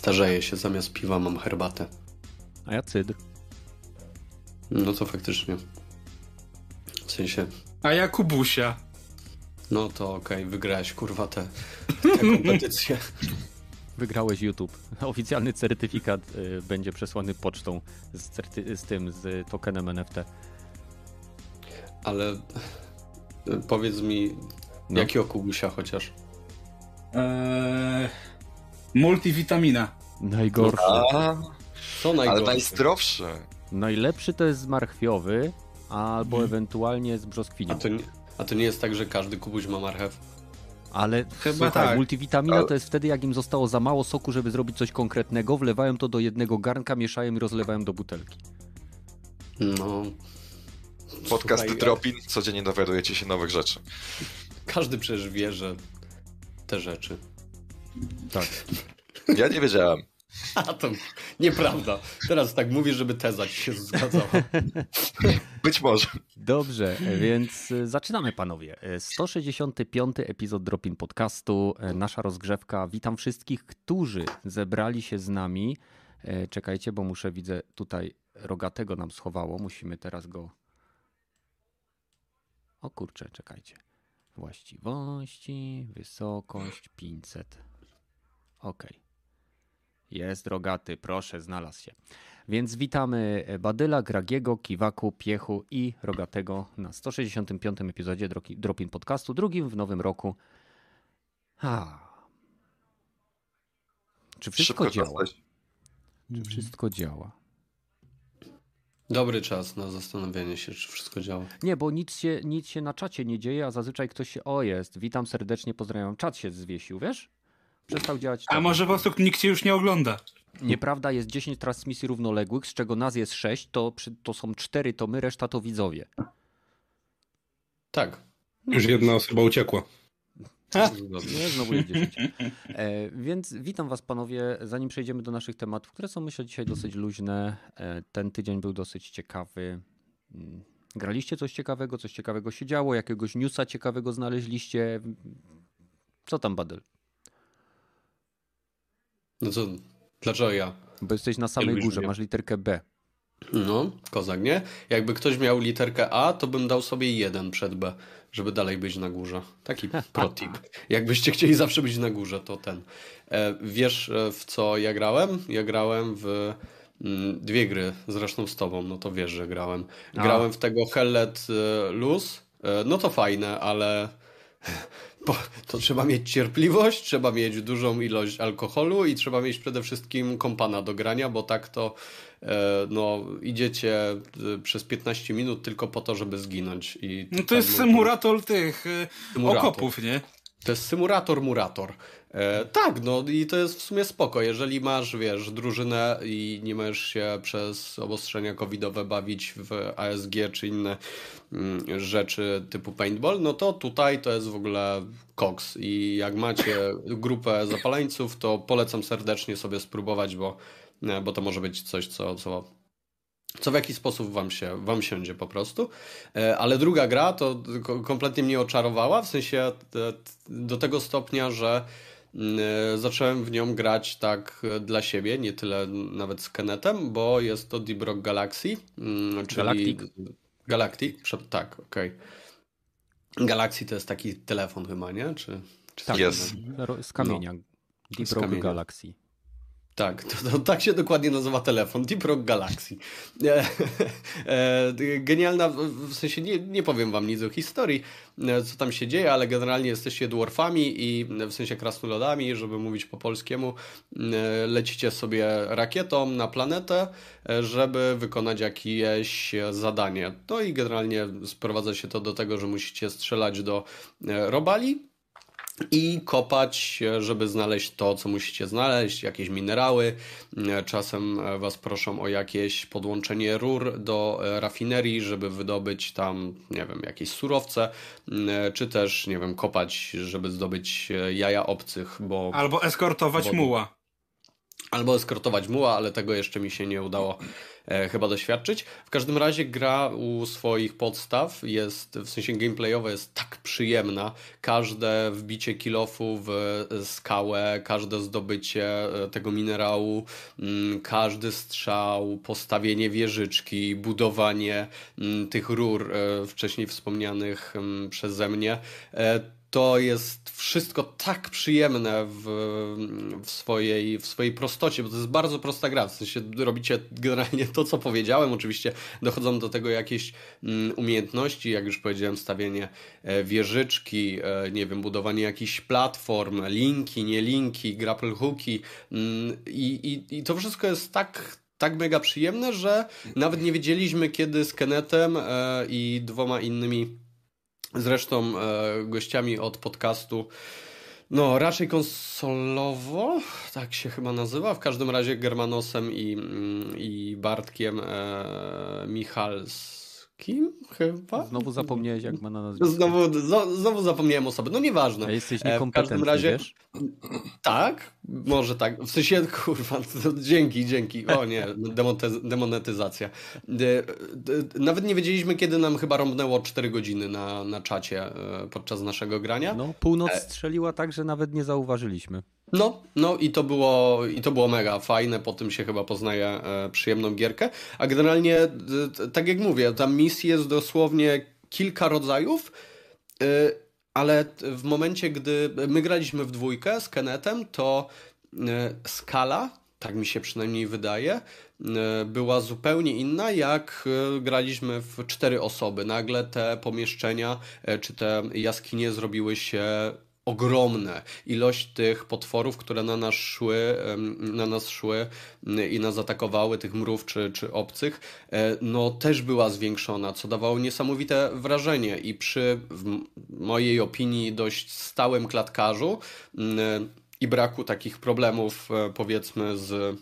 Starzeję się, zamiast piwa mam herbatę. A ja cydr. No to faktycznie. W sensie, A ja Kubusia. no to okej, wygrałeś kurwa tę kompetycję. Wygrałeś YouTube. Oficjalny certyfikat y, będzie przesłany pocztą z, certy- z tym, z tokenem NFT. Ale e, powiedz mi, No. jakiego kubusia chociaż? Eee, multivitamina. Najgorszy. A, Co ale najgorsze? najzdrowsze. Najlepszy to jest z marchwiowy, albo Mhm. ewentualnie z A brzoskwinią. to, nie, a to nie jest tak, że każdy kubuś ma marchew? Ale Chyba słuchaj, tak. multivitamina Ale- to jest wtedy, jak im zostało za mało soku, żeby zrobić coś konkretnego, wlewają to do jednego garnka, mieszają i rozlewają do butelki. No. Podcast Słuchaj, Dropin, codziennie dowiadujecie się nowych rzeczy. Każdy przecież wie, że te rzeczy. Tak. Ja nie wiedziałem. A to nieprawda. Teraz tak mówisz, żeby teza ci się zgadzała. Być może. Dobrze, więc y, zaczynamy panowie. Y, 165 epizod Dropin Podcastu, y, nasza rozgrzewka. Witam wszystkich, którzy zebrali się z nami. Czekajcie, bo muszę, widzę tutaj rogatego nam schowało. Musimy teraz go... O kurczę, czekajcie. Właściwości, wysokość 500. Ok. Jest rogaty, proszę, znalazł się. Więc witamy Badyla, Gragiego, Kiwaku, Piechu i Rogatego na 165. epizodzie Dropin Podcastu, drugim w nowym roku. A. Czy wszystko Szybko działa? Czy wszystko działa? Dobry czas na zastanowienie się, czy wszystko działa. Nie, bo nic się, nic się na czacie nie dzieje, a zazwyczaj ktoś się, o jest, witam serdecznie, pozdrawiam, czat się zwiesił, wiesz? Przestał działać. A może po prostu nikt cię już nie ogląda? Nieprawda, jest 10 transmisji równoległych, z czego nas jest 6, to, przy- to są 4 to my, reszta to widzowie. Tak. Już jedna osoba uciekła. Zgodnie. Nie, znowu jest 10. E, więc witam was panowie, zanim przejdziemy do naszych tematów, które są myślę dzisiaj dosyć luźne. E, ten tydzień był dosyć ciekawy. Mm, Graliście coś ciekawego, coś ciekawego się działo, jakiegoś newsa ciekawego znaleźliście? Co tam, Badyl? No co, dlaczego ja? Bo jesteś na samej lubisz górze, mnie. masz literkę B. No, kozak, nie? Jakby ktoś miał literkę A, to bym dał sobie jeden przed B, żeby dalej być na górze. Taki protip. Jakbyście chcieli zawsze być na górze, to ten. E, wiesz, e, w co ja grałem? Ja grałem w mm, dwie gry, zresztą z tobą, no to wiesz, że grałem. Grałem w tego Hell Let e, e, no to fajne, ale to trzeba mieć cierpliwość, trzeba mieć dużą ilość alkoholu i trzeba mieć przede wszystkim kompana do grania, bo tak to e, no, idziecie e, przez 15 minut tylko po to, żeby zginąć. I No to jest symulator tych y, Symulator. okopów, nie? To jest symulator, murator. E, tak, no i to jest w sumie spoko. Jeżeli masz, wiesz, drużynę i nie możesz się przez obostrzenia covidowe bawić w ASG czy inne mm, rzeczy typu paintball, no to tutaj to jest w ogóle koks. I jak macie grupę zapaleńców, to polecam serdecznie sobie spróbować, bo, e, bo to może być coś, co, co co w jakiś sposób wam się, wam siądzie po prostu. E, Ale druga gra to ko- kompletnie mnie oczarowała, w sensie e, do tego stopnia, że mm, e, zacząłem w nią grać tak dla siebie, nie tyle nawet z Kenetem, bo jest to Deep Rock Galaxy, mm, czyli... Galactic. Galactic? Tak, okej. Galaxy to jest taki telefon chyba, nie? Czy, czy Tak, Jest. z kamienia. Deep Z Rock kamienia. Galaxy. Tak, to, to, tak się dokładnie nazywa telefon, Deep Rock Galaxy. E, e, genialna, w- sensie nie, nie powiem wam nic o historii, e, co tam się dzieje, ale generalnie jesteście dwarfami i w sensie krasnoludami, żeby mówić po polskiemu, lecicie sobie rakietą na planetę, żeby wykonać jakieś zadanie. No i generalnie sprowadza się to do tego, że musicie strzelać do robali, i kopać, żeby znaleźć to, co musicie znaleźć, jakieś minerały. Czasem e, Was proszą o jakieś podłączenie rur do e, rafinerii, żeby wydobyć tam, nie wiem, jakieś surowce, e, czy też, nie wiem, kopać, żeby zdobyć jaja obcych, bo Albo eskortować Wody. muła. albo eskortować muła, ale tego jeszcze mi się nie udało chyba doświadczyć. W każdym razie gra u swoich podstaw jest, w sensie gameplayowe jest tak przyjemna. Każde wbicie kilofu w skałę, każde zdobycie tego minerału, mm, każdy strzał, postawienie wieżyczki, budowanie mm, tych rur wcześniej wspomnianych mm, przeze mnie to jest wszystko tak przyjemne w, w, swojej, w swojej prostocie, bo to jest bardzo prosta gra. W sensie robicie generalnie to, co powiedziałem. Oczywiście dochodzą do tego jakieś mm, umiejętności, jak już powiedziałem, stawienie e, wieżyczki, e, nie wiem, budowanie jakichś platform, linki, nie linki, grapple hooki mm, i, i, i to wszystko jest tak tak mega przyjemne, że nawet nie wiedzieliśmy, kiedy z Kenetem e, i dwoma innymi zresztą e, gościami od podcastu. No, raczej konsolowo, tak się chyba nazywa. W każdym razie Germanosem i, mm, i Bartkiem e, Michals Kim? Chyba? Znowu zapomniałeś, jak ma na nazwisko. Znowu, znowu zapomniałem osoby. No nieważne. A jesteś niekompetentny, W każdym razie, wiesz? Tak, może tak. W sensie, kurwa, dzięki, dzięki. O nie, demonetyzacja. Nawet nie wiedzieliśmy, kiedy nam chyba rąbnęło 4 godziny na, na czacie e, podczas naszego grania. No, północ e- strzeliła tak, że nawet nie zauważyliśmy. No, no i to było, i to było mega fajne, po tym się chyba poznaje e, przyjemną gierkę, a generalnie, tak jak mówię, tam misji jest dosłownie kilka rodzajów, e, ale w momencie, gdy my graliśmy w dwójkę z Kenetem, to e, skala, tak mi się przynajmniej wydaje, była zupełnie inna, jak graliśmy w cztery osoby. Nagle te pomieszczenia czy te jaskinie zrobiły się ogromne. Ilość tych potworów, które na nas szły, na nas szły i nas atakowały, tych mrów czy, czy obcych, e, no też była zwiększona, co dawało niesamowite wrażenie i przy, mojej opinii, dość stałym klatkarzu i braku takich problemów, e, powiedzmy, z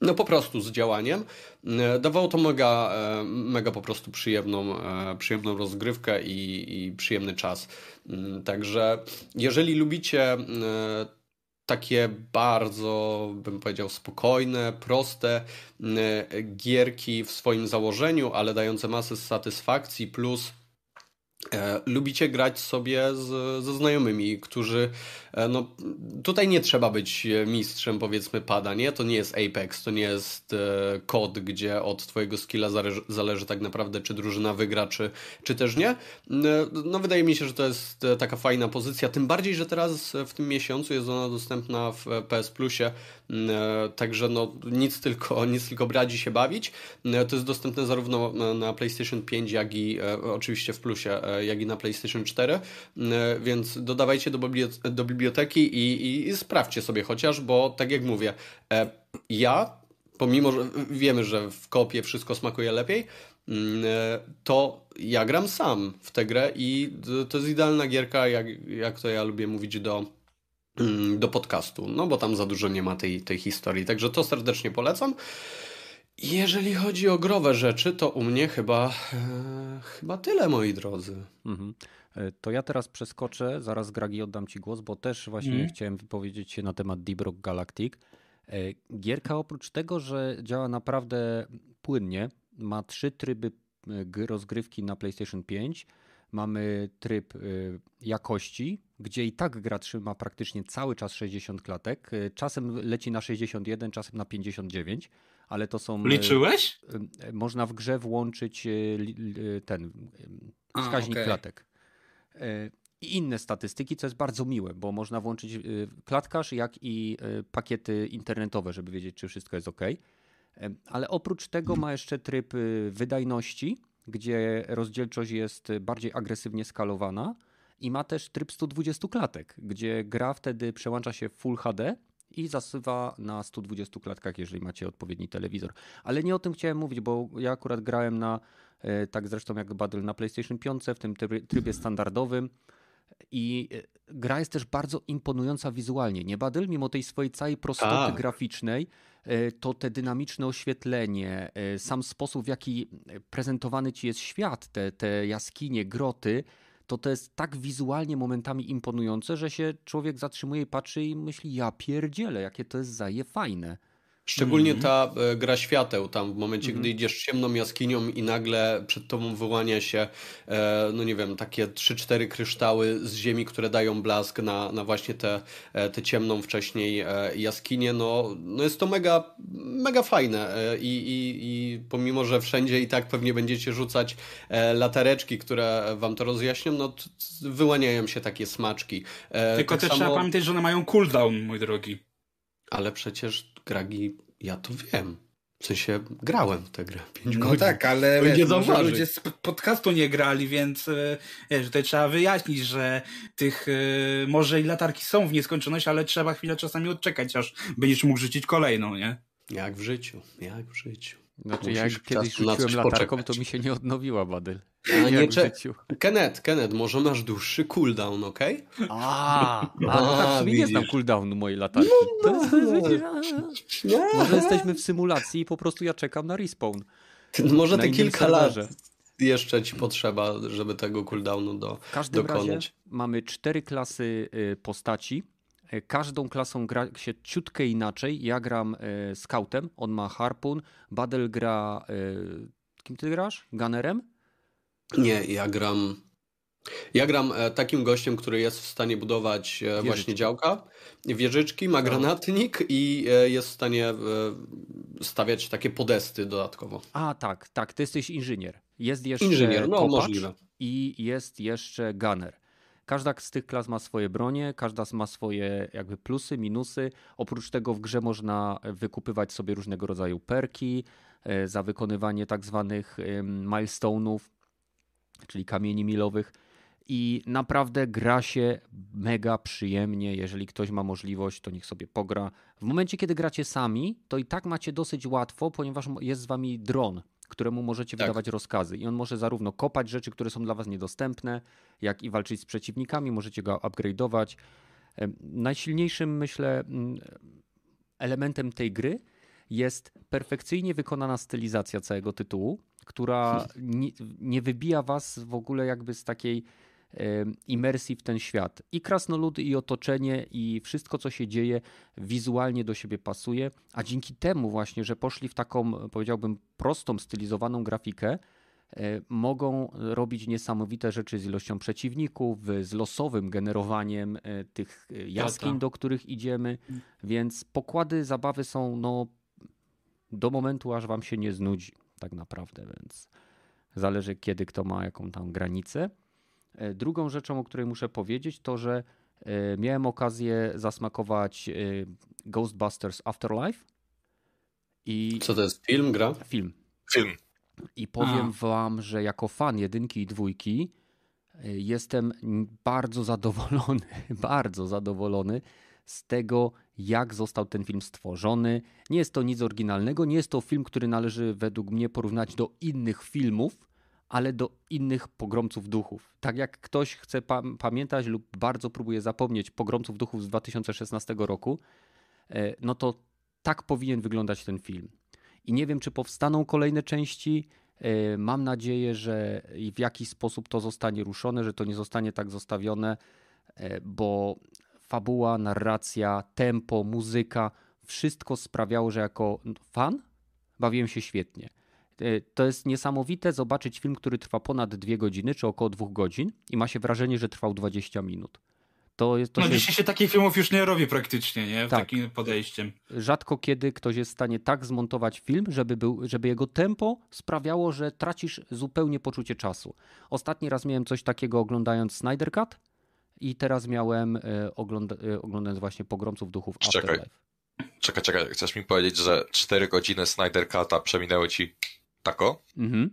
no po prostu z działaniem. E, dawało to mega, e, mega po prostu przyjemną, e, przyjemną rozgrywkę i, i przyjemny czas. Mm, także jeżeli lubicie takie bardzo, bym powiedział, spokojne, proste gierki w swoim założeniu, ale dające masę satysfakcji, plus E, lubicie grać sobie z, ze znajomymi, którzy. E, no, tutaj nie trzeba być mistrzem, powiedzmy, pada, nie? To nie jest Apex, to nie jest e, kod, gdzie od Twojego skilla zależy, zależy, tak naprawdę, czy drużyna wygra, czy, czy też nie. No, wydaje mi się, że to jest taka fajna pozycja. Tym bardziej, że teraz w tym miesiącu jest ona dostępna w PS Plusie, także no, nic tylko, nic tylko brać się bawić. To jest dostępne zarówno na PlayStation 5, jak i oczywiście w Plusie jak i na PlayStation 4, e, więc dodawajcie do, do biblioteki i, i, i sprawdźcie sobie chociaż, bo tak jak mówię, e, ja, pomimo, że wiemy, że w kopie wszystko smakuje lepiej, mm, e, to ja gram sam w tę grę i to jest idealna gierka, jak, jak to ja lubię mówić do, do podcastu, no bo tam za dużo nie ma tej, tej historii, także to serdecznie polecam. Jeżeli chodzi o growe rzeczy, to u mnie chyba, e, chyba tyle, moi drodzy. Mhm. E, to ja teraz przeskoczę, zaraz Gragi oddam Ci głos, bo też właśnie mhm. chciałem wypowiedzieć się na temat Deep Rock Galactic. E, gierka oprócz tego, że działa naprawdę płynnie, ma trzy tryby e, rozgrywki na PlayStation 5. Mamy tryb e, jakości, gdzie i tak gra trzyma praktycznie cały czas 60 klatek. Czasem leci na 61, czasem na 59 ale to są. E, Liczyłeś? Można w grze włączyć ten wskaźnik A, okay. klatek. I inne statystyki, co jest bardzo miłe, bo można włączyć klatkarz, jak i pakiety internetowe, żeby wiedzieć, czy wszystko jest ok. Ale oprócz tego ma jeszcze tryb wydajności, gdzie rozdzielczość jest bardziej agresywnie skalowana i ma też tryb 120 klatek, gdzie gra wtedy przełącza się w Full HD i zasywa na 120 klatkach, jeżeli macie odpowiedni telewizor. Ale nie o tym chciałem mówić, bo ja akurat grałem na, e, tak zresztą jak Battle na PlayStation 5 w tym trybie standardowym. I e, gra jest też bardzo imponująca wizualnie. Nie Battle, mimo tej swojej całej prostoty tak. graficznej, e, to te dynamiczne oświetlenie, sam sposób, w jaki prezentowany ci jest świat, te, te jaskinie, groty, to to jest tak wizualnie momentami imponujące, że się człowiek zatrzymuje patrzy i myśli, ja pierdzielę, jakie to jest zaje fajne. Szczególnie Mhm. ta e, gra świateł, tam w momencie, gdy idziesz ciemną jaskinią i nagle przed tobą wyłania się, e, no nie wiem, takie 3-4 kryształy z ziemi, które dają blask na, na właśnie tę te, te ciemną wcześniej e, jaskinię, no, no jest to mega, mega fajne e, i, i, i pomimo, że wszędzie i tak pewnie będziecie rzucać e, latareczki, które wam to rozjaśnią, no wyłaniają się takie smaczki. E, Tylko tak też samo- trzeba pamiętać, że one mają cooldown, mój drogi. Ale przecież Gragi, ja to wiem. W sensie grałem w tę grę 5 No godzin. tak, ale wiesz, nie może ludzie z podcastu nie grali, więc e, wiesz, tutaj trzeba wyjaśnić, że tych e, może i latarki są w nieskończoność, ale trzeba chwilę czasami odczekać, aż będziesz mógł rzucić kolejną, nie? Jak w życiu, jak w życiu. Znaczy, Musisz jak kiedyś rzuciłem latarką, poczekać. to mi się nie odnowiła Badyl. A nie cze-. Kenneth, Kenneth, może masz dłuższy cooldown, okej? A, a, no tak, nie znam cooldownu mojej latarki. To jest, to jest, a, Może jesteśmy w symulacji i po prostu ja czekam na respawn. Może Na te kilka lat jeszcze ci potrzeba, żeby tego cooldownu do, W każdym razie dokonać. mamy cztery klasy y, postaci. Każdą klasą gra się ciutkę inaczej. Ja gram y, scoutem, on ma harpun. Badel gra. Y, kim ty grasz? Gunnerem? Nie, ja gram. Ja gram e, takim gościem, który jest w stanie budować e, właśnie działka, wieżyczki, ma granatnik i e, jest w stanie e, stawiać takie podesty dodatkowo. A tak, tak, ty jesteś inżynier. Jest jeszcze Inżynier, no możliwe. i jest jeszcze gunner. Każda z tych klas ma swoje bronie, każda ma swoje jakby plusy, minusy. Oprócz tego w grze można wykupywać sobie różnego rodzaju perki e, za wykonywanie tak zwanych milestone'ów, czyli kamieni milowych. I naprawdę gra się mega przyjemnie. Jeżeli ktoś ma możliwość, to niech sobie pogra. W momencie, kiedy gracie sami, to i tak macie dosyć łatwo, ponieważ jest z wami dron, któremu możecie Tak. wydawać rozkazy. I on może zarówno kopać rzeczy, które są dla was niedostępne, jak i walczyć z przeciwnikami. Możecie go upgrade'ować. Najsilniejszym, myślę, mm, elementem tej gry jest perfekcyjnie wykonana stylizacja całego tytułu, która nie, nie wybija was w ogóle jakby z takiej imersji w ten świat. I krasnoludy, i otoczenie, i wszystko, co się dzieje, wizualnie do siebie pasuje, a dzięki temu właśnie, że poszli w taką, powiedziałbym, prostą, stylizowaną grafikę, e, mogą robić niesamowite rzeczy z ilością przeciwników, z losowym generowaniem e, tych e, jaskiń, do których idziemy, więc pokłady zabawy są no, do momentu, aż wam się nie znudzi tak naprawdę, więc zależy kiedy kto ma jaką tam granicę. E, Drugą rzeczą, o której muszę powiedzieć, to że e, miałem okazję zasmakować e, Ghostbusters Afterlife i Co to jest? Film, gra? film. Film. I powiem A. wam, że jako fan jedynki i dwójki jestem bardzo zadowolony, bardzo zadowolony z tego, jak został ten film stworzony. Nie jest to nic oryginalnego, nie jest to film, który należy według mnie porównać do innych filmów, ale do innych pogromców duchów. Tak jak ktoś chce pa pamiętać lub bardzo próbuje zapomnieć pogromców duchów z 2016 roku, e, no to tak powinien wyglądać ten film. I nie wiem, czy powstaną kolejne części. E, Mam nadzieję, że w jakiś sposób to zostanie ruszone, że to nie zostanie tak zostawione, e, bo fabuła, narracja, tempo, muzyka, wszystko sprawiało, że jako fan bawiłem się świetnie. E, To jest niesamowite zobaczyć film, który trwa ponad dwie godziny, czy około dwóch godzin i ma się wrażenie, że trwał 20 minut. To jest, to No się dzisiaj się takich filmów już nie robi praktycznie, nie? Tak. Takim podejściem. rzadko kiedy ktoś jest w stanie tak zmontować film, żeby, był, żeby jego tempo sprawiało, że tracisz zupełnie poczucie czasu. Ostatni raz miałem coś takiego oglądając Snyder Cut i teraz miałem e, ogląda, e, oglądając właśnie Pogromców Duchów Czekaj. Afterlife. Czekaj, czekaj, chcesz mi powiedzieć, że 4 godziny Snyder Cut'a przeminęły ci tako? Mhm.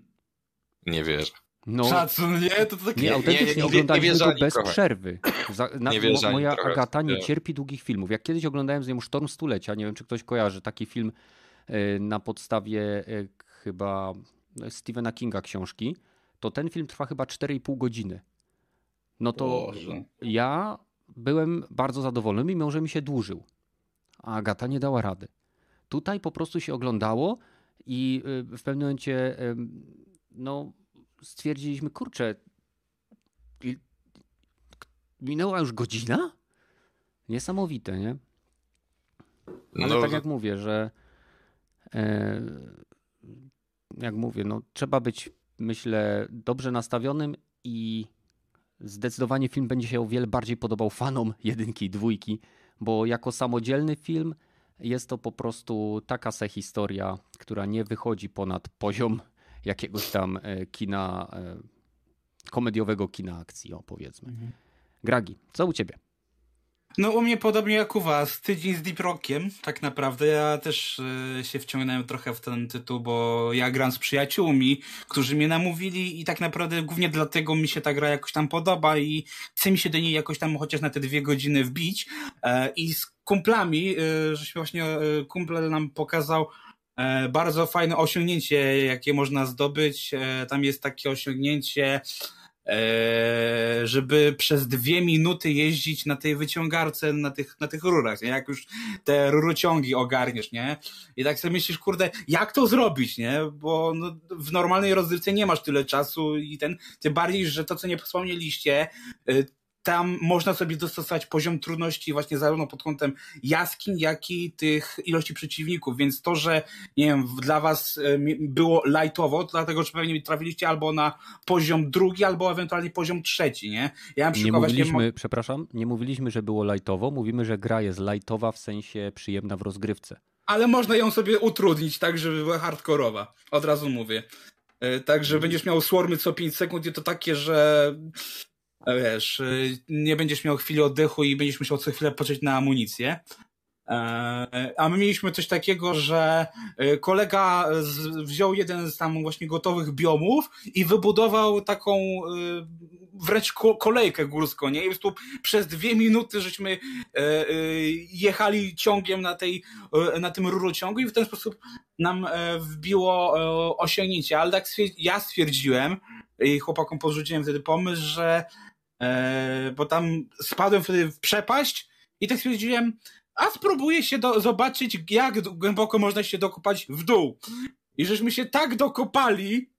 Nie wierzę. No, Szacun, nie? To, to takie... nie, autentycznie nie, nie, nie oglądaliśmy ani bez trochę. przerwy. Za, na, Nie wierzę mo, moja trochę, Agata nie nie. cierpi długich filmów. Jak kiedyś oglądałem z nią Sztorm Stulecia, nie wiem, czy ktoś kojarzy taki film e, na podstawie e, chyba Stephena Kinga książki, to ten film trwa chyba 4,5 godziny. No to Boże. ja byłem bardzo zadowolony, mimo że mi się dłużył. A Agata nie dała rady. Tutaj po prostu się oglądało i y, w pewnym momencie no, stwierdziliśmy, kurczę, minęła już godzina? Niesamowite, nie? Ale No, tak jak mówię, że E, jak mówię, no, trzeba być, myślę, dobrze nastawionym i zdecydowanie film będzie się o wiele bardziej podobał fanom jedynki i dwójki, bo jako samodzielny film jest to po prostu taka se historia, która nie wychodzi ponad poziom jakiegoś tam e, kina, e, komediowego kina akcji, o powiedzmy. Gragi, co u ciebie? No u mnie podobnie jak u was, tydzień z Deep Rockiem, tak naprawdę. Ja też y, się wciągnąłem trochę w ten tytuł, bo ja gram z przyjaciółmi, którzy mnie namówili i tak naprawdę głównie dlatego mi się ta gra jakoś tam podoba i chce mi się do niej jakoś tam chociaż na te dwie godziny wbić. E, I z kumplami, y, żeśmy właśnie, y, kumple nam pokazał e, bardzo fajne osiągnięcie, jakie można zdobyć. E, tam jest takie osiągnięcie, żeby przez dwie minuty jeździć na tej wyciągarce, na tych, na tych rurach, nie? Jak już te rurociągi ogarniesz, nie? I tak sobie myślisz, kurde, jak to zrobić, nie? Bo no, w normalnej rozrywce nie masz tyle czasu i ten, tym bardziej, że to, co nie wspomnieliście, y, tam można sobie dostosować poziom trudności właśnie zarówno pod kątem jaskiń, jak i tych ilości przeciwników, więc to, że nie wiem, dla was było lightowo, to dlatego, że pewnie trafiliście albo na poziom drugi, albo ewentualnie poziom trzeci, nie? Ja nie mówiliśmy, właśnie... przepraszam, nie mówiliśmy, że było lightowo, mówimy, że gra jest lightowa w sensie przyjemna w rozgrywce. Ale można ją sobie utrudnić tak, żeby była hardkorowa. Od razu mówię. E, także będziesz miał swarmy co 5 sekund i to takie, że wiesz, y, nie będziesz miał chwili oddechu i będziesz musiał co chwilę poczekać na amunicję. E, a my mieliśmy coś takiego, że y, kolega wziął jeden z tam właśnie gotowych biomów i wybudował taką y, wręcz kolejkę górską, nie? I po prostu przez dwie minuty żeśmy e, jechali ciągiem na tej, na tym rurociągu i w ten sposób nam e, wbiło osiągnięcie. Ale tak ja stwierdziłem i chłopakom podrzuciłem wtedy pomysł, że E, bo tam spadłem wtedy w przepaść i tak stwierdziłem, a spróbuję się do, zobaczyć, jak głęboko można się dokopać w dół. I żeśmy się tak dokopali,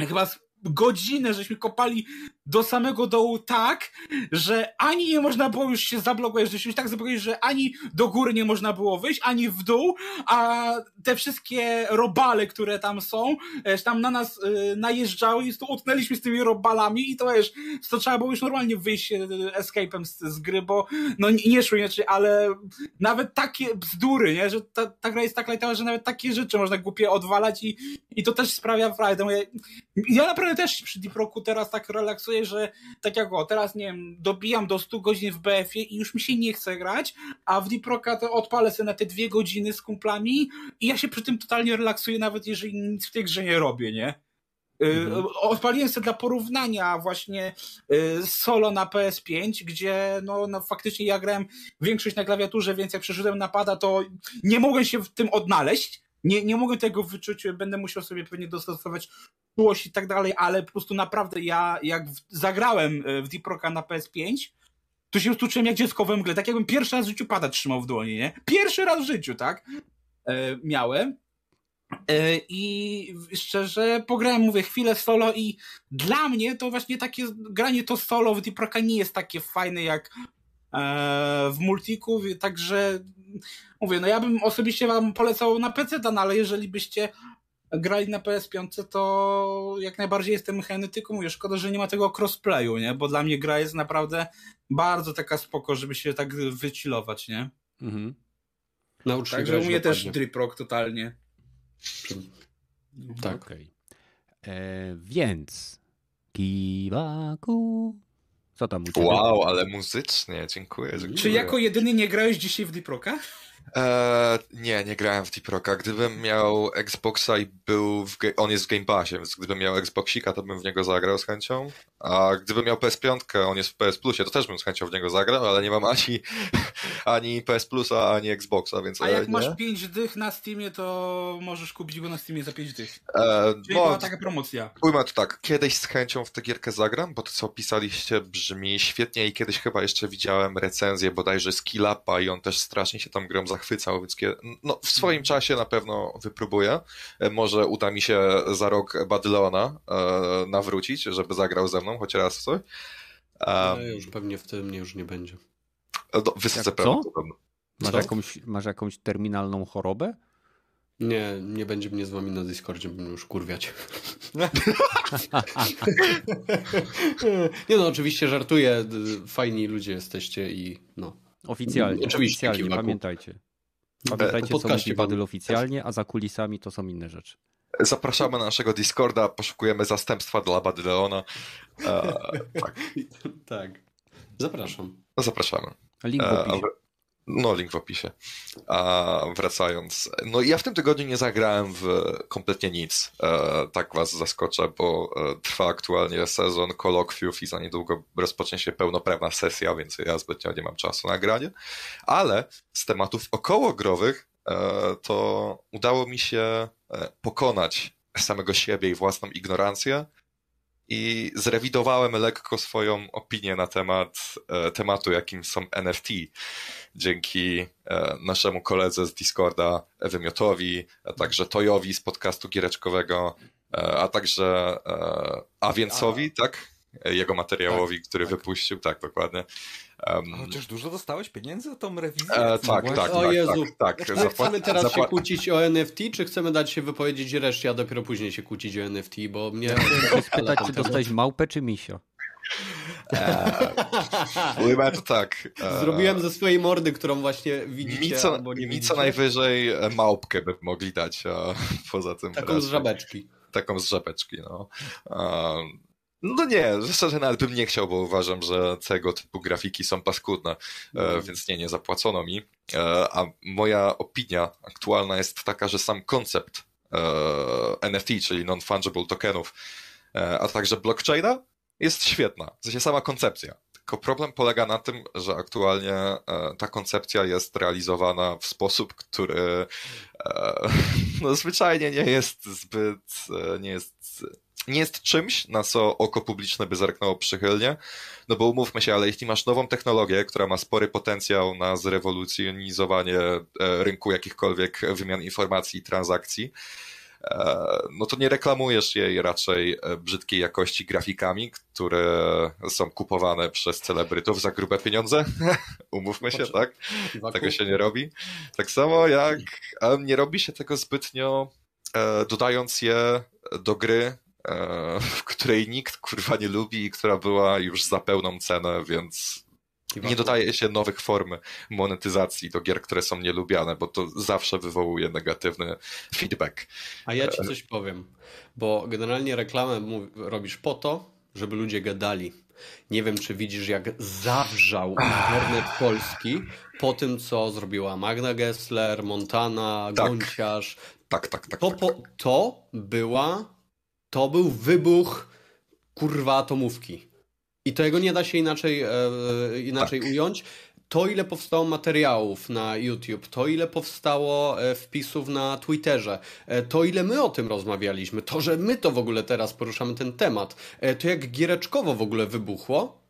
chyba godzinę żeśmy kopali do samego dołu tak, że ani nie można było już się zablokować, żeśmy się tak zablokowali, że ani do góry nie można było wyjść, ani w dół, a te wszystkie robale, które tam są, tam na nas y, najeżdżały i tu utknęliśmy z tymi robalami i to wiesz, to trzeba było już normalnie wyjść y, escape'em z, z gry, bo no nie, nie szło inaczej, ale nawet takie bzdury, nie, że ta, ta gra jest tak lajtowa, że nawet takie rzeczy można głupie odwalać i, i to też sprawia frajdę. Ja, ja naprawdę też przy Deep Rocku teraz tak relaksuję, że tak jak o, teraz nie wiem, dobijam do 100 godzin w BF-ie i już mi się nie chce grać, a w Deep Rocka to odpalę sobie na te dwie godziny z kumplami i ja się przy tym totalnie relaksuję, nawet jeżeli nic w tej grze nie robię, nie? Y, mhm. Odpaliłem sobie dla porównania właśnie y, solo na PS5, gdzie no, no faktycznie ja grałem większość na klawiaturze, więc jak przeszedłem napada, to nie mogłem się w tym odnaleźć. Nie, nie mogę tego wyczuć, będę musiał sobie pewnie dostosować czułość i tak dalej, ale po prostu naprawdę ja, jak zagrałem e, w Deep Rocka na PS5, to się czułem jak dziecko we mgle, tak jakbym pierwszy raz w życiu pada trzymał w dłoni, nie? Pierwszy raz w życiu, tak? E, miałem. E, I szczerze, pograłem, mówię, chwilę solo i dla mnie to właśnie takie granie to solo w Deep Rocka nie jest takie fajne jak e, w multiku, także mówię, no ja bym osobiście wam polecał na PC, no ale jeżeli byście grali na PS5, to jak najbardziej jestem chętny, tylko mówię, szkoda, że nie ma tego crossplayu, nie? Bo dla mnie gra jest naprawdę bardzo taka spoko, żeby się tak wychillować, nie? Mhm. Także u mnie też Drip Rock totalnie. Tak. Okay. E, więc Kiwaku co tam u ciebie? Wow, ale muzycznie, dziękuję. dziękuję. Czy jako jedyny nie grałeś dzisiaj w Deep Rocka? Eee, nie, nie grałem w Deep Rocka. Gdybym miał Xboxa i był w, on jest w Game Passie, więc gdybym miał Xboxika, to bym w niego zagrał z chęcią. A gdybym miał PS5, on jest w PS Plusie, to też bym z chęcią w niego zagrał, ale nie mam ani, ani PS Plusa, ani Xboxa, więc A jak nie. masz 5 dych na Steamie, to możesz kupić go na Steamie za 5 dych. Eee, Czyli no, była taka promocja. Ujmę to tak, kiedyś z chęcią w tę gierkę zagram, bo to co opisaliście brzmi świetnie i kiedyś chyba jeszcze widziałem recenzję bodajże z Killapa i on też strasznie się tam grą zachwycał, więc no, w swoim czasie na pewno wypróbuję. E, może uda mi się za rok Badyleona e, nawrócić, żeby zagrał ze mną choć raz w coś. Um, już pewnie w tym już nie będzie. No, wysoce prawdopodobne. Masz jakąś, masz jakąś terminalną chorobę? Nie, nie będzie mnie z wami na Discordzie, będę już kurwiać. nie no, oczywiście żartuję. Fajni ludzie jesteście i no. Oficjalnie, Oczywiście, oficjalnie, Kiwaku. Pamiętajcie. E, Pamiętajcie, co podcaście mówi oficjalnie, a za kulisami to są inne rzeczy. Zapraszamy na naszego Discorda, poszukujemy zastępstwa dla Badyleona. E, tak. Zapraszam. no zapraszamy. Link w E, opisie. No, link w opisie. A wracając. No ja w tym tygodniu nie zagrałem w kompletnie nic. E, tak was zaskoczę, bo e, trwa aktualnie sezon kolokwiów i za niedługo rozpocznie się pełnoprawna sesja, więc ja zbytnio nie mam czasu na granie. Ale z tematów okołogrowych e, to udało mi się e, pokonać samego siebie i własną ignorancję i zrewidowałem lekko swoją opinię na temat e, tematu, jakim są NFT. Dzięki e, naszemu koledze z Discorda, Wymiotowi, a także Tojowi z podcastu giereczkowego, e, a także Awiencowi, tak? E, Jego materiałowi, który wypuścił, tak, dokładnie. A Chociaż dużo dostałeś pieniędzy za tą rewizję? e, No tak, tak, O tak, Jezu. tak, tak. Zapła- chcemy teraz się kłócić o NFT, czy chcemy dać się wypowiedzieć reszcie, a dopiero później się kłócić o NFT, bo mnie... Chciałem spytać, czy dostałeś małpę czy misio? Ujmę to tak. e, Zrobiłem ze swojej mordy, którą właśnie widzicie, Mi co, albo nie mi widzicie. co najwyżej e, małpkę by mogli dać, a poza tym... Taką z raczej- żabeczki. taką z żabeczki, no. Um, no nie, szczerze nawet bym nie chciał, bo uważam, że tego typu grafiki są paskudne, e, więc nie, nie zapłacono mi. E, a moja opinia aktualna jest taka, że sam koncept e, NFT, czyli non-fungible tokenów, a także blockchaina jest świetna. W sensie sama koncepcja. Tylko problem polega na tym, że aktualnie ta koncepcja jest realizowana w sposób, który no, zwyczajnie nie jest zbyt, nie jest, nie jest czymś, na co oko publiczne by zerknęło przychylnie. No bo umówmy się, ale jeśli masz nową technologię, która ma spory potencjał na zrewolucjonizowanie e, rynku jakichkolwiek wymian informacji i transakcji, e, no to nie reklamujesz jej raczej e, brzydkiej jakości grafikami, które są kupowane przez celebrytów za grube pieniądze. Umówmy się, tak? Tego się nie robi. Tak samo jak nie robi się tego zbytnio dodając je do gry, w której nikt kurwa nie lubi i która była już za pełną cenę, więc nie dodaje się nowych form monetyzacji do gier, które są nielubiane, bo to zawsze wywołuje negatywny feedback. A ja ci coś powiem, bo generalnie reklamę robisz po to, żeby ludzie gadali. Nie wiem, czy widzisz, jak zawrzał internet polski po tym, co zrobiła Magda Gessler, Montana, Tak. Gonciarz. Tak, tak, tak. To, tak. po, to była, to był wybuch kurwa atomówki. I tego nie da się inaczej, e, inaczej Tak. ująć. To, ile powstało materiałów na YouTube, to, ile powstało e, wpisów na Twitterze, e, to, ile my o tym rozmawialiśmy, to, że my to w ogóle teraz poruszamy ten temat, e, to jak giereczkowo w ogóle wybuchło,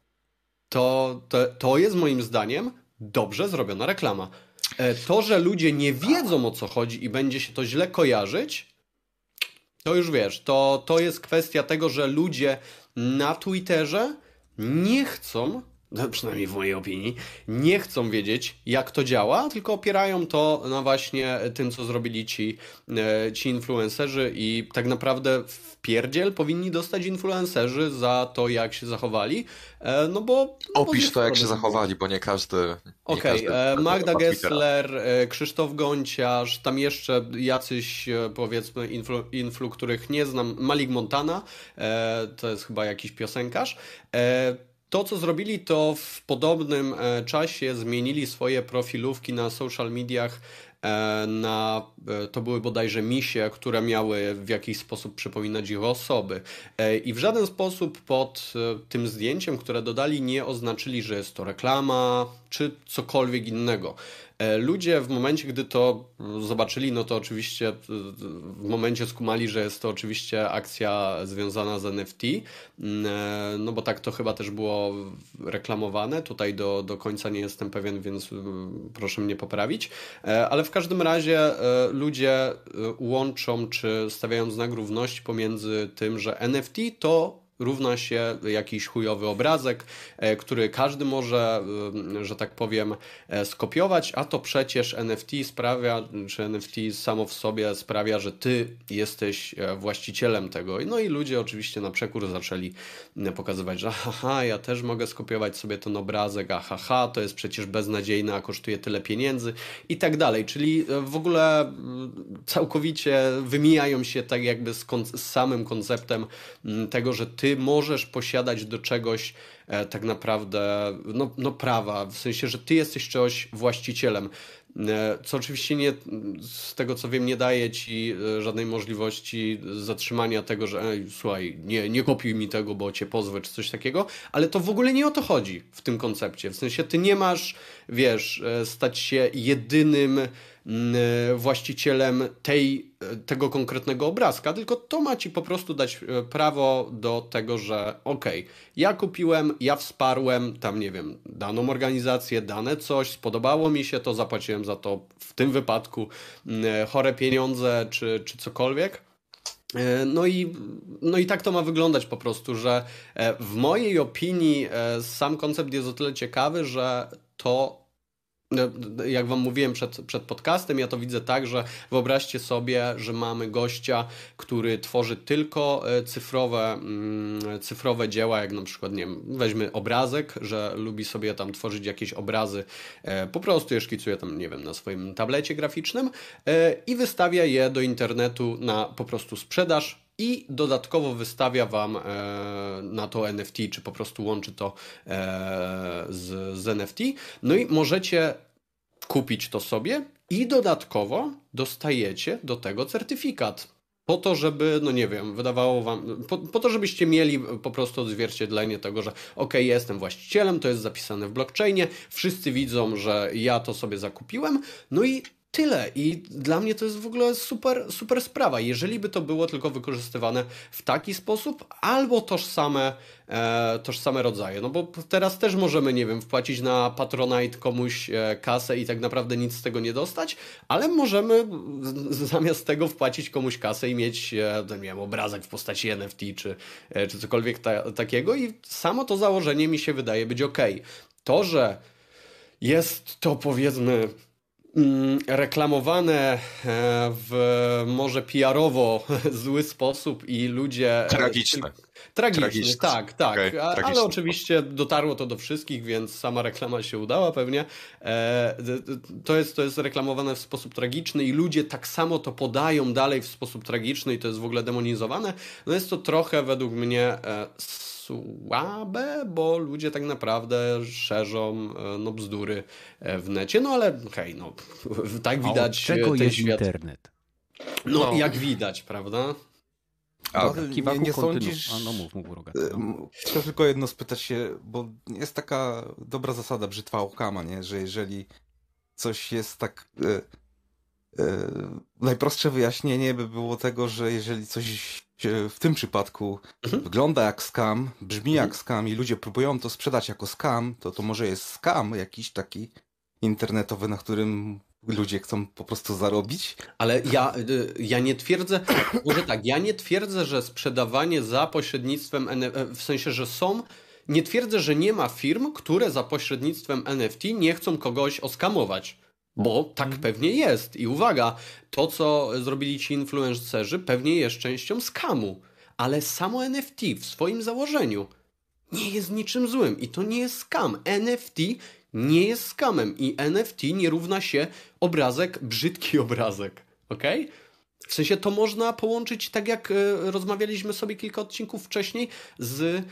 to, to, to jest moim zdaniem dobrze zrobiona reklama. E, To, że ludzie nie wiedzą o co chodzi i będzie się to źle kojarzyć, to już wiesz, to, to jest kwestia tego, że ludzie na Twitterze nie chcą, przynajmniej w mojej opinii, nie chcą wiedzieć, jak to działa, tylko opierają to na właśnie tym, co zrobili ci, e, ci influencerzy i tak naprawdę w pierdziel powinni dostać influencerzy za to, jak się zachowali, e, no bo... no bo Opisz to, jak się zachowali, bo nie każdy. Okej, każdy e, ma Magda. Gessler, Krzysztof Gonciarz, tam jeszcze jacyś powiedzmy influ, influ których nie znam, Malik Montana, to jest chyba jakiś piosenkarz. To, co zrobili, to w podobnym e, czasie zmienili swoje profilówki na social mediach e, na, e, to były bodajże misie, które miały w jakiś sposób przypominać ich osoby. I w żaden sposób pod tym zdjęciem, które dodali, nie oznaczyli, że jest to reklama czy cokolwiek innego. E, Ludzie w momencie, gdy to zobaczyli, no to oczywiście e, w momencie skumali, że jest to oczywiście akcja związana z NFT, mm, e, no bo tak to chyba też było reklamowane. Tutaj do, do końca nie jestem pewien, więc mm, proszę mnie poprawić. Ale w każdym razie ludzie łączą czy stawiają znak równości pomiędzy tym, że NFT to równa się jakiś chujowy obrazek, e, który każdy może, e, że tak powiem, e, skopiować, a to przecież NFT sprawia, czy NFT samo w sobie sprawia, że ty jesteś właścicielem tego. No i ludzie oczywiście na przekór zaczęli pokazywać, że haha, ja też mogę skopiować sobie ten obrazek, a haha, to jest przecież beznadziejne, a kosztuje tyle pieniędzy i tak dalej. Czyli w ogóle całkowicie wymijają się tak jakby z, z samym konceptem tego, że ty ty możesz posiadać do czegoś e, tak naprawdę no, no prawa, w sensie, że ty jesteś czegoś właścicielem. E, co oczywiście nie, z tego co wiem, nie daje ci e, żadnej możliwości zatrzymania tego, że słuchaj, nie, nie kopiuj mi tego, bo cię pozwę, czy coś takiego, ale to w ogóle nie o to chodzi w tym koncepcie. W sensie ty nie masz, wiesz, stać się jedynym E, właścicielem tej, e, tego konkretnego obrazka, tylko to ma ci po prostu dać e, prawo do tego, że okej, okay, ja kupiłem, ja wsparłem tam, nie wiem, daną organizację, dane coś, spodobało mi się to, zapłaciłem za to w tym wypadku chore pieniądze czy, czy cokolwiek. No i, no i tak to ma wyglądać po prostu, że w mojej opinii sam koncept jest o tyle ciekawy, że to jak wam mówiłem przed, przed podcastem, ja to widzę tak, że wyobraźcie sobie, że mamy gościa, który tworzy tylko e, cyfrowe, mm, cyfrowe dzieła, jak na przykład, nie wiem, weźmy obrazek, że lubi sobie tam tworzyć jakieś obrazy, e, po prostu je szkicuje tam, nie wiem, na swoim tablecie graficznym e, i wystawia je do internetu na po prostu sprzedaż i dodatkowo wystawia Wam e, na to NFT, czy po prostu łączy to e, z, z NFT. No i możecie kupić to sobie i dodatkowo dostajecie do tego certyfikat. Po to, żeby, no nie wiem, wydawało wam, po, po to, żebyście mieli po prostu odzwierciedlenie tego, że ok, jestem właścicielem, to jest zapisane w blockchainie, wszyscy widzą, że ja to sobie zakupiłem, no i tyle. I dla mnie to jest w ogóle super, super sprawa. Jeżeli by to było tylko wykorzystywane w taki sposób, albo tożsame, e, tożsame rodzaje. No bo teraz też możemy, nie wiem, wpłacić na Patronite komuś e, kasę i tak naprawdę nic z tego nie dostać, ale możemy zamiast tego wpłacić komuś kasę i mieć, e, nie wiem, obrazek w postaci NFT czy, e, czy cokolwiek ta, takiego. I samo to założenie mi się wydaje być ok. To, że jest to powiedzmy reklamowane e, w może PR-owo zły sposób i ludzie. E, tragiczne. Tragiczny, Tragiczny. tak, tak. Okay, ale oczywiście dotarło to do wszystkich, więc sama reklama się udała pewnie. E, to jest, to jest reklamowane w sposób tragiczny i ludzie tak samo to podają dalej w sposób tragiczny i to jest w ogóle demonizowane. No jest to trochę według mnie słabe, bo ludzie tak naprawdę szerzą e, no, bzdury e, w necie, no ale hej, no tak widać czego ten jest świat. internet? No, no, jak widać, prawda? A, no, nie, nie sądzisz... A, no mów, mów no. Chcę tylko jedno spytać się, bo jest taka dobra zasada brzytwa okama, nie? że jeżeli coś jest tak... E, najprostsze wyjaśnienie by było tego, że jeżeli coś w tym przypadku mhm. wygląda jak scam, brzmi jak mhm. scam i ludzie próbują to sprzedać jako scam, to to może jest scam jakiś taki internetowy, na którym ludzie chcą po prostu zarobić. Ale ja, y, ja nie twierdzę, może tak, ja nie twierdzę, że sprzedawanie za pośrednictwem, e, w sensie, że są, nie twierdzę, że nie ma firm, które za pośrednictwem NFT nie chcą kogoś oskamować. Bo tak mhm. pewnie jest. I uwaga, to co zrobili ci influencerzy pewnie jest częścią skamu. Ale samo NFT w swoim założeniu nie jest niczym złym. I to nie jest skam. NFT nie jest skamem. I NFT nie równa się obrazek, brzydki obrazek. ok? W sensie to można połączyć tak jak e, rozmawialiśmy sobie kilka odcinków wcześniej z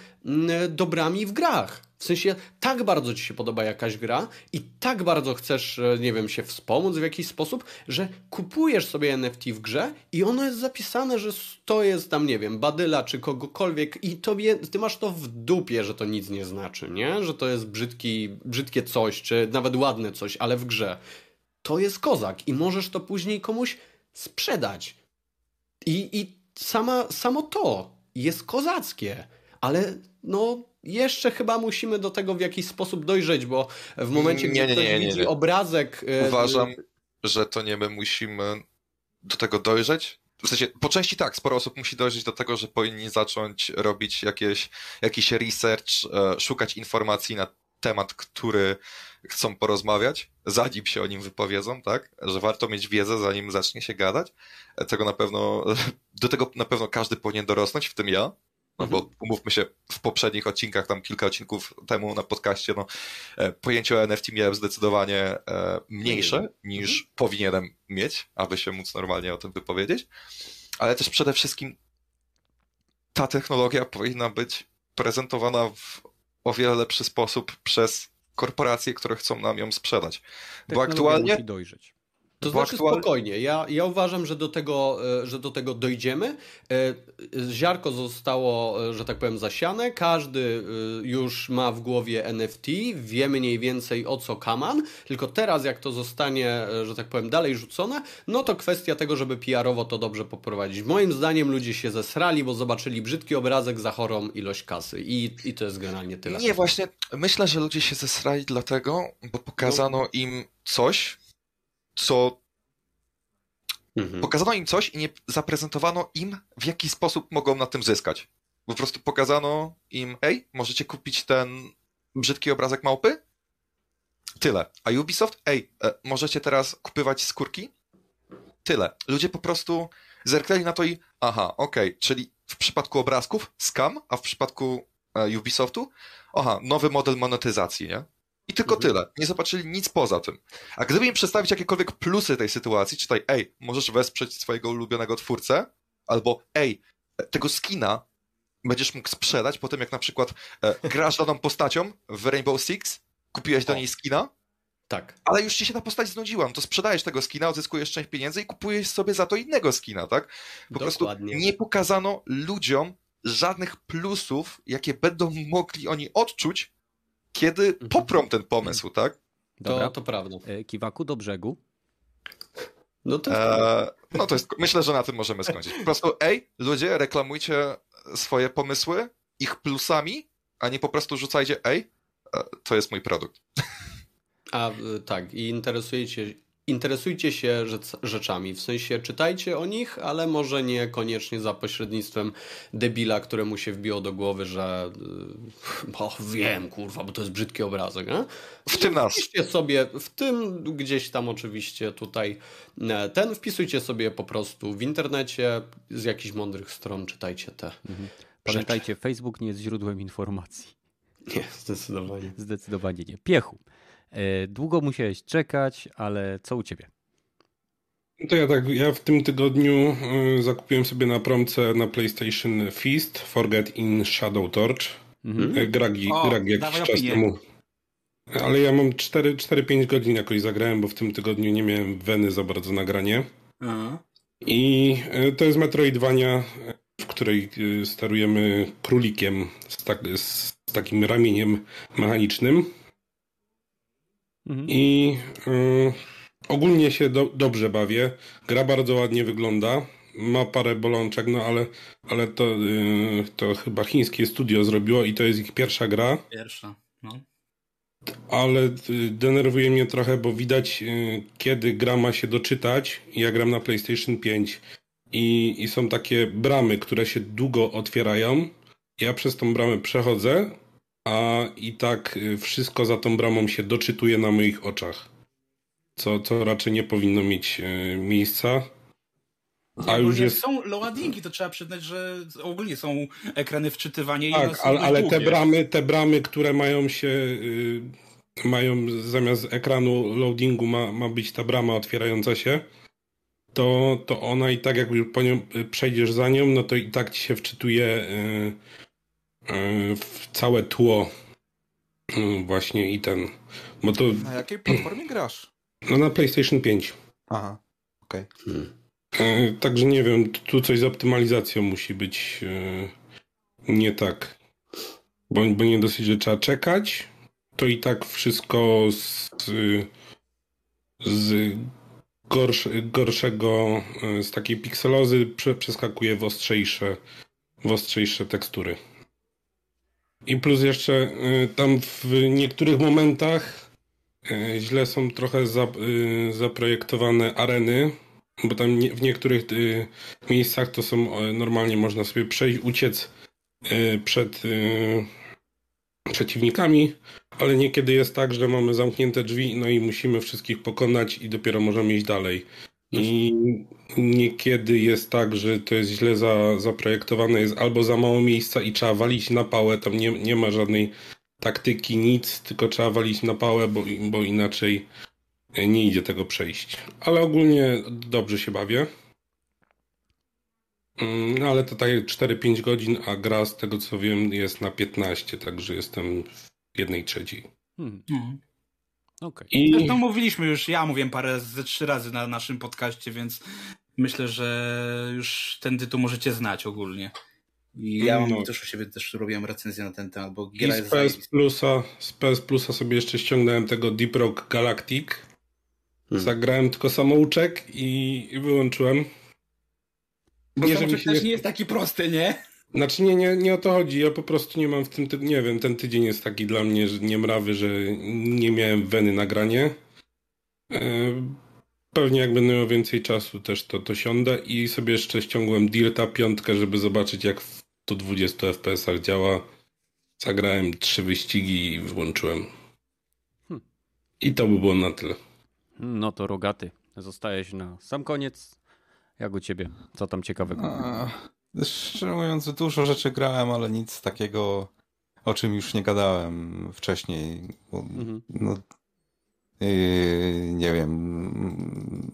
dobrami w grach. W sensie tak bardzo ci się podoba jakaś gra i tak bardzo chcesz, e, nie wiem, się wspomóc w jakiś sposób, że kupujesz sobie NFT w grze i ono jest zapisane, że to jest tam, nie wiem, badyla czy kogokolwiek i tobie, ty masz to w dupie, że to nic nie znaczy, nie? Że to jest brzydki, brzydkie coś, czy nawet ładne coś, ale w grze. To jest kozak i możesz to później komuś sprzedać. I, i sama, samo to jest kozackie, ale no jeszcze chyba musimy do tego w jakiś sposób dojrzeć, bo w momencie, gdy nie, ktoś nie, nie, widzi obrazek... E, Uważam, że to nie my musimy do tego dojrzeć, w sensie, po części tak, sporo osób musi dojrzeć do tego, że powinni zacząć robić jakieś, jakiś research, e, szukać informacji na temat, który chcą porozmawiać, zanim się o nim wypowiedzą, tak? Że warto mieć wiedzę, zanim zacznie się gadać. Tego na pewno, do tego na pewno każdy powinien dorosnąć, w tym ja. No bo mhm. umówmy się, w poprzednich odcinkach, tam kilka odcinków temu na podcaście, no, e, pojęcie o NFT miałem zdecydowanie e, mniejsze niż mhm. powinienem mieć, aby się móc normalnie o tym wypowiedzieć. Ale też przede wszystkim ta technologia powinna być prezentowana w o wiele lepszy sposób przez korporacje, które chcą nam ją sprzedać. Bo aktualnie. Musi dojrzeć. To znaczy aktualnie... spokojnie. Ja, ja uważam, że do, tego, e, że do tego dojdziemy. E, ziarko zostało, e, że tak powiem, zasiane. Każdy już ma w głowie NFT, wie mniej więcej o co kaman. Tylko teraz, jak to zostanie, że tak powiem, dalej rzucone, no to kwestia tego, żeby PR-owo to dobrze poprowadzić. Moim zdaniem ludzie się zesrali, bo zobaczyli brzydki obrazek za chorą ilość kasy. I, i to jest generalnie tyle. Nie, właśnie myślę, że ludzie się zesrali dlatego, bo pokazano no. im coś, co mhm. pokazano im coś i nie zaprezentowano im, w jaki sposób mogą na tym zyskać. Po prostu pokazano im, ej, możecie kupić ten brzydki obrazek małpy? Tyle. A Ubisoft, ej, e, możecie teraz kupywać skórki? Tyle. Ludzie po prostu zerknęli na to i, aha, okej, okay. czyli w przypadku obrazków scam, a w przypadku e, Ubisoftu, aha, nowy model monetyzacji, nie? I tylko mhm. tyle. Nie zobaczyli nic poza tym. A gdyby im przedstawić jakiekolwiek plusy tej sytuacji, czytaj, ej, możesz wesprzeć swojego ulubionego twórcę, albo ej, tego skina będziesz mógł sprzedać po tym, jak na przykład e, grasz daną postacią w Rainbow Six, kupiłeś do niej skina, tak. Ale już ci się ta postać znudziła, no to sprzedajesz tego skina, odzyskujesz część pieniędzy i kupujesz sobie za to innego skina, tak? Po Dokładnie. prostu nie pokazano ludziom żadnych plusów, jakie będą mogli oni odczuć, kiedy mhm. poprą ten pomysł, tak? Dobra. To, to prawda. E, kiwaku do brzegu. No to... Eee, no to jest, myślę, że na tym możemy skończyć. Po prostu, ej, ludzie, reklamujcie swoje pomysły, ich plusami, a nie po prostu rzucajcie, ej, e, to jest mój produkt. A tak, i interesujecie interesujcie się rzeczami, w sensie czytajcie o nich, ale może nie koniecznie za pośrednictwem debila, któremu się wbiło do głowy, że y, o, wiem, kurwa, bo to jest brzydki obrazek. Nie? W tym nas. Wpiszcie sobie, w tym gdzieś tam oczywiście tutaj e, ten, wpisujcie sobie po prostu w internecie z jakichś mądrych stron, czytajcie te mhm. Pamiętajcie, Facebook nie jest źródłem informacji. Nie, zdecydowanie. Zdecydowanie nie. Piechu. E, długo musiałeś czekać, ale co u ciebie? To ja tak, ja w tym tygodniu e, zakupiłem sobie na promce na PlayStation Feast Forget in Shadow Torch. Mhm. E, gragi, o, gragi jakiś czas opinię. temu. Ale ja mam 4-5 godzin jakoś zagrałem, bo w tym tygodniu nie miałem weny za bardzo na granie. Aha. I to jest Metroidvania, w której sterujemy królikiem z, tak, z takim ramieniem mechanicznym. Mhm. I y, ogólnie się do, dobrze bawię. Gra bardzo ładnie wygląda. Ma parę bolączek, no ale, ale to, y, to chyba chińskie studio zrobiło i to jest ich pierwsza gra. Pierwsza, no. Ale y, denerwuje mnie trochę, bo widać, y, kiedy gra ma się doczytać. Ja gram na PlayStation 5 i, i są takie bramy, które się długo otwierają. Ja przez tą bramę przechodzę, a i tak y, wszystko za tą bramą się doczytuje na moich oczach. Co, co raczej nie powinno mieć y, miejsca. A już jest... Są loadingi, to trzeba przyznać, że ogólnie są ekrany wczytywania. Tak, ale, ale te bramy, te bramy, które mają się, y, mają zamiast ekranu loadingu ma, ma być ta brama otwierająca się, to, to ona i tak jak po nią, przejdziesz za nią, no to i tak ci się wczytuje w całe tło mm, właśnie i ten. Bo to... Na jakiej platformie grasz? No na PlayStation 5. Aha, okej. Okay. Hmm. E, także nie wiem, tu coś z optymalizacją musi być e, nie tak. Bo, bo nie dosyć, że trzeba czekać, to i tak wszystko z, z gorsze, gorszego, e, z takiej pikselozy przeskakuje w ostrzejsze, w ostrzejsze tekstury. I plus jeszcze y, tam w niektórych momentach y, źle są trochę y, zaprojektowane areny, bo tam w niektórych miejscach to są normalnie można sobie przejść, uciec przed przeciwnikami, ale niekiedy jest tak, że mamy zamknięte drzwi, no i musimy wszystkich pokonać i dopiero możemy iść dalej. I niekiedy jest tak, że to jest źle za, zaprojektowane, jest albo za mało miejsca i trzeba walić na pałę, tam nie, nie ma żadnej taktyki, nic, tylko trzeba walić na pałę, bo, bo inaczej nie idzie tego przejść. Ale ogólnie dobrze się bawię. No ale to tak 4-5 godzin, a gra z tego co wiem jest na 15, także jestem w jednej trzeciej. Hmm. Okay. I... Zresztą mówiliśmy już, ja mówiłem parę ze trzy razy na naszym podcaście, więc myślę, że już ten tytuł możecie znać ogólnie. I ja mam no. też u siebie też robiłem recenzję na ten temat, bo gra z PS Plusa, z PS Plusa sobie jeszcze ściągnąłem tego Deep Rock Galactic. Hmm. Zagrałem tylko samouczek i, i wyłączyłem. Bo nie, samouczek też nie jest taki prosty, nie? Znaczy nie, nie, nie o to chodzi, ja po prostu nie mam w tym, ty... nie wiem, ten tydzień jest taki dla mnie że niemrawy, że nie miałem weny nagranie. E, pewnie jak będę miał więcej czasu też to, to siądę i sobie jeszcze ściągłem Dirta piątkę, żeby zobaczyć jak w 120 FPS-ach działa. Zagrałem trzy wyścigi i wyłączyłem. Hmm. I to by było na tyle. No to rogaty. Zostajesz na sam koniec. Jak u ciebie? Co tam ciekawego? A, szczerze mówiąc, dużo rzeczy grałem, ale nic takiego, o czym już nie gadałem wcześniej. Bo, mhm. no, yy, nie wiem.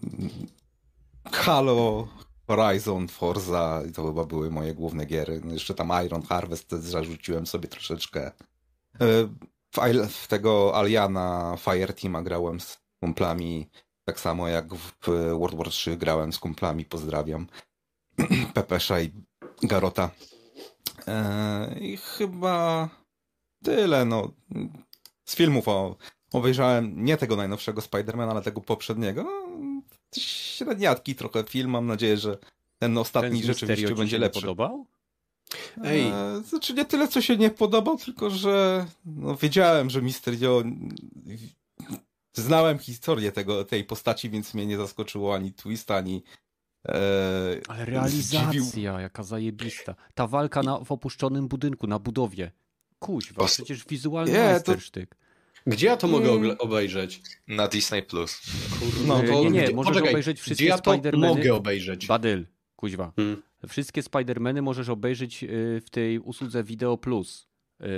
Halo, Horizon, Forza, to chyba były moje główne giery. No jeszcze tam Iron Harvest zarzuciłem sobie troszeczkę. Yy, w, w tego Aliana Fireteama grałem z kumplami, tak samo jak w World War 3 grałem z kumplami, pozdrawiam. Pepesza i Garota. Eee, I chyba tyle, no. Z filmów o, obejrzałem nie tego najnowszego Spidermana, ale tego poprzedniego. No, średniatki trochę film, mam nadzieję, że ten ostatni ten rzeczywiście będzie lepszy. podobał? Ej. Eee, znaczy nie tyle, co się nie podobał, tylko że no, wiedziałem, że Mysterio znałem historię tego, tej postaci, więc mnie nie zaskoczyło ani twist, ani e, ale realizacja, zdziwił. jaka zajebista. Ta walka na, w opuszczonym budynku, na budowie. Kuźwa, przecież wizualny nie, majstersztyk. To... Gdzie ja to mogę hmm. obejrzeć? Na Disney+. Plus. No, to... Nie, nie, możesz Poczekaj, obejrzeć wszystkie ja Spidermany. mogę obejrzeć? Badyl, kuźwa. Hmm. Wszystkie Spidermany możesz obejrzeć y, w tej usłudze Video Plus.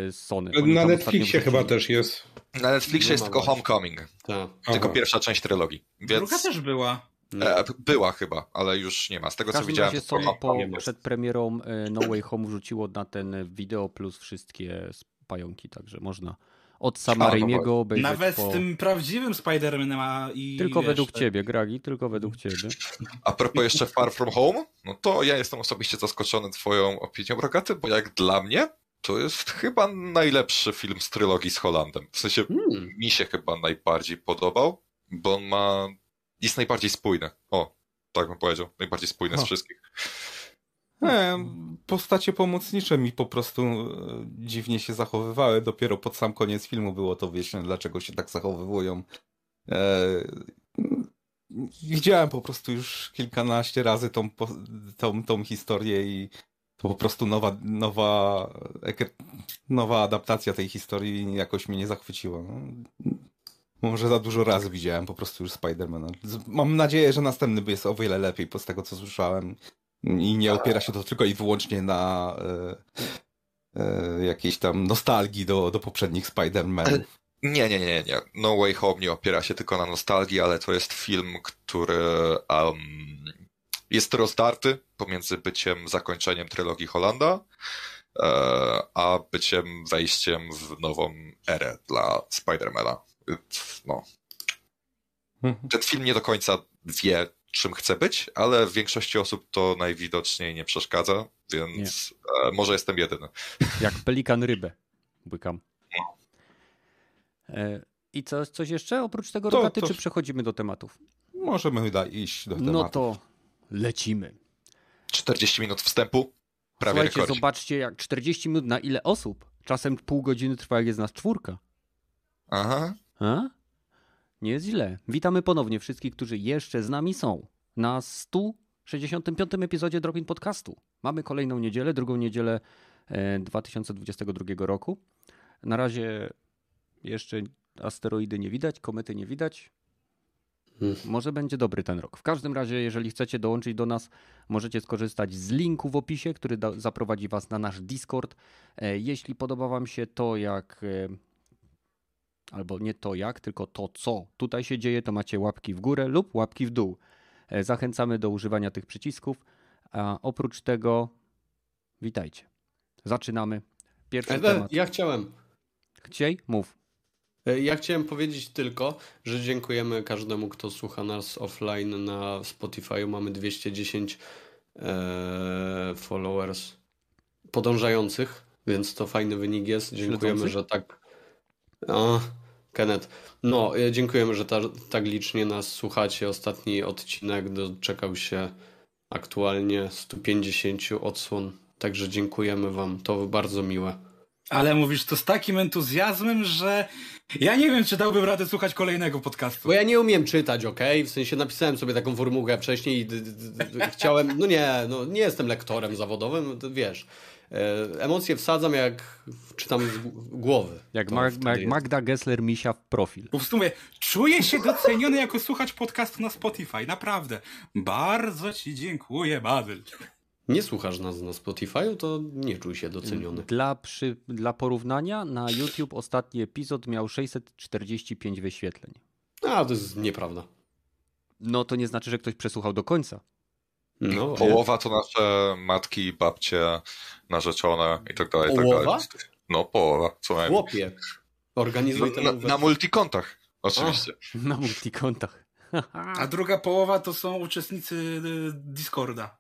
Y, z Sony. Na Netflixie chyba też jest. Na Netflixie jest tylko Homecoming. Tak. Tylko pierwsza część trylogii. Więc... Druga też była. E, była chyba, ale już nie ma. Z tego co widziałem. Razie Sony po, przed premierą e, No Way Home wrzuciło na ten Video Plus wszystkie pająki, także można od sama Raimiego obejrzeć. Nawet po... z tym prawdziwym Spider-Manem i. Tylko wiesz, według ciebie, Gragi, tylko według ciebie. A propos jeszcze Far From Home, no to ja jestem osobiście zaskoczony twoją opinią, Rogaty, bo jak dla mnie to jest chyba najlepszy film z trylogii z Holandem. W sensie hmm. mi się chyba najbardziej podobał, bo on ma. Jest najbardziej spójny. O, tak bym powiedział. Najbardziej spójny o. z wszystkich. Nie, postacie pomocnicze mi po prostu e, dziwnie się zachowywały. Dopiero pod sam koniec filmu było to wieczne, dlaczego się tak zachowują. E, widziałem po prostu już kilkanaście razy tą, tą, tą historię i to po prostu nowa, nowa, nowa adaptacja tej historii jakoś mnie nie zachwyciła. No. Może za dużo razy widziałem po prostu już Spidermana. Mam nadzieję, że następny jest o wiele lepiej, po z tego co słyszałem. I nie opiera się to tylko i wyłącznie na e, e, jakiejś tam nostalgii do, do poprzednich Spider-Manów. Nie, nie, nie, nie. No Way Home nie opiera się tylko na nostalgii, ale to jest film, który um, jest rozdarty pomiędzy byciem zakończeniem trylogii Holanda, e, a byciem wejściem w nową erę dla Spidermana. No. Mhm. Ten film nie do końca wie, czym chce być, ale w większości osób to najwidoczniej nie przeszkadza, więc nie. może jestem jedyny. Jak pelikan rybę błykam. No. E, I co, coś jeszcze oprócz tego to, rogaty, to... czy przechodzimy do tematów? Możemy iść do no tematów. No to lecimy. 40 minut wstępu. Prawie Słuchajcie, rekord. zobaczcie, jak 40 minut na ile osób? Czasem pół godziny trwa, jak jest nas czwórka. Aha. A? Nie jest źle. Witamy ponownie wszystkich, którzy jeszcze z nami są. na 165 epizodzie Dropin Podcastu. Mamy kolejną niedzielę, drugą niedzielę 2022 e, roku. Na razie jeszcze asteroidy nie widać, komety nie widać. Hmm. Może będzie dobry ten rok. W każdym razie, jeżeli chcecie dołączyć do nas, możecie skorzystać z linku w opisie, który zaprowadzi Was na nasz Discord. E, jeśli podoba Wam się to, jak. Albo nie to jak, tylko to, co tutaj się dzieje, to macie łapki w górę lub łapki w dół. E, zachęcamy do używania tych przycisków. A oprócz tego, witajcie. Zaczynamy. Pierwszy temat. Ja chciałem. Chciej? Mów. E, ja chciałem powiedzieć tylko, że dziękujemy każdemu, kto słucha nas offline na Spotify. Mamy 210 e, followers podążających, więc to fajny wynik jest. Dziękujemy, że tak. O, Kenneth. No, e, dziękujemy, że ta, tak licznie nas słuchacie. Ostatni odcinek doczekał się aktualnie 150 odsłon. Także dziękujemy Wam. To bardzo miłe. Ale mówisz to z takim entuzjazmem, że ja nie wiem, czy dałbym radę słuchać kolejnego podcastu. Bo ja nie umiem czytać, ok? W sensie napisałem sobie taką formułkę wcześniej i chciałem. No nie, no nie jestem lektorem zawodowym, wiesz. E, emocje wsadzam jak czytam z głowy. Jak, Mag jak Magda Gessler misia w profil. Po prostu mówię, czuję się doceniony jako słuchacz podcastu na Spotify. Naprawdę. Bardzo ci dziękuję, Badyl nie słuchasz nas na Spotify, to nie czuj się doceniony. Dla, przy, dla porównania, na YouTube ostatni epizod miał 645 wyświetleń. A, to jest nieprawda. No to nie znaczy, że ktoś przesłuchał do końca. No, Połowa to nasze matki, babcie, narzeczone i tak dalej. Połowa? Tak dalej. No, połowa, co najmniej. Chłopie, organizuj no, na, na multikontach, oczywiście. A, na multikontach. A druga połowa to są uczestnicy y, Discorda.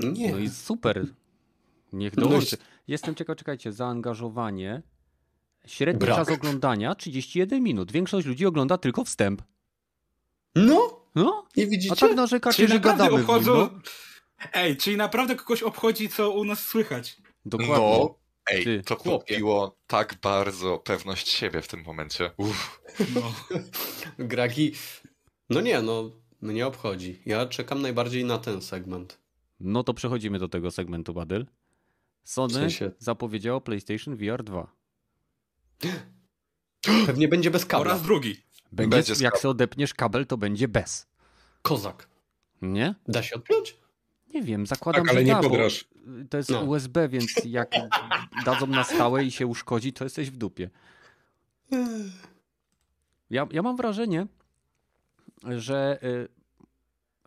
Nie. No i super. Niech no dołączy. Jestem ciekaw, czekajcie, zaangażowanie. Średni Brak. czas oglądania 31 minut. Większość ludzi ogląda tylko wstęp. No? No? Nie widzicie? A tak narzekacie, że gadamy obchodzą... nim, no? Ej, czyli naprawdę kogoś obchodzi, co u nas słychać. Dokładnie. No, ej, Ty, to kupiło tak bardzo pewność siebie w tym momencie. Uff. No. Gragi, no nie, no mnie obchodzi. Ja czekam najbardziej na ten segment. No to przechodzimy do tego segmentu, Badyl. Sony w sensie... zapowiedziało PlayStation VR 2. Pewnie będzie bez kabla. Oraz drugi. Będzie, jak sobie odepniesz kabel, to będzie bez. Kozak. Nie? Da się odpiąć? Nie wiem, zakładam, tak, ale że nie da, pograsz. To jest no. USB, więc jak dadzą na stałe i się uszkodzi, to jesteś w dupie. Ja, ja mam wrażenie, że y,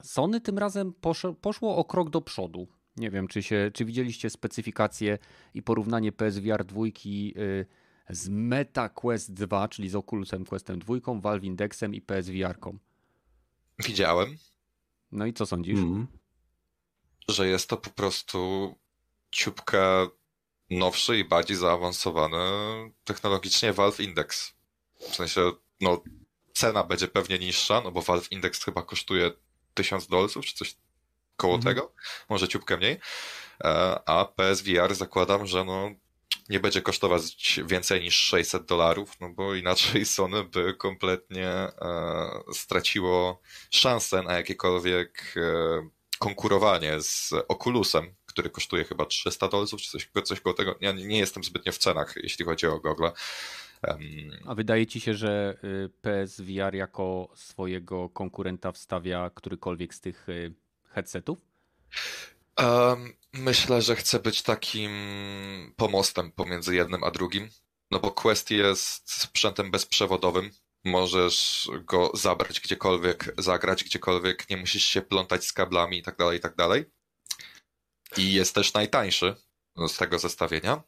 Sony tym razem poszło, poszło o krok do przodu. Nie wiem, czy, się, czy widzieliście specyfikację i porównanie PSVR 2 y, z Meta Quest 2, czyli z Oculusem Questem 2, Valve Indexem i PSVR. -ką. Widziałem. No i co sądzisz? Mm. Że jest to po prostu ciupka nowszy i bardziej zaawansowany technologicznie Valve Index. W sensie, no, cena będzie pewnie niższa, no bo Valve Index chyba kosztuje 1000 dolców, czy coś koło mhm. tego, może ciupkę mniej, e, a PSVR zakładam, że no nie będzie kosztować więcej niż 600 dolarów, no bo inaczej Sony by kompletnie e, straciło szansę na jakiekolwiek e, konkurowanie z Oculusem, który kosztuje chyba 300 dolców, czy coś, coś koło tego. Ja nie jestem zbytnio w cenach, jeśli chodzi o Google. A wydaje ci się, że y, PSVR jako swojego konkurenta wstawia którykolwiek z tych y, headsetów? Myślę, że chce być takim pomostem pomiędzy jednym a drugim. No bo Quest jest sprzętem bezprzewodowym. Możesz go zabrać gdziekolwiek, zagrać gdziekolwiek, nie musisz się plątać z kablami i tak dalej, i tak. I jest też najtańszy z tego zestawienia,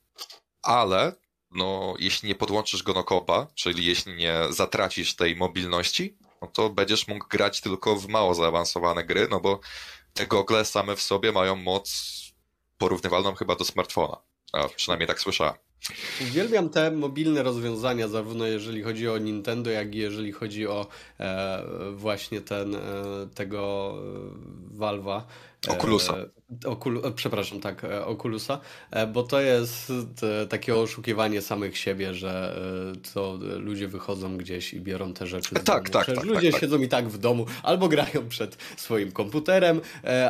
ale no, jeśli nie podłączysz go do kopa, czyli jeśli nie zatracisz tej mobilności, no to będziesz mógł grać tylko w mało zaawansowane gry, no bo te gogle same w sobie mają moc porównywalną chyba do smartfona. A przynajmniej tak słyszałem. Uwielbiam te mobilne rozwiązania, zarówno jeżeli chodzi o Nintendo, jak i jeżeli chodzi o e, właśnie ten, e, tego e, Valve'a. Oculusa. Okul, przepraszam, tak, Oculusa, bo to jest takie oszukiwanie samych siebie, że to ludzie wychodzą gdzieś i biorą te rzeczy. Tak, tak, tak, tak, ludzie tak, siedzą i tak w domu, albo grają przed swoim komputerem,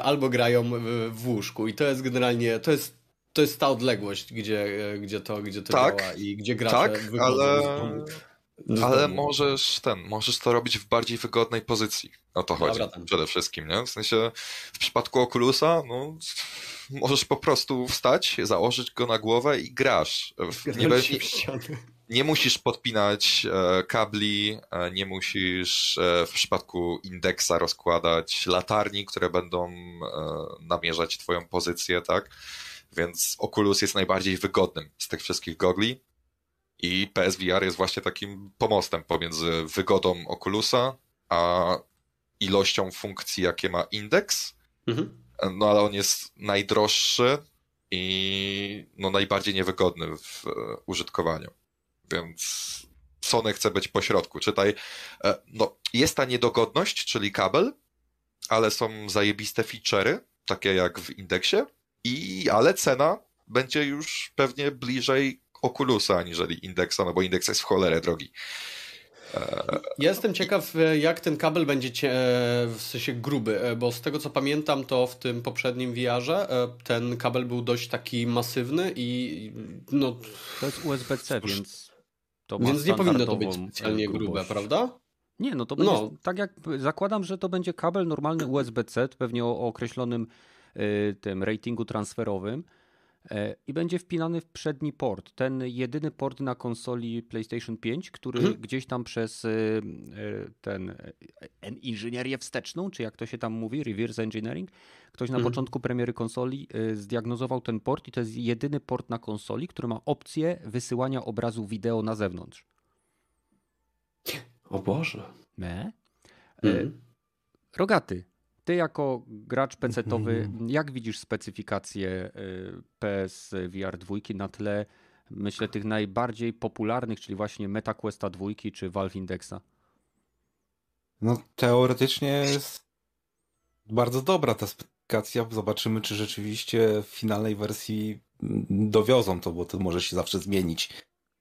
albo grają w łóżku. I to jest generalnie, to jest to jest ta odległość, gdzie, gdzie to, gdzie to tak, działa i gdzie gracze tak, ale... Ale możesz ten, możesz to robić w bardziej wygodnej pozycji. O to chodzi Dobra, przede wszystkim, nie? W sensie w przypadku Oculusa, no, możesz po prostu wstać, założyć go na głowę i grasz. Nie, nie musisz podpinać e, kabli, e, nie musisz e, w przypadku indeksa rozkładać latarni, które będą e, namierzać twoją pozycję, tak? Więc Oculus jest najbardziej wygodnym z tych wszystkich gogli i PSVR jest właśnie takim pomostem pomiędzy wygodą Oculusa a ilością funkcji, jakie ma indeks. Mhm. No ale on jest najdroższy i no, najbardziej niewygodny w e, użytkowaniu. Więc Sony chce być pośrodku. Czytaj, e, no, jest ta niedogodność, czyli kabel, ale są zajebiste feature'y, takie jak w indeksie, i, ale cena będzie już pewnie bliżej Oculusa aniżeli Indexa, no bo Index jest w cholerę drogi. E, jestem ciekaw, jak ten kabel będzie cie, w sensie gruby, e, bo z tego co pamiętam, to w tym poprzednim VR-ze e, ten kabel był dość taki masywny i no... To jest USB-C, więc to Więc nie powinno to być specjalnie grubość. grube, prawda? Nie, no to będzie, no. tak jak zakładam, że to będzie kabel normalny USB-C, pewnie o, o określonym tym ratingu transferowym e, i będzie wpinany w przedni port. Ten jedyny port na konsoli PlayStation 5, który hmm. gdzieś tam przez y, y, ten inżynierię wsteczną, czy jak to się tam mówi, reverse engineering, ktoś na hmm. początku premiery konsoli zdiagnozował ten port i to jest jedyny port na konsoli, który ma opcję wysyłania obrazu wideo na zewnątrz. O Boże. Me? Hmm. Rogaty, ty jako gracz PC-towy, mm. jak widzisz specyfikację y, PS VR 2 na tle, myślę, tych najbardziej popularnych, czyli właśnie MetaQuesta 2 czy Valve Indexa? No teoretycznie jest bardzo dobra ta specyfikacja. Zobaczymy, czy rzeczywiście w finalnej wersji dowiozą to, bo to może się zawsze zmienić.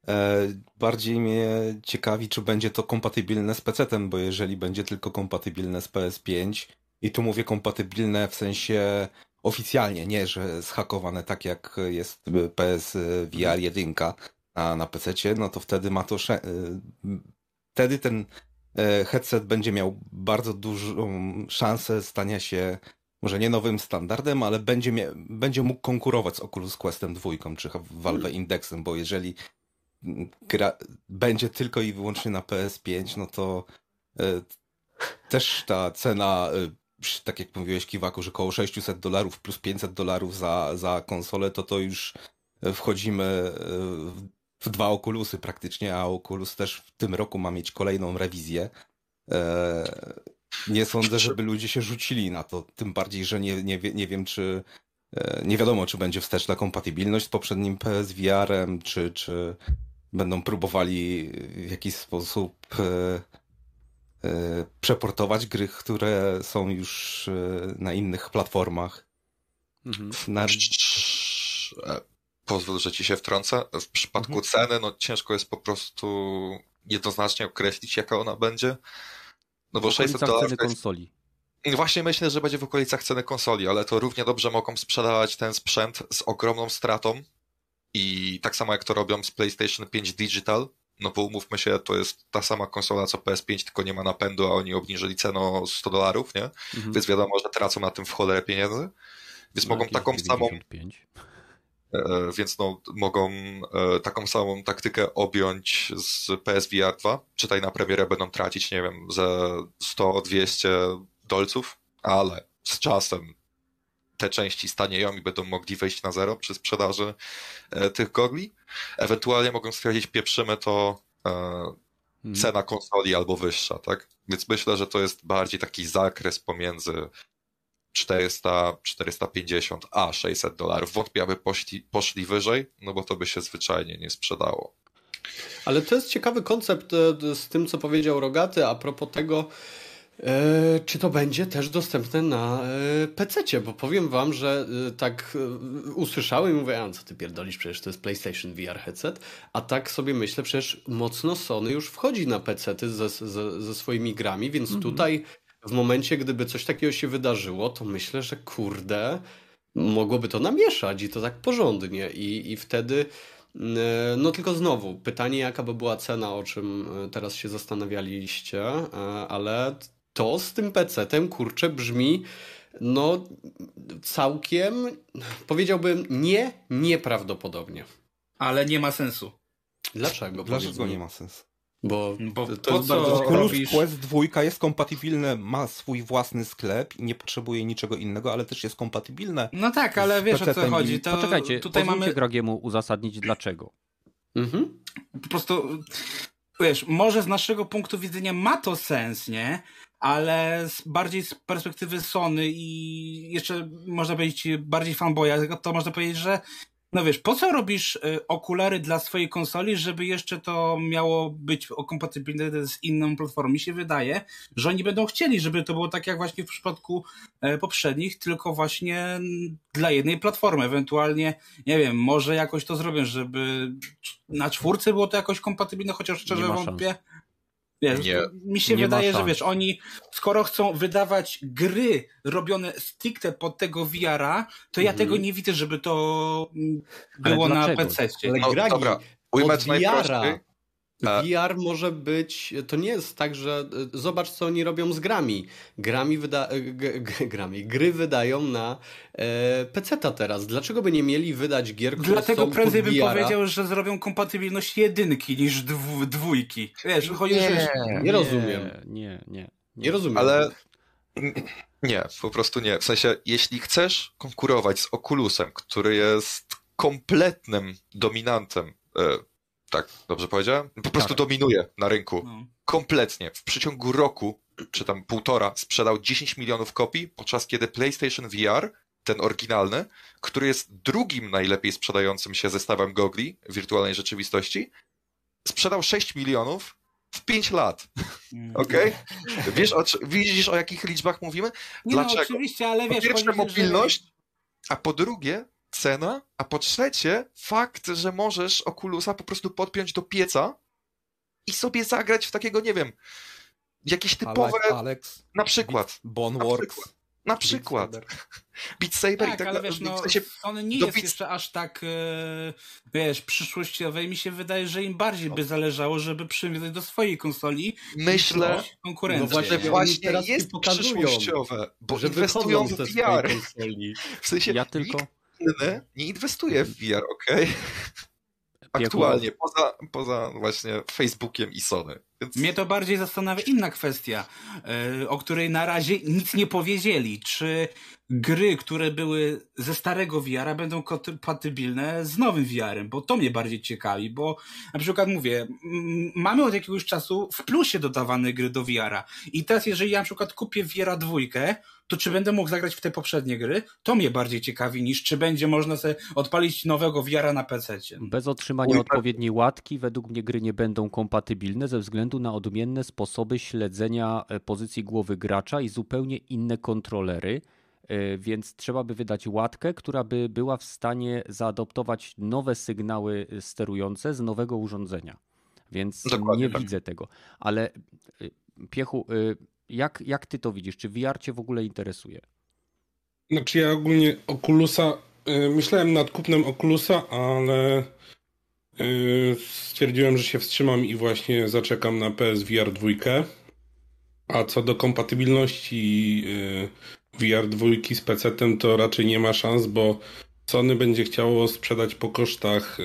E, bardziej mnie ciekawi, czy będzie to kompatybilne z PC-tem, bo jeżeli będzie tylko kompatybilne z PS5, i tu mówię kompatybilne w sensie oficjalnie, nie, że zhakowane tak jak jest PS VR 1 na, na PC, no to wtedy ma to. Y, wtedy ten e, headset będzie miał bardzo dużą szansę stania się może nie nowym standardem, ale będzie, mia- będzie mógł konkurować z Oculus Questem 2 czy Valve hmm. Indexem, bo jeżeli gra będzie tylko i wyłącznie na PS5, no to y, też ta cena y, tak jak mówiłeś Kiwaku, że około 600 dolarów plus 500 dolarów za, za konsolę, to to już e, wchodzimy e, w dwa Oculusy praktycznie, a Oculus też w tym roku ma mieć kolejną rewizję. E, nie sądzę, żeby ludzie się rzucili na to, tym bardziej, że nie, nie, nie wiem, czy nie wiadomo, czy będzie wsteczna kompatybilność z poprzednim PSVR-em, czy, czy będą próbowali w jakiś sposób E, przeportować gry, które są już e, na innych platformach. Mhm. Na... E, pozwól, że ci się wtrącę. W przypadku mhm. ceny, no ciężko jest po prostu jednoznacznie określić, jaka ona będzie. No bo 600 dolarów. ceny konsoli. Właśnie myślę, że będzie w okolicach ceny konsoli, ale to równie dobrze mogą sprzedawać ten sprzęt z ogromną stratą. I tak samo jak to robią z PlayStation 5 Digital, no bo umówmy się, to jest ta sama konsola co PS5, tylko nie ma napędu, a oni obniżyli cenę o 100 dolarów, nie? Mhm. Więc wiadomo, że tracą na tym w cholerę pieniędzy. Więc no, mogą taką samą. E, więc no, mogą e, taką samą taktykę objąć z PSVR 2. Czytaj na premierę będą tracić, nie wiem, ze 100-200 dolców, ale z czasem te części stanieją i będą mogli wejść na zero przy sprzedaży e, tych gogli. Ewentualnie mogą stwierdzić, pieprzymy to e, hmm. cena konsoli albo wyższa, tak? Więc myślę, że to jest bardziej taki zakres pomiędzy 400, 450, a 600 dolarów. Wątpię, aby poszli, poszli wyżej, no bo to by się zwyczajnie nie sprzedało. Ale to jest ciekawy koncept e, z tym, co powiedział Rogaty a propos tego, czy to będzie też dostępne na e, PC, bo powiem wam, że tak usłyszałem i mówię, a co ty pierdolisz, przecież to jest PlayStation VR headset, a tak sobie myślę, przecież mocno Sony już wchodzi na PC ze, ze, ze swoimi grami, więc mhm. tutaj w momencie, gdyby coś takiego się wydarzyło, to myślę, że kurde, mogłoby to namieszać i to tak porządnie. I, i wtedy E, no tylko znowu, pytanie jaka by była cena, o czym e, teraz się zastanawialiście, e, ale to z tym PC-tem, kurczę, brzmi no całkiem, powiedziałbym nie, nieprawdopodobnie. Ale nie ma sensu. Dlaczego? Dlaczego nie ma sensu? Bo, Bo to jest bardzo Oculus Quest 2 jest kompatybilne, ma swój własny sklep i nie potrzebuje niczego innego, ale też jest kompatybilne. No tak, ale wiesz o co chodzi. To Poczekajcie, tutaj mamy Gragiemu uzasadnić dlaczego. Mhm. Po prostu, wiesz, może z naszego punktu widzenia ma to sens, nie? Ale z, bardziej z perspektywy Sony i jeszcze można powiedzieć bardziej fanboya, to można powiedzieć, że no wiesz, po co robisz y, okulary dla swojej konsoli, żeby jeszcze to miało być kompatybilne z inną platformą? Mi się wydaje, że oni będą chcieli, żeby to było tak jak właśnie w przypadku e, poprzednich, tylko właśnie dla jednej platformy. Ewentualnie, nie wiem, może jakoś to zrobią, żeby na czwórce było to jakoś kompatybilne, chociaż szczerze wątpię. Szans. Wiesz, nie, mi się wydaje, że wiesz, oni skoro chcą wydawać gry robione stricte pod tego VR-a, to ja mhm. tego nie widzę, żeby to było na PC. Ale no, gragi, dobra, ujmę VR-a VR może być, to nie jest tak, że e, zobacz co oni robią z grami. Grami wyda, e, g, g, grami, gry wydają na e, PC-ta teraz. Dlaczego by nie mieli wydać gier, które Dlatego prędzej bym powiedział, że zrobią kompatybilność jedynki niż dwu, dwójki. Wiesz, chodzi, nie, że... nie rozumiem. Nie, nie, nie. Nie rozumiem. Ale nie, po prostu nie. W sensie, jeśli chcesz konkurować z Oculusem, który jest kompletnym dominantem e, tak, dobrze powiedziałem? Po prostu tak. dominuje na rynku. No. Kompletnie. W przeciągu roku, czy tam półtora, sprzedał 10 milionów kopii, podczas kiedy PlayStation VR, ten oryginalny, który jest drugim najlepiej sprzedającym się zestawem gogli wirtualnej rzeczywistości, sprzedał 6 milionów w 5 lat. Mm. Okej? Okay? Wiesz, o, widzisz o jakich liczbach mówimy? Nie Dlaczego? No, oczywiście, ale wiesz... Po pierwsze mobilność, że... a po drugie cena, a po trzecie fakt, że możesz Oculusa po prostu podpiąć do pieca i sobie zagrać w takiego, nie wiem, jakieś typowe... Alex, na przykład. Boneworks. Na przykład. Beat Saber tak, i tak ale wiesz, no, w sensie on nie jest Beat... jeszcze aż tak, e, wiesz, przyszłościowe i mi się wydaje, że im bardziej by zależało, żeby przywiązać do swojej konsoli Myślę, konkurencję. No właśnie, właśnie teraz jest przyszłościowe, bo że inwestują w VR. W sensie, ja tylko nie inwestuje w VR, ok? Aktualnie, poza, poza właśnie Facebookiem i Sony. Mnie to bardziej zastanawia inna kwestia, e, o której na razie nic nie powiedzieli. Czy gry, które były ze starego VR-a będą kompatybilne z nowym VR-em? Bo to mnie bardziej ciekawi, bo na przykład mówię, mamy od jakiegoś czasu w plusie dodawane gry do VR-a. I teraz jeżeli ja na przykład kupię VR-a dwójkę, to czy będę mógł zagrać w te poprzednie gry? To mnie bardziej ciekawi niż czy będzie można sobie odpalić nowego VR-a na PC. Bez otrzymania odpowiedniej łatki według mnie gry nie będą kompatybilne ze względu na odmienne sposoby śledzenia e, pozycji głowy gracza i zupełnie inne kontrolery e, więc trzeba by wydać łatkę, która by była w stanie zaadoptować nowe sygnały sterujące z nowego urządzenia. Więc Dokładnie nie tak. widzę tego. Ale e, Piechu, jak, jak ty to widzisz? Czy VR cię w ogóle interesuje? Znaczy ja ogólnie Oculusa, myślałem nad kupnem Oculusa, ale stwierdziłem, że się wstrzymam i właśnie zaczekam na PSVR 2. A co do kompatybilności yy, VR 2 z PC-tem, to raczej nie ma szans, bo Sony będzie chciało sprzedać po kosztach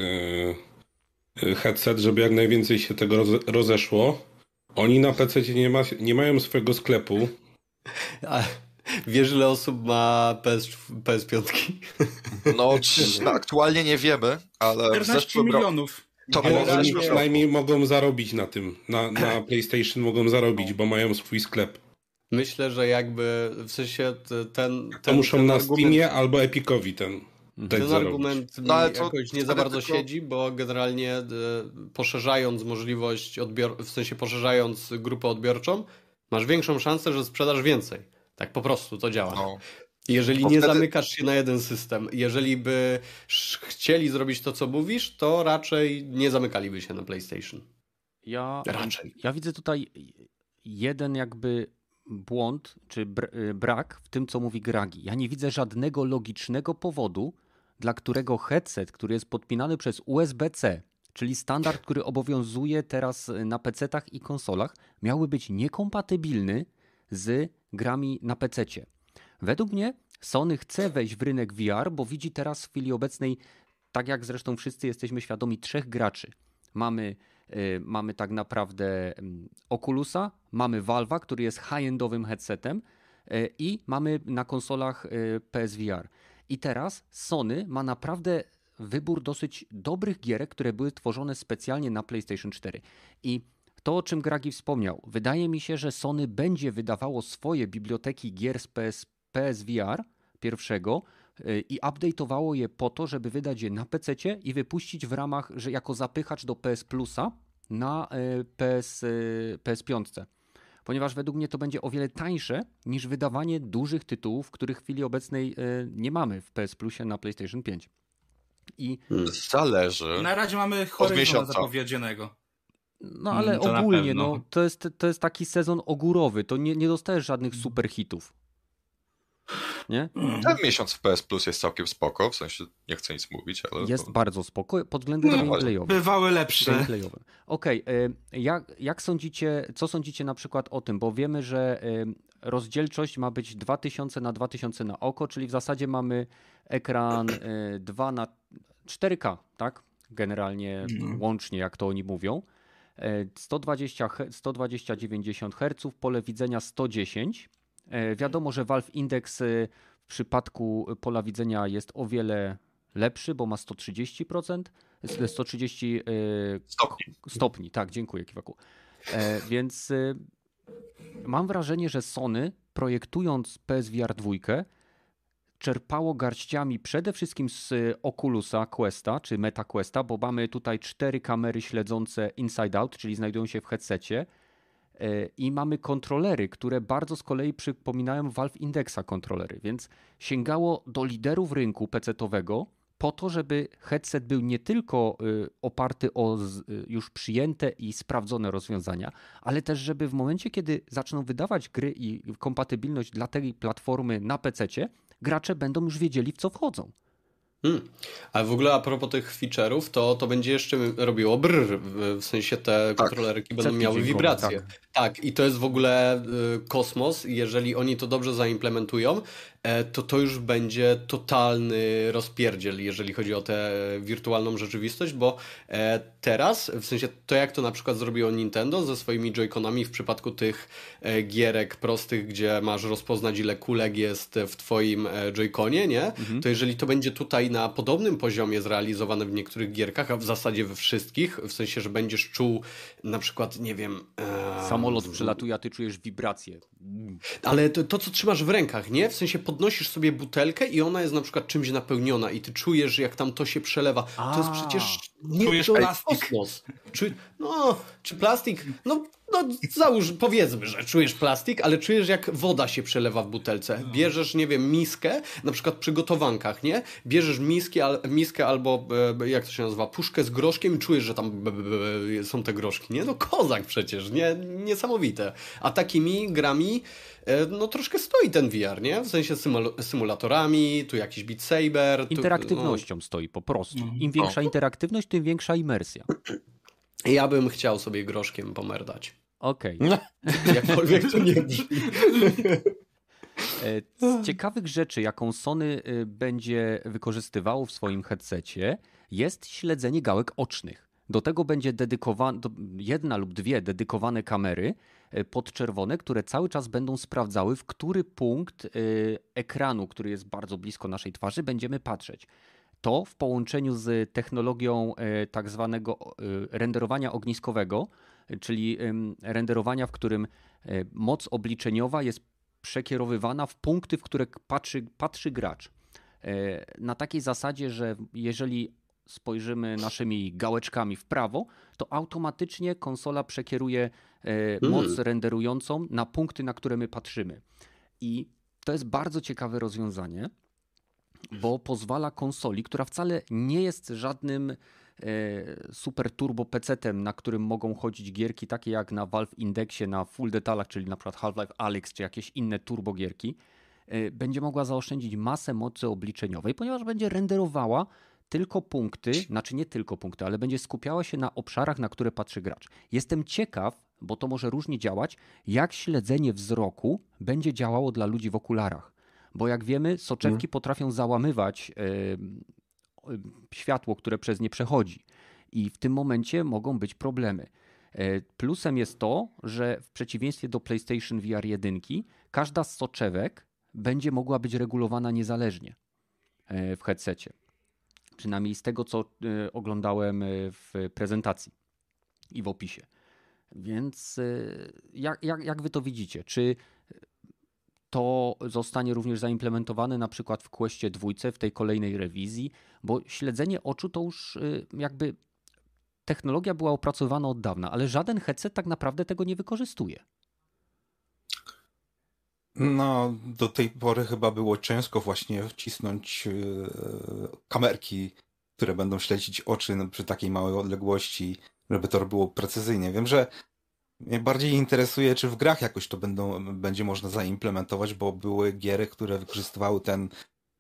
yy, headset, żeby jak najwięcej się tego roze rozeszło. Oni na PC nie, ma, nie mają swojego sklepu. Wiesz, ile osób ma PS, PS5? No, no, aktualnie nie wiemy, ale 14 milionów. To ale oni przynajmniej mogą zarobić na tym. Na, na PlayStation mogą zarobić, bo mają swój sklep. Myślę, że jakby w sensie ten. ten to muszą ten na argument... Steamie albo Epicowi ten. Ten argument no, ale to, jakoś nie za bardzo tylko... siedzi, bo generalnie e, poszerzając możliwość odbior... w sensie poszerzając grupę odbiorczą, masz większą szansę, że sprzedasz więcej. Tak po prostu to działa. No. Jeżeli nie wtedy... zamykasz się na jeden system, jeżeli by chcieli zrobić to, co mówisz, to raczej nie zamykaliby się na PlayStation. Ja, raczej. Ja widzę tutaj jeden jakby błąd czy y, brak w tym, co mówi Gragi. Ja nie widzę żadnego logicznego powodu, dla którego headset, który jest podpinany przez USB-C, czyli standard, który obowiązuje teraz na PC-tach i konsolach, miałby być niekompatybilny z grami na PC-cie. Według mnie Sony chce wejść w rynek VR, bo widzi teraz w chwili obecnej, tak jak zresztą wszyscy jesteśmy świadomi, trzech graczy. Mamy Y, mamy tak naprawdę mm, Oculusa, mamy Valve'a, który jest high-endowym headsetem y, i mamy na konsolach y, PSVR. I teraz Sony ma naprawdę wybór dosyć dobrych gierek, które były tworzone specjalnie na PlayStation 4. I to, o czym Gragi wspomniał, wydaje mi się, że Sony będzie wydawało swoje biblioteki gier z PS, PSVR pierwszego, i update'owało je po to, żeby wydać je na PC i wypuścić w ramach, że jako zapychacz do PS Plusa na e, PS, e, PS5. Ponieważ według mnie to będzie o wiele tańsze niż wydawanie dużych tytułów, których w chwili obecnej nie mamy w PS Plusie na PlayStation 5. I hmm. Zależy. Na razie mamy Horizon zapowiedzianego. No ale to ogólnie, no, to, jest, to jest taki sezon ogórowy, to nie, nie dostajesz żadnych super hitów nie? Ten miesiąc w PS Plus jest całkiem spoko, w sensie nie chcę nic mówić, ale... Jest to... bardzo spoko pod względem no, gameplayowym. Bywały lepsze. Okej, okay, jak, jak sądzicie, co sądzicie na przykład o tym, bo wiemy, że rozdzielczość ma być 2000 na 2000 na oko, czyli w zasadzie mamy ekran 2 na 4K, tak? Generalnie no. łącznie, jak to oni mówią. 120, 120 90 Hz, pole widzenia 110 E, wiadomo, że Valve Index e, w przypadku pola widzenia jest o wiele lepszy, bo ma 130%, 130 e, stopni. stopni. Tak, dziękuję Kiwaku. Więc mam wrażenie, że Sony projektując PSVR 2 czerpało garściami przede wszystkim z Oculusa Questa, czy Meta Questa, bo mamy tutaj cztery kamery śledzące inside out, czyli znajdują się w headsetie i mamy kontrolery, które bardzo z kolei przypominają Valve Indexa kontrolery, więc sięgało do liderów rynku PC-owego po to, żeby headset był nie tylko y, oparty o y, już przyjęte i sprawdzone rozwiązania, ale też, żeby w momencie, kiedy zaczną wydawać gry i kompatybilność dla tej platformy na PC, gracze będą już wiedzieli, w co wchodzą. Hmm. A w ogóle a propos tych feature'ów, to to będzie jeszcze robiło brr, w sensie te tak. kontrolerki będą miały wibracje. Tak. tak. i to jest w ogóle y, kosmos. Jeżeli oni to dobrze zaimplementują, to to już będzie totalny rozpierdziel, jeżeli chodzi o tę wirtualną rzeczywistość, bo e, teraz, w sensie to jak to na przykład zrobiło Nintendo ze swoimi Joy-Conami w przypadku tych e, gierek prostych, gdzie masz rozpoznać ile kulek jest w twoim Joy-Conie, nie? Mhm. To jeżeli to będzie tutaj na podobnym poziomie zrealizowane w niektórych gierkach, a w zasadzie we wszystkich, w sensie, że będziesz czuł na przykład, nie wiem... Samolot przelatuje, a ty czujesz wibrację. Ale to, to, co trzymasz w rękach, nie? W sensie podnosisz sobie butelkę i ona jest na przykład czymś napełniona i ty czujesz, jak tam to się przelewa. A, to jest przecież nie czujesz to plastik. kosmos. Czuj, no, czy plastik? No, no załóż, powiedzmy, że czujesz plastik, ale czujesz jak woda się przelewa w butelce. No. Bierzesz, nie wiem, miskę, na przykład przy gotowankach, nie? Bierzesz miski, al, miskę albo, e, jak to się nazywa, puszkę z groszkiem i czujesz, że tam są te groszki, nie? No kozak przecież, nie? Niesamowite. A takimi grami no troszkę stoi ten VR, nie? W sensie symulatorami, tu jakiś Beat Saber. Tu, Interaktywnością no. stoi po prostu. Mhm. Im większa interaktywność, tym większa imersja. Ja bym chciał sobie groszkiem pomerdać. Okej. Okay. Jakkolwiek to nie brzmi. E, z ciekawych rzeczy, jaką Sony e, będzie wykorzystywało w swoim headsetie, jest śledzenie gałek ocznych. Do tego będzie dedykowane, jedna lub dwie dedykowane kamery, E, podczerwone, które cały czas będą sprawdzały, w który punkt e, ekranu, który jest bardzo blisko naszej twarzy, będziemy patrzeć. To w połączeniu z technologią e, tak zwanego renderowania ogniskowego czyli renderowania, w którym moc obliczeniowa jest przekierowywana w punkty, w które patrzy, patrzy gracz. Na takiej zasadzie, że jeżeli spojrzymy naszymi gałeczkami w prawo, to automatycznie konsola przekieruje moc hmm. renderującą na punkty, na które my patrzymy. I to jest bardzo ciekawe rozwiązanie, bo pozwala konsoli, która wcale nie jest żadnym e, super turbo PC-tem, na którym mogą chodzić gierki takie jak na Valve Indexie na full detalach, czyli na przykład Half-Life Alyx czy jakieś inne turbo gierki, e, będzie mogła zaoszczędzić masę mocy obliczeniowej, ponieważ będzie renderowała tylko punkty, znaczy nie tylko punkty, ale będzie skupiała się na obszarach, na które patrzy gracz. Jestem ciekaw, bo to może różnie działać, jak śledzenie wzroku będzie działało dla ludzi w okularach. Bo jak wiemy, soczewki hmm. potrafią załamywać yy, światło, które przez nie przechodzi. I w tym momencie mogą być problemy. E, plusem jest to, że w przeciwieństwie do PlayStation VR 1, każda z soczewek będzie mogła być regulowana niezależnie e, w headsetie. Przynajmniej z tego, co oglądałem w prezentacji i w opisie. Więc y, jak, jak, jak wy to widzicie? Czy to zostanie również zaimplementowane na przykład w Questie dwójce, w tej kolejnej rewizji? Bo śledzenie oczu to już y, jakby technologia była opracowana od dawna, ale żaden headset tak naprawdę tego nie wykorzystuje. No, do tej pory chyba było ciężko właśnie wcisnąć y, kamerki, które będą śledzić oczy przy takiej małej odległości żeby to było precyzyjnie. Wiem, że mnie bardziej interesuje, czy w grach jakoś to będą, będzie można zaimplementować, bo były giery, które wykorzystywały ten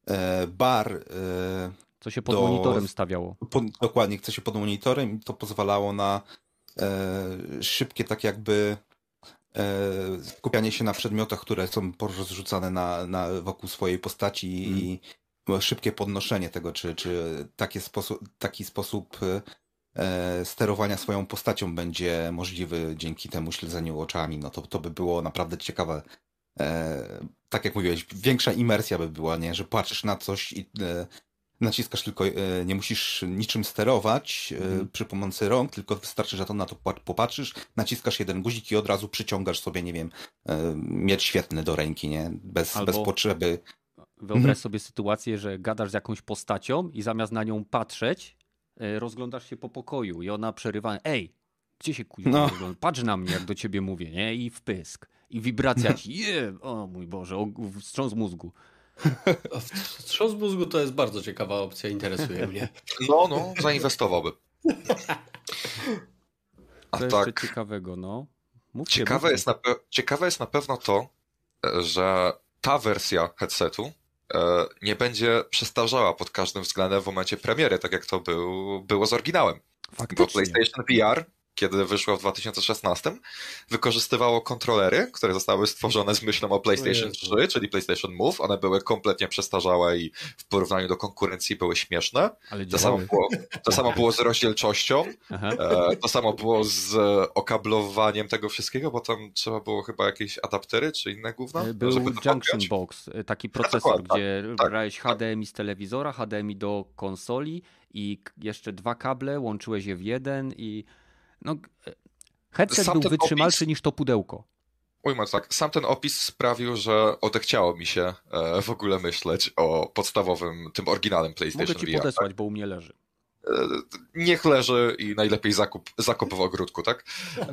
e, bar. E, co się pod do, monitorem stawiało. Dokładnie, co się pod monitorem i to pozwalało na e, szybkie, tak jakby skupianie się na przedmiotach, które są porozrzucane na, na, wokół swojej postaci hmm. i szybkie podnoszenie tego, czy, czy taki sposób, taki sposób E, sterowania swoją postacią będzie możliwy dzięki temu śledzeniu oczami, no to, to by było naprawdę ciekawe. E, tak jak mówiłeś, większa imersja by była, nie? Że patrzysz na coś i e, naciskasz tylko, nie musisz niczym sterować mm. przy pomocy rąk, tylko wystarczy, że to na to popatrzysz, naciskasz jeden guzik i od razu przyciągasz sobie, nie wiem, miecz świetny do ręki, nie? Bez, Albo... bez potrzeby. Wyobraź mhm. sobie sytuację, że gadasz z jakąś postacią i zamiast na nią patrzeć, E, rozglądasz się po pokoju i ona przerywa, ej, gdzie się kuźwa no. Patrz na mnie, jak do ciebie mówię, nie? I wpysk. I wibracja ci, je, o mój Boże, o, wstrząs mózgu. Wstrząs mózgu to jest bardzo ciekawa opcja, interesuje mnie. No, no, zainwestowałbym. A Co tak. ciekawego, no? Mówcie, ciekawe, Jest na, ciekawe jest na pewno to, że ta wersja headsetu E, nie będzie przestarzała pod każdym względem w momencie premiery, tak jak to był, było z oryginałem. Faktycznie. Bo PlayStation VR kiedy wyszło w 2016, wykorzystywało kontrolery, które zostały stworzone z myślą o PlayStation 3, czyli PlayStation Move. One były kompletnie przestarzałe i w porównaniu do konkurencji były śmieszne. Ale to, samo było, to samo było z rozdzielczością, e, to samo było z okablowaniem tego wszystkiego, bo tam trzeba było chyba jakieś adaptery czy inne gówna. E, był Junction Box, e, taki procesor, tak, gdzie tak, brałeś tak. HDMI z telewizora, HDMI do konsoli i jeszcze dwa kable, łączyłeś je w jeden i no, headset Sam był wytrzymalszy opis... niż to pudełko. Ujmę tak, sam ten opis sprawił, że odechciało mi się e, w ogóle myśleć o podstawowym, tym oryginalnym PlayStation Mogę ci VR, podesłać, tak? bo u mnie leży. E, niech leży i najlepiej zakup, zakup w ogródku, tak?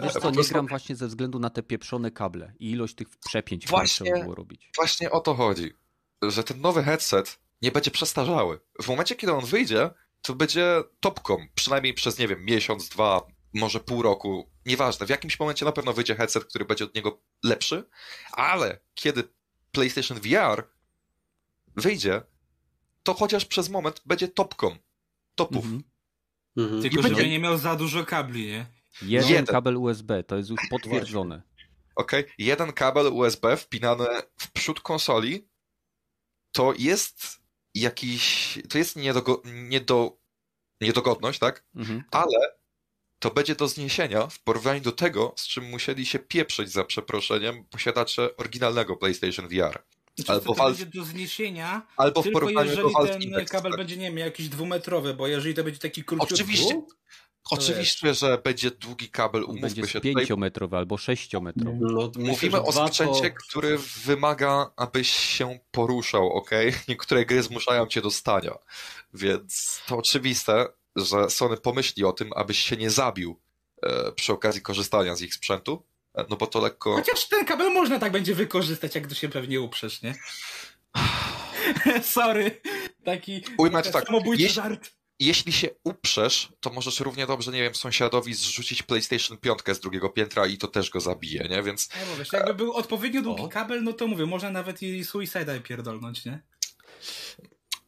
Wiesz co, prostu... nie gram właśnie ze względu na te pieprzone kable i ilość tych przepięć, właśnie, które trzeba było robić. Właśnie o to chodzi, że ten nowy headset nie będzie przestarzały. W momencie, kiedy on wyjdzie, to będzie topką, przynajmniej przez, nie wiem, miesiąc, dwa, może pół roku, nieważne, w jakimś momencie na pewno wyjdzie headset, który będzie od niego lepszy, ale kiedy PlayStation VR wyjdzie, to chociaż przez moment będzie topką topów. Mm -hmm. Tylko, żeby będzie... nie miał za dużo kabli, nie? Jeden, jeden. kabel USB, to jest już potwierdzone. Okej, okay. jeden kabel USB wpinany w przód konsoli to jest jakiś, to jest niedogo, niedo, niedogodność, tak? Mhm. Ale to będzie do zniesienia w porównaniu do tego, z czym musieli się pieprzyć za przeproszeniem posiadacze oryginalnego PlayStation VR. Znaczy, albo to będzie do zniesienia, albo tylko jeżeli ten kabel będzie, nie wiem, jakiś dwumetrowy, bo jeżeli to będzie taki krótki. Oczywiście. Oczywiście, że będzie długi kabel, umówmy będzie się. Będzie 5-metrowy albo 6-metrowy. No, Mówimy o sprzęcie, to... który wymaga, abyś się poruszał, ok? Niektóre gry zmuszają cię do stania, więc to oczywiste, że Sony pomyśli o tym, abyś się nie zabił e, przy okazji korzystania z ich sprzętu, e, no bo to lekko... Chociaż ten kabel można tak będzie wykorzystać, jak to się pewnie uprzesz, nie? Sorry. Taki Ujmę tak, samobójczy jeśli, żart. Jeśli się uprzesz, to możesz równie dobrze, nie wiem, sąsiadowi zrzucić PlayStation 5 z drugiego piętra i to też go zabije, nie? Więc... No, wiesz, jakby był odpowiednio długi o. kabel, no to mówię, można nawet i Suicide'a pierdolnąć, nie?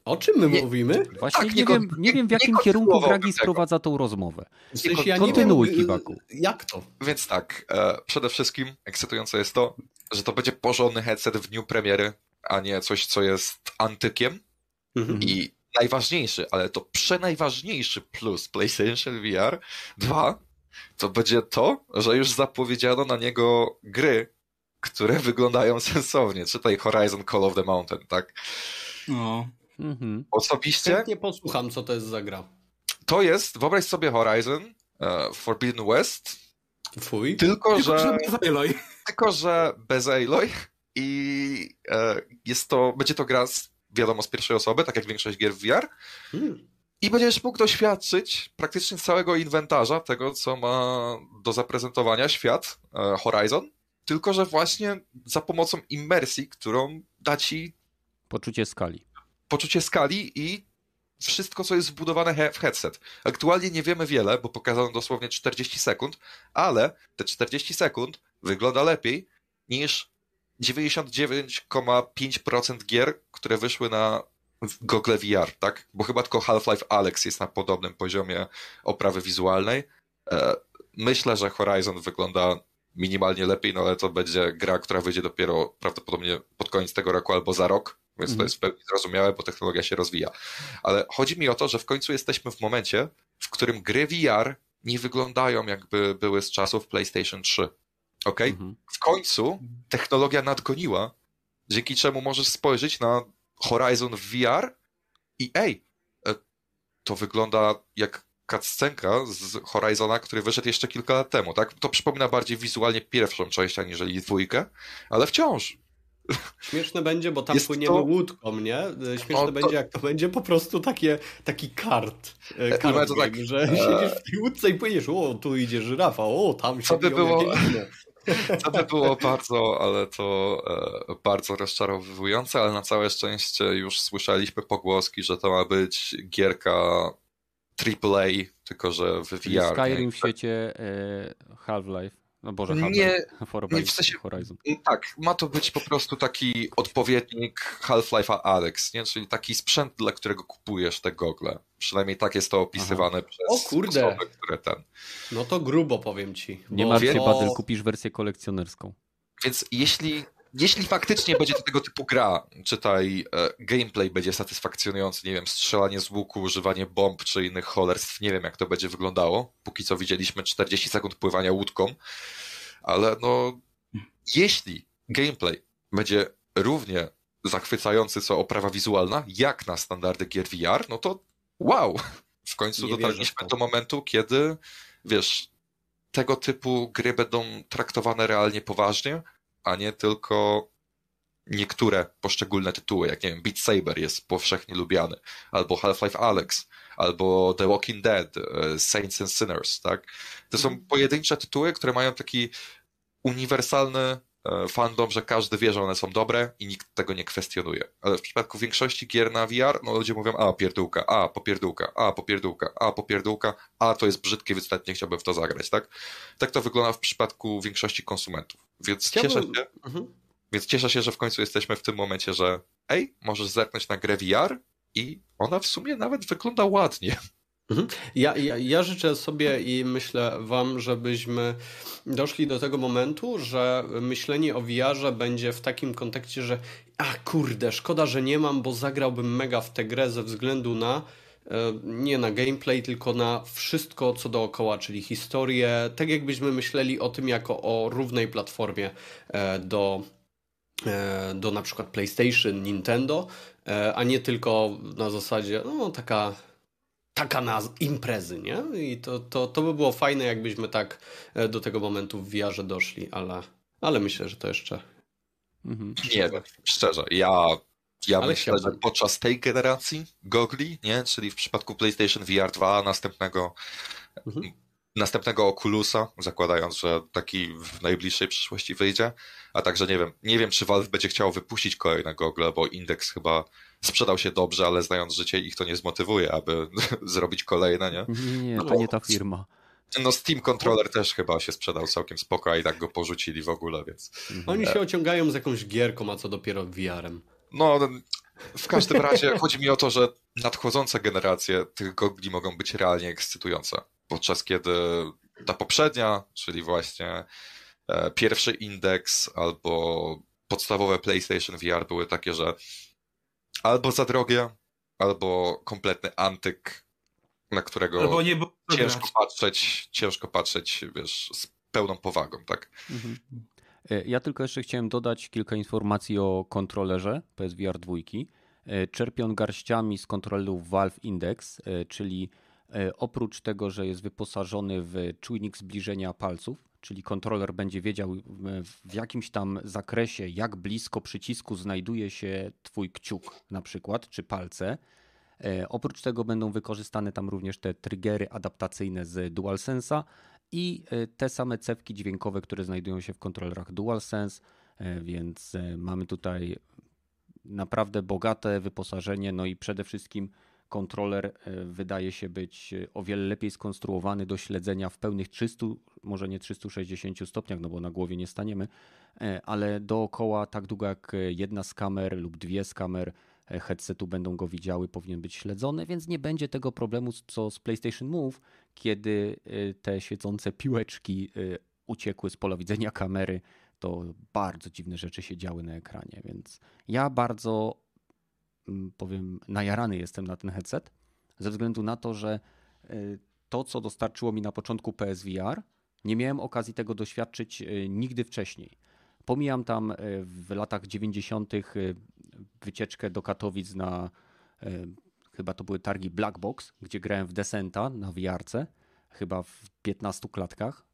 O czym my nie, mówimy? Właśnie tak, nie, nie, wiem, nie wiem, w jakim kierunku Dragi sprowadza tą rozmowę. W sensie, ja Kontynuuj, Kiwaku. Jak to? Więc tak, e, przede wszystkim ekscytujące jest to, że to będzie porządny headset w dniu premiery, a nie coś, co jest antykiem. Mhm. I najważniejszy, ale to przenajważniejszy plus PlayStation VR 2 to będzie to, że już zapowiedziano na niego gry, które wyglądają sensownie. Czytaj Horizon Call of the Mountain, tak? No. Mhm. Osobiście... Nie posłucham, co to jest za gra. To jest, wyobraź sobie Horizon uh, Forbidden West. Fuj. Tylko, tylko że... że bez Aloy. Tylko, że bez Aloy i e, jest to, będzie to gra z, wiadomo z pierwszej osoby, tak jak większość gier w VR. Hmm. I będziesz mógł doświadczyć praktycznie całego inwentarza tego, co ma do zaprezentowania świat e, Horizon, tylko że właśnie za pomocą immersji, którą da ci poczucie skali. Poczucie skali i wszystko, co jest wbudowane w headset. Aktualnie nie wiemy wiele, bo pokazano dosłownie 40 sekund, ale te 40 sekund wygląda lepiej niż 99,5% gier, które wyszły na Google VR, tak? Bo chyba tylko Half-Life Alex jest na podobnym poziomie oprawy wizualnej. E, myślę, że Horizon wygląda minimalnie lepiej, no ale to będzie gra, która wyjdzie dopiero prawdopodobnie pod koniec tego roku albo za rok, więc mm. to mhm. jest w pełni zrozumiałe, bo technologia się rozwija. Ale chodzi mi o to, że w końcu jesteśmy w momencie, w którym gry VR nie wyglądają jakby były z czasów PlayStation 3. Ok? Mhm. W końcu technologia nadgoniła, dzięki czemu możesz spojrzeć na Horizon VR i ej, e, to wygląda jak cutscenka z Horizona, który wyszedł jeszcze kilka lat temu, tak? To przypomina bardziej wizualnie pierwszą część, aniżeli dwójkę, ale wciąż. Śmieszne będzie, bo tam Jest płyniemy to... łódką, nie? Śmieszne o, to... będzie, jak to będzie po prostu takie, taki kart. E, kart to tak, że e... siedzisz w tej łódce i płyniesz, o, tu idzie żyrafa, o, tam się by było... To by było bardzo, ale to e, bardzo rozczarowujące, ale na całe szczęście już słyszeliśmy pogłoski, że to ma być gierka AAA, tylko że w VR. Skyrim nie? w świecie e, Half-Life. No Boże, nie, nie w sensie, Horizon. Tak, ma to być po prostu taki odpowiednik Half-Life'a Alex, nie? czyli taki sprzęt, dla którego kupujesz te gogle. Przynajmniej tak jest to opisywane Aha. przez o, kurde. osoby, które ten... No to grubo powiem ci. Nie martw się, Badyl, kupisz wersję kolekcjonerską. Więc jeśli jeśli faktycznie będzie to tego typu gra, czytaj e, gameplay będzie satysfakcjonujący, nie wiem, strzelanie z łuku, używanie bomb czy innych cholerstw, nie wiem jak to będzie wyglądało. Póki co widzieliśmy 40 sekund pływania łódką, ale no jeśli gameplay będzie równie zachwycający co oprawa wizualna, jak na standardy gier VR, no to wow! W końcu nie dotarliśmy do momentu, kiedy wiesz, tego typu gry będą traktowane realnie poważnie, a nie tylko niektóre poszczególne tytuły, jak nie wiem, Beat Saber jest powszechnie lubiany, albo Half-Life Alex, albo The Walking Dead, e, Saints and Sinners, tak? To są mhm. pojedyncze tytuły, które mają taki uniwersalny fandom, że każdy wie, że one są dobre i nikt tego nie kwestionuje. Ale w przypadku większości gier na VR, no ludzie mówią, a pierdółka, a popierdółka, a popierdółka, a popierdółka, a to jest brzydkie, więc nawet nie chciałbym w to zagrać, tak? Tak to wygląda w przypadku większości konsumentów. Więc Chciałbym... cieszę się, mhm. więc cieszę się, że w końcu jesteśmy w tym momencie, że ej, możesz zerknąć na grę VR i ona w sumie nawet wygląda ładnie. Mhm. Ja, ja, ja, życzę sobie i myślę Wam, żebyśmy doszli do tego momentu, że myślenie o VR będzie w takim kontekście, że a kurde, szkoda, że nie mam, bo zagrałbym mega w tę grę ze względu na e, nie na gameplay, tylko na wszystko co dookoła, czyli historię, tak jakbyśmy myśleli o tym jako o równej platformie e, do, e, do na przykład PlayStation, Nintendo, a nie tylko na zasadzie no taka taka na imprezy, nie? I to, to, to by było fajne, jakbyśmy tak do tego momentu w VR doszli, ale, ale myślę, że to jeszcze. Mhm. Nie wiem, szczerze. Ja ja Ale myślę, że podczas tej generacji gogli, nie? czyli w przypadku PlayStation VR 2 następnego, mhm. następnego Oculusa, zakładając, że taki w najbliższej przyszłości wyjdzie, a także nie wiem, nie wiem, czy Valve będzie chciał wypuścić kolejne gogle, bo Index chyba sprzedał się dobrze, ale znając życie ich to nie zmotywuje, aby zrobić kolejne, nie? Nie, no to nie ta firma. No Steam Controller też chyba się sprzedał całkiem spoko, a i tak go porzucili w ogóle, więc... Oni się ociągają z jakąś gierką, a co dopiero VR-em. No, w każdym razie chodzi mi o to, że nadchodzące generacje tych gogli mogą być realnie ekscytujące. Podczas kiedy ta poprzednia, czyli właśnie e, pierwszy indeks albo podstawowe PlayStation VR były takie, że albo za drogie, albo kompletny antyk, na którego albo nie ciężko patrzeć, ciężko patrzeć, wiesz, z pełną powagą, tak? Mhm. E, ja tylko jeszcze chciałem dodać kilka informacji o kontrolerze PSVR 2. E, czerpię on garściami z kontrolu Valve Index, e, czyli oprócz tego, że jest wyposażony w czujnik zbliżenia palców, czyli kontroler będzie wiedział w jakimś tam zakresie, jak blisko przycisku znajduje się twój kciuk na przykład, czy palce. Oprócz tego będą wykorzystane tam również te triggery adaptacyjne z DualSense'a, i e, te same cewki dźwiękowe, które znajdują się w kontrolerach DualSense, e, więc e, mamy tutaj naprawdę bogate wyposażenie, no i przede wszystkim kontroler wydaje się być o wiele lepiej skonstruowany do śledzenia w pełnych 300, może nie 360 stopniach, no bo na głowie nie staniemy, ale dookoła tak długo jak jedna z kamer lub dwie z kamer headsetu będą go widziały, powinien być śledzony, więc nie będzie tego problemu co z PlayStation Move, kiedy te świecące piłeczki uciekły z pola widzenia kamery, to bardzo dziwne rzeczy się działy na ekranie, więc ja bardzo powiem najarany jestem na ten headset, ze względu na to, że y, to, co dostarczyło mi na początku PSVR, nie miałem okazji tego doświadczyć nigdy wcześniej. Pomijam tam w latach 90. wycieczkę do Katowic na chyba to były targi Black Box, gdzie grałem w Descenta na wiarce, chyba w 15 klatkach,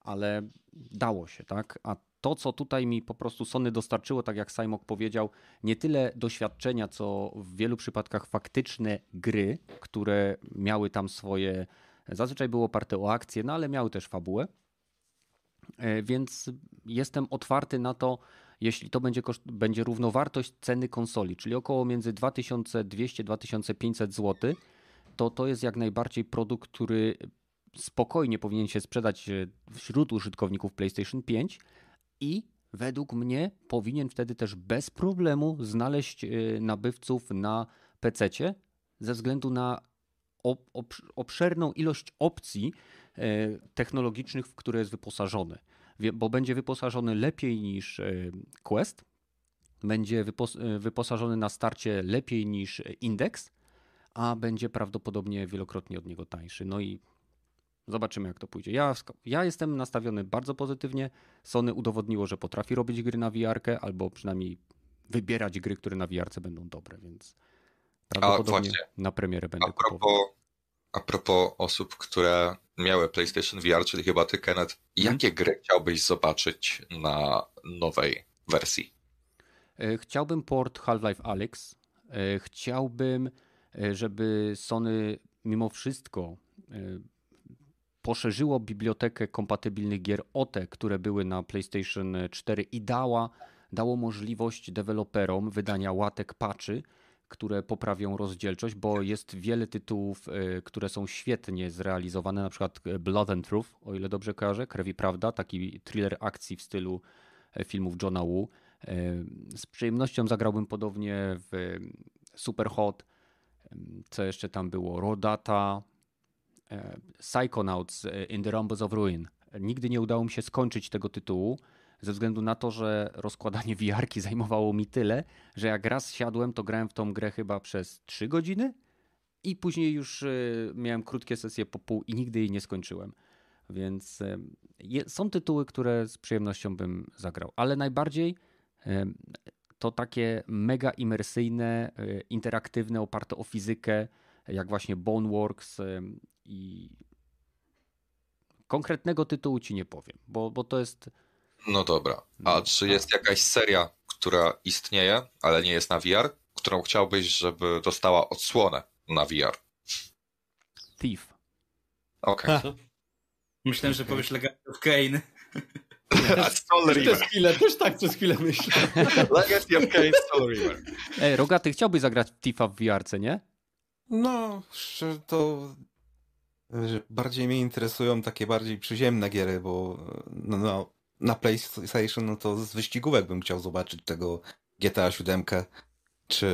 ale dało się, tak? A to, co tutaj mi po prostu Sony dostarczyło, tak jak Simok powiedział, nie tyle doświadczenia, co w wielu przypadkach faktyczne gry, które miały tam swoje, zazwyczaj było oparte o akcje, no ale miały też fabułę. E, więc jestem otwarty na to, jeśli to będzie, koszt, będzie równowartość ceny konsoli, czyli około między 2200-2500 zł, to to jest jak najbardziej produkt, który spokojnie powinien się sprzedać e, wśród użytkowników PlayStation 5 i według mnie powinien wtedy też bez problemu znaleźć e, nabywców na PC ze względu na obszerną ilość opcji e, technologicznych, w które jest wyposażony bo będzie wyposażony lepiej niż e, Quest, będzie wyposażony na starcie lepiej niż Index, a będzie prawdopodobnie wielokrotnie od niego tańszy. No i zobaczymy, jak to pójdzie. Ja, ja jestem nastawiony bardzo pozytywnie. Sony udowodniło, że potrafi robić gry na VR, albo przynajmniej wybierać gry, które na VR będą dobre, więc prawdopodobnie na premierę będę a propos, kupował. A propos osób, które miały PlayStation VR, czyli chyba ty, Kenneth, mhm. jakie gry chciałbyś zobaczyć na nowej wersji? E, chciałbym port Half-Life Alyx. E, chciałbym, e, żeby Sony mimo wszystko poszerzyło bibliotekę kompatybilnych gier o te, które były na PlayStation 4 i dała, dało możliwość deweloperom wydania łatek patchy, które poprawią rozdzielczość, bo jest wiele tytułów, e, które są świetnie zrealizowane, na przykład e, Blood and Truth, o ile dobrze kojarzę, Krew i Prawda, taki thriller akcji w stylu e, filmów Johna Woo. Z przyjemnością zagrałbym podobnie w Super Hot, co jeszcze tam było, Rodata, Psychonauts in the Rumbles of Ruin. Nigdy nie udało mi się skończyć tego tytułu, ze względu na to, że rozkładanie wiarki zajmowało mi tyle, że jak raz siadłem, to grałem w tą grę chyba przez 3 godziny i później już y, miałem krótkie sesje po pół i nigdy jej nie skończyłem. Więc y, są tytuły, które z przyjemnością bym zagrał, ale najbardziej to takie mega imersyjne, interaktywne, oparte o fizykę jak właśnie Boneworks i konkretnego tytułu ci nie powiem, bo, bo to jest... No dobra, a no, czy jest jakaś seria, która istnieje, ale nie jest na VR, którą chciałbyś, żeby dostała odsłonę na VR? Thief. Okej. Okay. Myślałem, że powiesz Legacy of Kane. Soul River. Przez chwilę, też tak przez chwilę myślę. Legacy of Kane, Soul River. Ej, Rogaty, chciałbyś zagrać w Tifa w VR, nie? No, to bardziej mnie interesują takie bardziej przyziemne giery, bo no, no, na PlayStation no to z wyścigówek bym chciał zobaczyć tego GTA 7 czy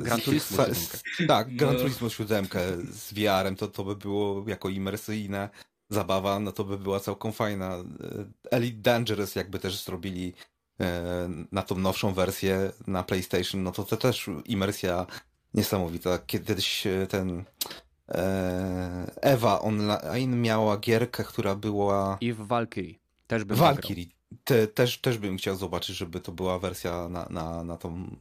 Gran Turismo 7. Tak, Gran Turismo 7 z VR-em to, to by było jako imersyjne zabawa, no to by była całkiem fajna. Elite Dangerous jakby też zrobili e, na tą nowszą wersję na PlayStation, no to to też imersja niesamowita. Kiedyś e, ten e, Ewa online miała gierkę, która była... I w Valkyrie. Też bym Valkyrie. Te, też, też bym chciał zobaczyć, żeby to była wersja na, na, na tą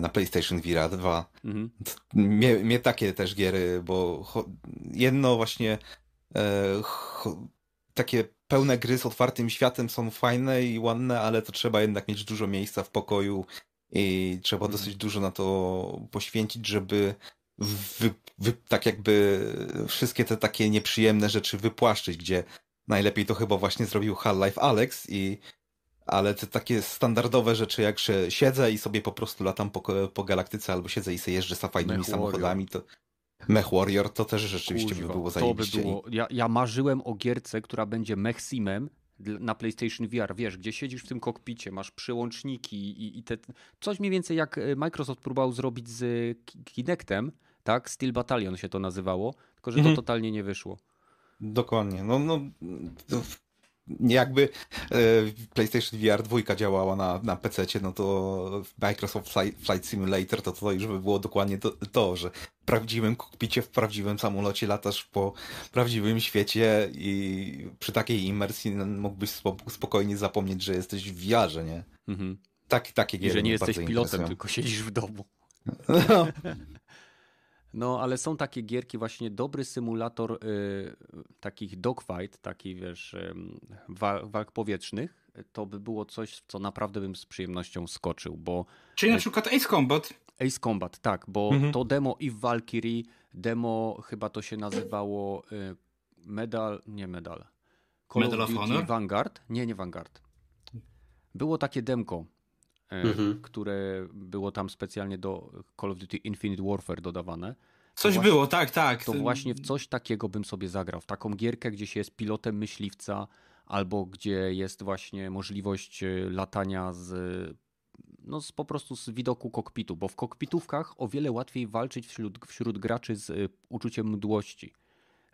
na PlayStation VR 2. Mhm. Mnie, mnie takie też giery, bo jedno właśnie E, takie pełne gry z otwartym światem są fajne i ładne, ale to trzeba jednak mieć dużo miejsca w pokoju i trzeba mhm. dosyć dużo na to poświęcić, żeby wy, wy, tak jakby wszystkie te takie nieprzyjemne rzeczy wypłaszczyć, gdzie najlepiej to chyba właśnie zrobił Half-Life Alex i ale te takie standardowe rzeczy, jak że siedzę i sobie po prostu latam po, po galaktyce, albo siedzę i sobie jeżdżę za fajnymi samochodami, to, Mech Warrior to też rzeczywiście Kuźwa, by było zajebiście. To by było. Ja, ja marzyłem o gierce, która będzie Mech Simem na PlayStation VR, wiesz, gdzie siedzisz w tym kokpicie, masz przyłączniki i, i te... Coś mniej więcej jak e, Microsoft próbował zrobić z Kinectem, tak? Steel Battalion się to nazywało, tylko że mhm. to totalnie nie wyszło. Dokładnie. No, no, jakby e, PlayStation VR 2 działała na, na PC, no to Microsoft Flight Simulator to, to już by było dokładnie to, to, że w prawdziwym kokpicie, w prawdziwym samolocie latasz po prawdziwym świecie i przy takiej imersji mógłbyś spokojnie zapomnieć, że jesteś w VR, nie? Mhm. Tak, takie I że nie jesteś pilotem, tylko siedzisz w domu. No. No, ale są takie gierki, właśnie dobry symulator y, takich dogfight, takich wiesz, y, walk powietrznych, to by było coś, w co naprawdę bym z przyjemnością skoczył, bo... Czyli na przykład Ace Combat? Ace Combat, tak, bo mhm. to demo i w Valkyrie, demo chyba to się nazywało y, Medal, nie Medal. Call Medal of, of Honor? Vanguard? Nie, nie Vanguard. Było takie demko, mhm. które było tam specjalnie do Call of Duty Infinite Warfare dodawane. Coś właśnie, było, tak, tak. To właśnie w coś takiego bym sobie zagrał. W taką gierkę, gdzie się jest pilotem myśliwca, albo gdzie jest właśnie możliwość e, latania z no z, po prostu z widoku kokpitu, bo w kokpitówkach o wiele łatwiej walczyć wśród, wśród graczy z y, uczuciem mdłości,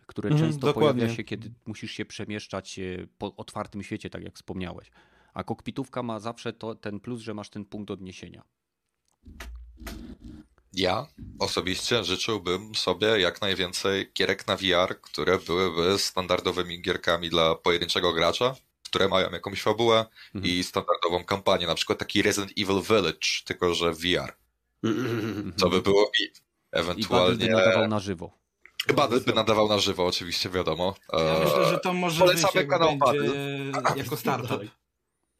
które mhm, często dokładnie. pojawia się, kiedy musisz się przemieszczać po otwartym świecie, tak jak wspomniałeś a kokpitówka ma zawsze to, ten plus, że masz ten punkt odniesienia. Ja osobiście życzyłbym sobie jak najwięcej gierek na VR, które byłyby standardowymi gierkami dla pojedynczego gracza, które mają jakąś fabułę mhm. i standardową kampanię, na przykład taki Resident Evil Village, tylko że VR. Co by było i ewentualnie... I by nadawał na żywo. Battle by nadawał na żywo, oczywiście, wiadomo. Ja myślę, że to może Polecamy być kanał Battle. jako startup.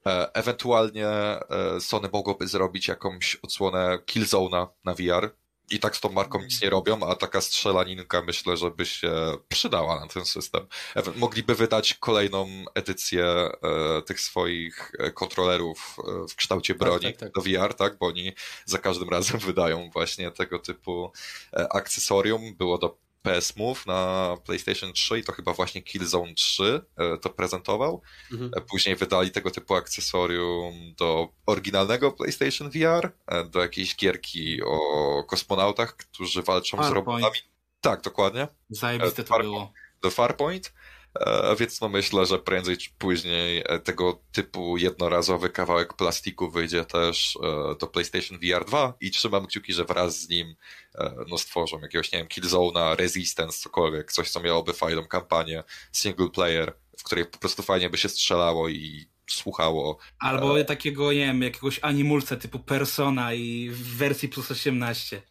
E, ewentualnie e, Sony mogłoby zrobić jakąś odsłonę Killzone'a na VR. I tak z tą marką nic nie robią, a taka strzelaninka myślę, że by się przydała na ten system. Mogliby wydać kolejną edycję e, tych swoich kontrolerów w kształcie tak, broni tak, tak, tak. do VR, tak? Bo oni za każdym razem wydają właśnie tego typu akcesorium. Było do PS Move na PlayStation 3 i to chyba właśnie Killzone 3 e, to prezentował. Mhm. E, później wydali tego typu akcesorium do oryginalnego PlayStation VR, e, do jakiejś gierki o kosmonautach, którzy walczą Farpoint. z robotami. Tak, dokładnie. Zajebiste to było. Do Farpoint. E, więc no myślę, że prędzej czy później e, tego typu jednorazowy kawałek plastiku wyjdzie też e, do PlayStation VR 2 i trzymam kciuki, że wraz z nim no stworzą jakiegoś, nie wiem, Killzone'a, Resistance, cokolwiek, coś co miałoby fajną kampanię single player, w której po prostu fajnie by się strzelało i słuchało. Albo takiego, nie wiem, jakiegoś animulca typu Persona i w wersji plus 18.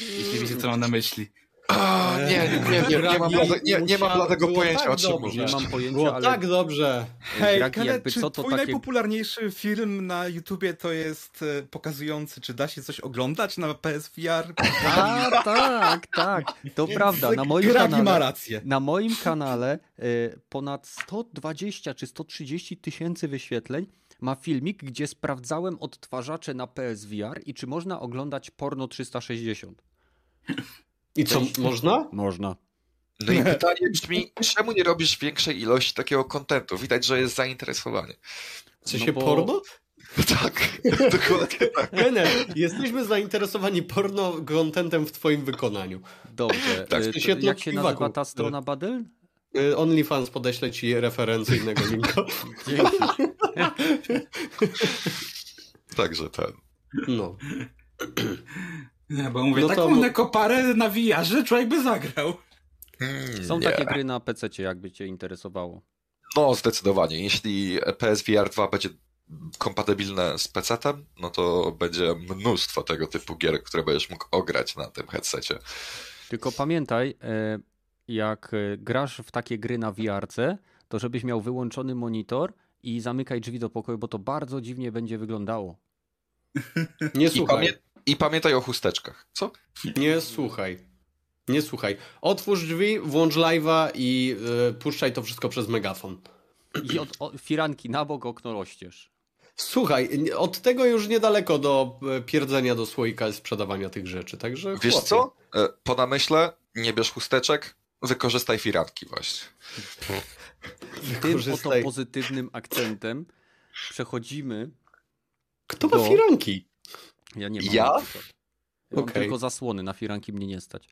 Jeśli wiecie, co mam na myśli. A, nie, nie, nie, nie, nie, mam, nie, nie mam dlatego pojęcia, tak o czym mówisz. Nie mam pojęcia, było ale... tak dobrze. Hej, Gragi, jakby czy co, to twój takie... najpopularniejszy film na YouTubie to jest e, pokazujący, czy da się coś oglądać na PSVR? A, tak, tak, to prawda. Na moim Gragi kanale, ma rację. Na moim kanale y, ponad 120 czy 130 tysięcy wyświetleń ma filmik, gdzie sprawdzałem odtwarzacze na PSVR i czy można oglądać porno 360. I co, można? Można. No i pytanie brzmi, czemu nie robisz większej ilości takiego kontentu? Widać, że jest zainteresowanie. Sensie no bo... porno? Tak, dokładnie tak. Jesteśmy zainteresowani porno kontentem w twoim wykonaniu. Dobrze. Tak. Y, jak się nazywa ta strona Badyl? Y, OnlyFans podeślę ci referencyjnego linka. Dzięki. Także ten. No. Nie, bo mówię, no taką to... nekoparę na VR-ze człowiek by zagrał. Hmm, Są nie. takie gry na PC, jakby cię interesowało. No, zdecydowanie. Jeśli PSVR 2 będzie kompatybilne z PC-tem, no to będzie mnóstwo tego typu gier, które będziesz mógł ograć na tym headsetie. Tylko pamiętaj, e, jak e, grasz w takie gry na VR-ce, to żebyś miał wyłączony monitor i zamykaj drzwi do pokoju, bo to bardzo dziwnie będzie wyglądało. Nie słuchaj. I pamiętaj o chusteczkach. Co? Nie słuchaj. Nie słuchaj. Otwórz drzwi, włącz live'a i yy, puszczaj to wszystko przez megafon. I od o, firanki na bok okno rozścież. Słuchaj, od tego już niedaleko do e, pierdzenia do słoika i sprzedawania tych rzeczy, także Wiesz chłopie. co? E, po namyśle nie bierz chusteczek, wykorzystaj firanki właśnie. Tym oto pozytywnym akcentem przechodzimy Kto do... ma firanki? Ja nie mam. Ja? Ja mam okay. tylko zasłony, na firanki mnie nie stać.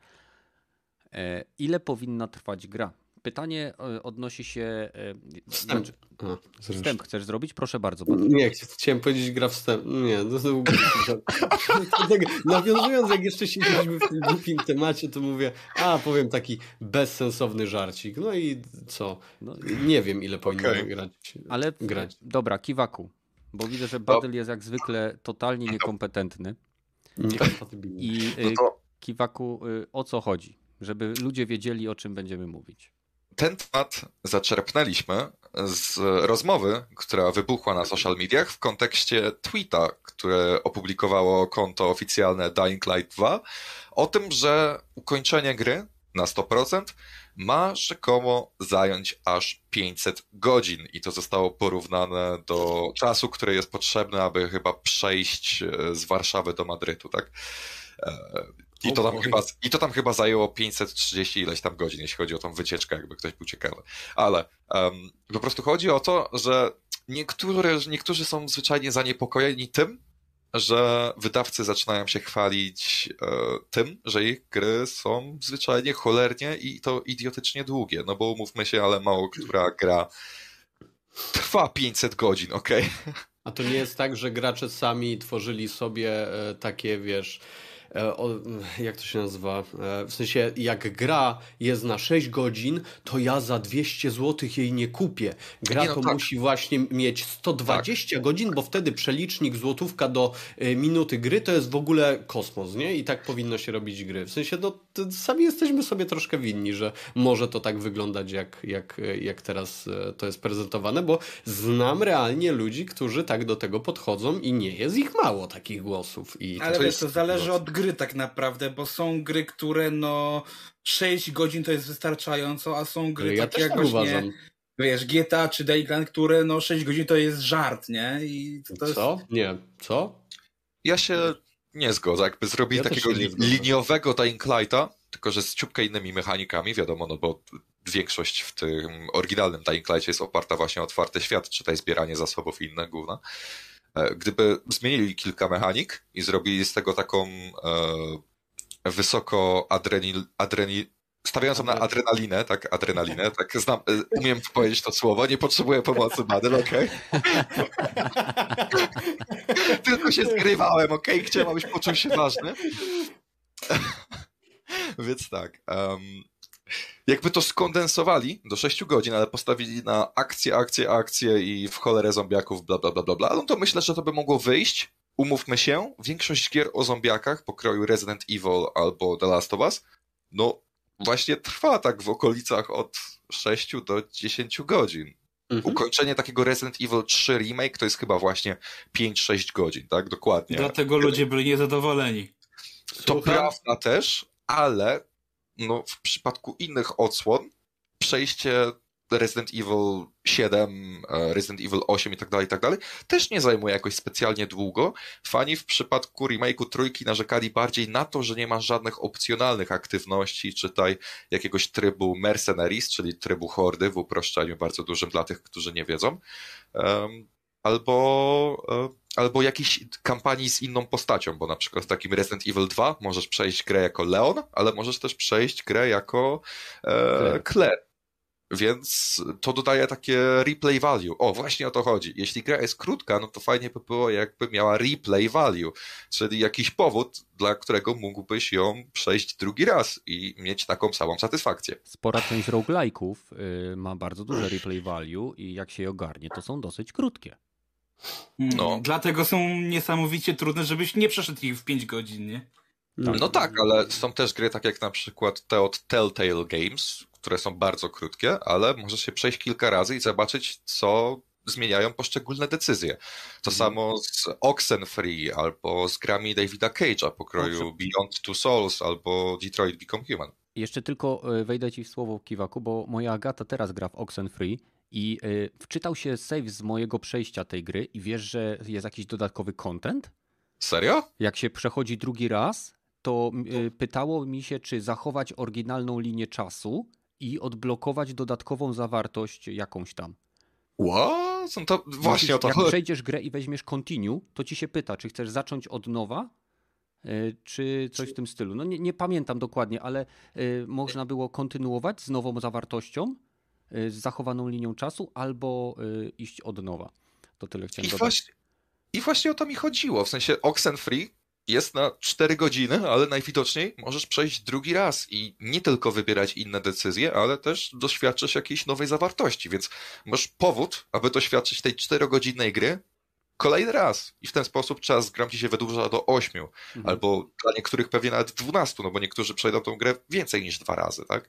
E, ile powinna trwać gra? Pytanie e, odnosi się. E, wstęp. Znaczy, A, wstęp chcesz zrobić? Proszę bardzo. Nie, chciałem powiedzieć gra wstęp. Nie, to, to, Nawiązując, jak jeszcze siedzieliśmy w tym głupim temacie, to mówię, a powiem taki bezsensowny żarcik. No i co? No, nie wiem, ile powinno okay. grać. Ale grać. dobra, kiwaku. Bo widzę, że Badyl jest jak zwykle totalnie niekompetentny. Niekompatybilny. I no to... Kiwaku, y, o co chodzi? Żeby ludzie wiedzieli, o czym będziemy mówić. Ten temat zaczerpnęliśmy z rozmowy, która wybuchła na social mediach w kontekście tweeta, które opublikowało konto oficjalne Dying Light 2 o tym, że ukończenie gry na 100% ma rzekomo zająć aż 500 godzin i to zostało porównane do czasu, który jest potrzebny, aby chyba przejść e, z Warszawy do Madrytu, tak? E, I to, tam chyba, I to tam chyba zajęło 530 ileś tam godzin, jeśli chodzi o tą wycieczkę, jakby ktoś był ciekawy. Ale um, po prostu chodzi o to, że niektóre, niektórzy są zwyczajnie zaniepokojeni tym, że wydawcy zaczynają się chwalić e, tym, że ich gry są zwyczajnie cholernie i to idiotycznie długie. No bo umówmy się, ale mało która gra trwa 500 godzin, ok? A to nie jest tak, że gracze sami tworzyli sobie e, takie, wiesz, E, jak to się nazywa? E, w sensie, jak gra jest na 6 godzin, to ja za 200 zł jej nie kupię. Gra nie, no to tak. musi właśnie mieć 120 tak. godzin, bo wtedy przelicznik złotówka do e, minuty gry to jest w ogóle kosmos, nie? I tak powinno się robić gry. W sensie, no, sami jesteśmy sobie troszkę winni, że może to tak wyglądać, jak, jak, jak teraz to jest prezentowane, bo znam realnie ludzi, którzy tak do tego podchodzą i nie jest ich mało takich głosów. I Ale to, wiesz, to zależy od gry tak naprawdę, bo są gry, które no 6 godzin to jest wystarczająco, a są gry ja takie jak tak właśnie uważam. wiesz, GTA czy Dayland, które no 6 godzin to jest żart, nie? I to Co? Jest... Nie. Co? Ja się nie zgodzę. Jakby zrobili ja takiego li liniowego Dying Lighta, tylko że z ciupkę innymi mechanikami, wiadomo, no bo większość w tym oryginalnym Dying Lightie jest oparta właśnie o otwarty świat, czytaj zbieranie zasobów i inne główne. E, gdyby zmienili kilka mechanik i zrobili z tego taką e, wysoko adrenil, adrenil, stawiającą na adrenalinę, tak, adrenalinę, tak, znam, e, umiem powiedzieć to słowo, nie potrzebuję pomocy, Badel, okej? Okay? Tylko się zgrywałem, okej? Okay? Chciałem, abyś poczuł się ważny. Więc tak, um, jakby to skondensowali do 6 godzin, ale postawili na akcje, akcje, akcje i w cholerę zombiaków, bla, bla, bla, bla, bla, no to myślę, że to by mogło wyjść, umówmy się, większość gier o zombiakach pokroju Resident Evil albo The Last of Us, no właśnie trwa tak w okolicach od 6 do 10 godzin. Mhm. Ukończenie takiego Resident Evil 3 remake to jest chyba właśnie 5-6 godzin, tak? Dokładnie. Dlatego ludzie byli niezadowoleni. To prawda też, ale no, w przypadku innych odsłon przejście Resident Evil 7, e, Resident Evil 8 i tak dalej, i tak dalej, też nie zajmuje jakoś specjalnie długo. Fani w przypadku remake'u trójki narzekali bardziej na to, że nie ma żadnych opcjonalnych aktywności, czytaj jakiegoś trybu Mercenaries, czyli trybu hordy w uproszczeniu bardzo dużym dla tych, którzy nie wiedzą. Albo, e, albo jakiejś kampanii z inną postacią, bo na przykład w takim Resident Evil 2 możesz przejść grę jako Leon, ale możesz też przejść grę jako e, Claire. Więc to dodaje takie replay value. O, właśnie o to chodzi. Jeśli gra jest krótka, no to fajnie by było, jakby miała replay value, czyli jakiś powód, dla którego mógłbyś ją przejść drugi raz i mieć taką samą satysfakcję. Spora część roguelike'ów y, ma bardzo duże replay value i jak się je ogarnie, to są dosyć krótkie. Mm, no. Dlatego są niesamowicie trudne, żebyś nie przeszedł ich w 5 godzin, nie? No tak, ale są też gry, tak jak na przykład te od Telltale Games, które są bardzo krótkie, ale możesz się przejść kilka razy i zobaczyć, co zmieniają poszczególne decyzje. To mhm. samo z Oxenfree albo z grami Davida Cage'a pokroju. Beyond Two Souls albo Detroit Become Human. Jeszcze tylko e, wejdę ci w słowo Kiwaku, bo moja Agata teraz gra w Oxenfree i yy, wczytał się save z mojego przejścia tej gry i wiesz, że jest jakiś dodatkowy content? Serio? Jak się przechodzi drugi raz, to yy, pytało mi się, czy zachować oryginalną linię czasu, i odblokować dodatkową zawartość jakąś tam. What? No to właśnie jak, o to Jak przejdziesz grę i weźmiesz continue, to ci się pyta, czy chcesz zacząć od nowa, e, czy coś w tym stylu. No nie, nie pamiętam dokładnie, ale y, można było kontynuować z nową zawartością, y, z zachowaną linią czasu, albo y, iść od nowa. To tyle chciałem I dodać. Właśnie, I właśnie o to mi chodziło. W sensie Oxenfree jest na 4 godziny, ale najwidoczniej możesz przejść drugi raz i nie tylko wybierać inne decyzje, ale też doświadczysz jakiejś nowej zawartości, więc masz powód, aby doświadczyć tej 4-godzinnej gry kolejny raz. I w ten sposób czas gram ci się wydłuża do 8, mhm. albo dla niektórych pewnie nawet 12, no bo niektórzy przejdą tą grę więcej niż dwa razy, tak?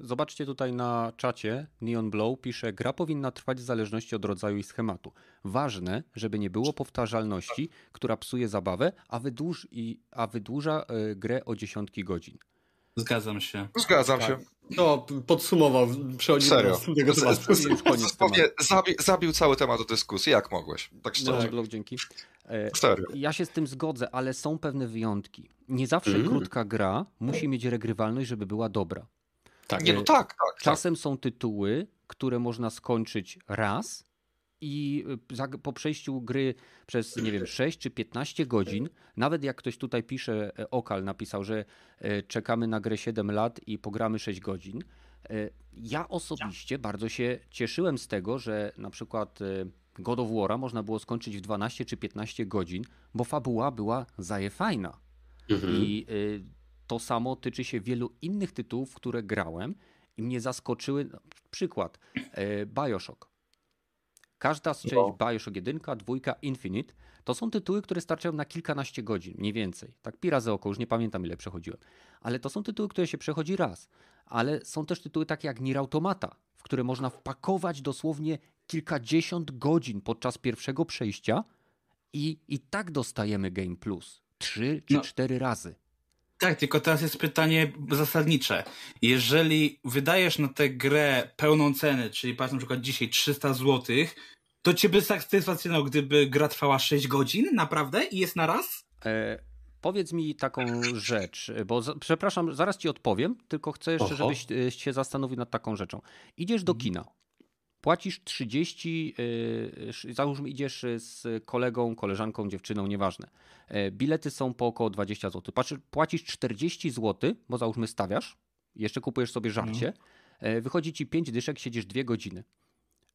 Zobaczcie tutaj na czacie, Neon Blow pisze, gra powinna trwać w zależności od rodzaju i schematu. Ważne, żeby nie było powtarzalności, która psuje zabawę, a, wydłuż, i, a wydłuża y, grę o dziesiątki godzin. Zgadzam się. Zgadzam tak. się. No, podsumował, przechodzimy Serio. do następnego tematu. Już koniec zabi, zabił cały temat do dyskusji, jak mogłeś? Tak szczerze. No, blog, dzięki. E, Serio. Ja się z tym zgodzę, ale są pewne wyjątki. Nie zawsze mm. krótka gra musi mieć regrywalność, żeby była dobra. Tak. Nie, no tak, tak. tak. Czasem tak. są tytuły, które można skończyć raz i y, po przejściu gry przez, nie wiem, 6 czy 15 godzin, nawet jak ktoś tutaj pisze, e, Okal napisał, że e, czekamy na grę 7 lat i pogramy 6 godzin. E, ja osobiście bardzo się cieszyłem z tego, że na przykład God of War'a można było skończyć w 12 czy 15 godzin, bo fabuła była zajefajna. Mhm. I to samo tyczy się wielu innych tytułów, które grałem i mnie zaskoczyły. No, przykład, e, Bioshock. Każda z części no. Bioshock 1, 2, Infinite to są tytuły, które starczają na kilkanaście godzin, mniej więcej. Tak pi razy oko, już nie pamiętam ile przechodziłem. Ale to są tytuły, które się przechodzi raz. Ale są też tytuły takie jak Nier Automata, w które można wpakować dosłownie kilkadziesiąt godzin podczas pierwszego przejścia i, i tak dostajemy Game Plus. Trzy czy no. cztery razy. Tak, tylko teraz jest pytanie zasadnicze. Jeżeli wydajesz na tę grę pełną cenę, czyli patrz na przykład dzisiaj 300 zł, to cię by satysfakcjonował, gdyby gra trwała 6 godzin, naprawdę? I jest na raz? E, powiedz mi taką rzecz, bo za, przepraszam, zaraz ci odpowiem, tylko chcę jeszcze, Oho. żebyś e, się zastanowił nad taką rzeczą. Idziesz do mhm. kina, płacisz 30, yy, załóżmy idziesz z kolegą, koleżanką, dziewczyną, nieważne. Yy, bilety są po około 20 zł. Płacisz 40 zł, bo załóżmy stawiasz, jeszcze kupujesz sobie żarcie, yy, wychodzi ci 5 dyszek, siedzisz 2 godziny.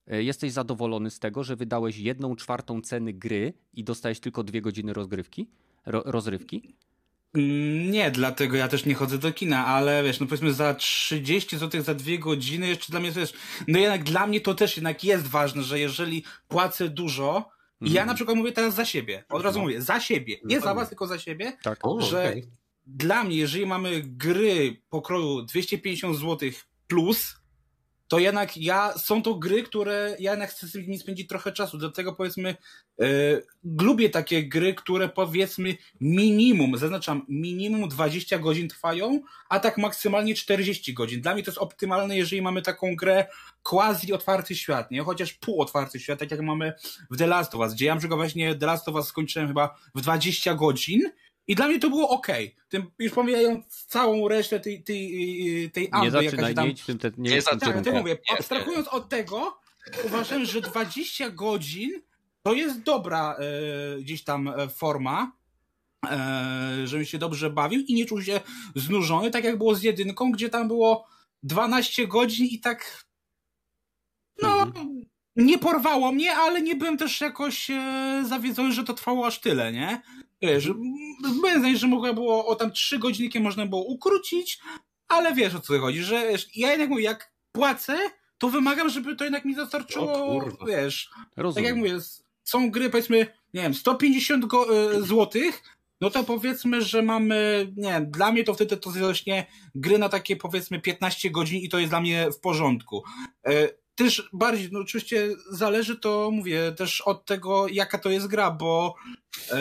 Jesteś zadowolony z tego, że wydałeś jedną czwartą ceny gry i dostałeś tylko 2 godziny rozgrywki, ro, rozrywki? Mm, nie, dlatego ja też nie chodzę do kina, ale wiesz, no powiedzmy za 30 zł za dwie godziny, jeszcze dla mnie to jest, no jednak dla mnie to też jednak jest ważne, że jeżeli płacę dużo, I ja na przykład mówię teraz za siebie. Od razu no. mówię, za siebie. Nie za was, tylko za siebie. Tak. O, że okay. dla mnie, jeżeli mamy gry pokroju 250 zł plus, to jednak ja, są to gry, które ja jednak chcę z nimi spędzić trochę czasu. Dlatego powiedzmy, yy, lubię takie gry, które powiedzmy minimum, zaznaczam, minimum 20 godzin trwają, a tak maksymalnie 40 godzin. Dla mnie to jest optymalne, jeżeli mamy taką grę quasi otwarty świat, nie? Chociaż pół otwarty świat, tak jak mamy w The Last of Us, gdzie ja właśnie The Last of Us skończyłem chyba w 20 godzin, i dla mnie to było ok. Tym, już pomijając całą resztę tej, tej, tej amby, nie zaczynaj, tam... Nie, tym, te, nie, nie tak, to mówię, abstrahując od tego, uważam, że 20 godzin to jest dobra e, gdzieś tam e, forma, e, żebym się dobrze bawił i nie czuł się znużony, tak jak było z jedynką, gdzie tam było 12 godzin i tak no, mhm. nie porwało mnie, ale nie byłem też jakoś e, zawiedzony, że to trwało aż tyle, nie? Wiesz, byłem zdania, że mogło było o tam trzy godzinki można było ukrócić, ale wiesz o co chodzi, że wiesz, ja jednak mówię, jak płacę, to wymagam, żeby to jednak mi dostarczyło, wiesz, Rozumiem. tak jak mówię, są gry powiedzmy, nie wiem, 150 go, y, złotych, no to powiedzmy, że mamy, nie wiem, dla mnie to wtedy to właśnie gry na takie powiedzmy 15 godzin i to jest dla mnie w porządku. Y, też bardziej, no oczywiście zależy to, mówię, też od tego, jaka to jest gra, bo e,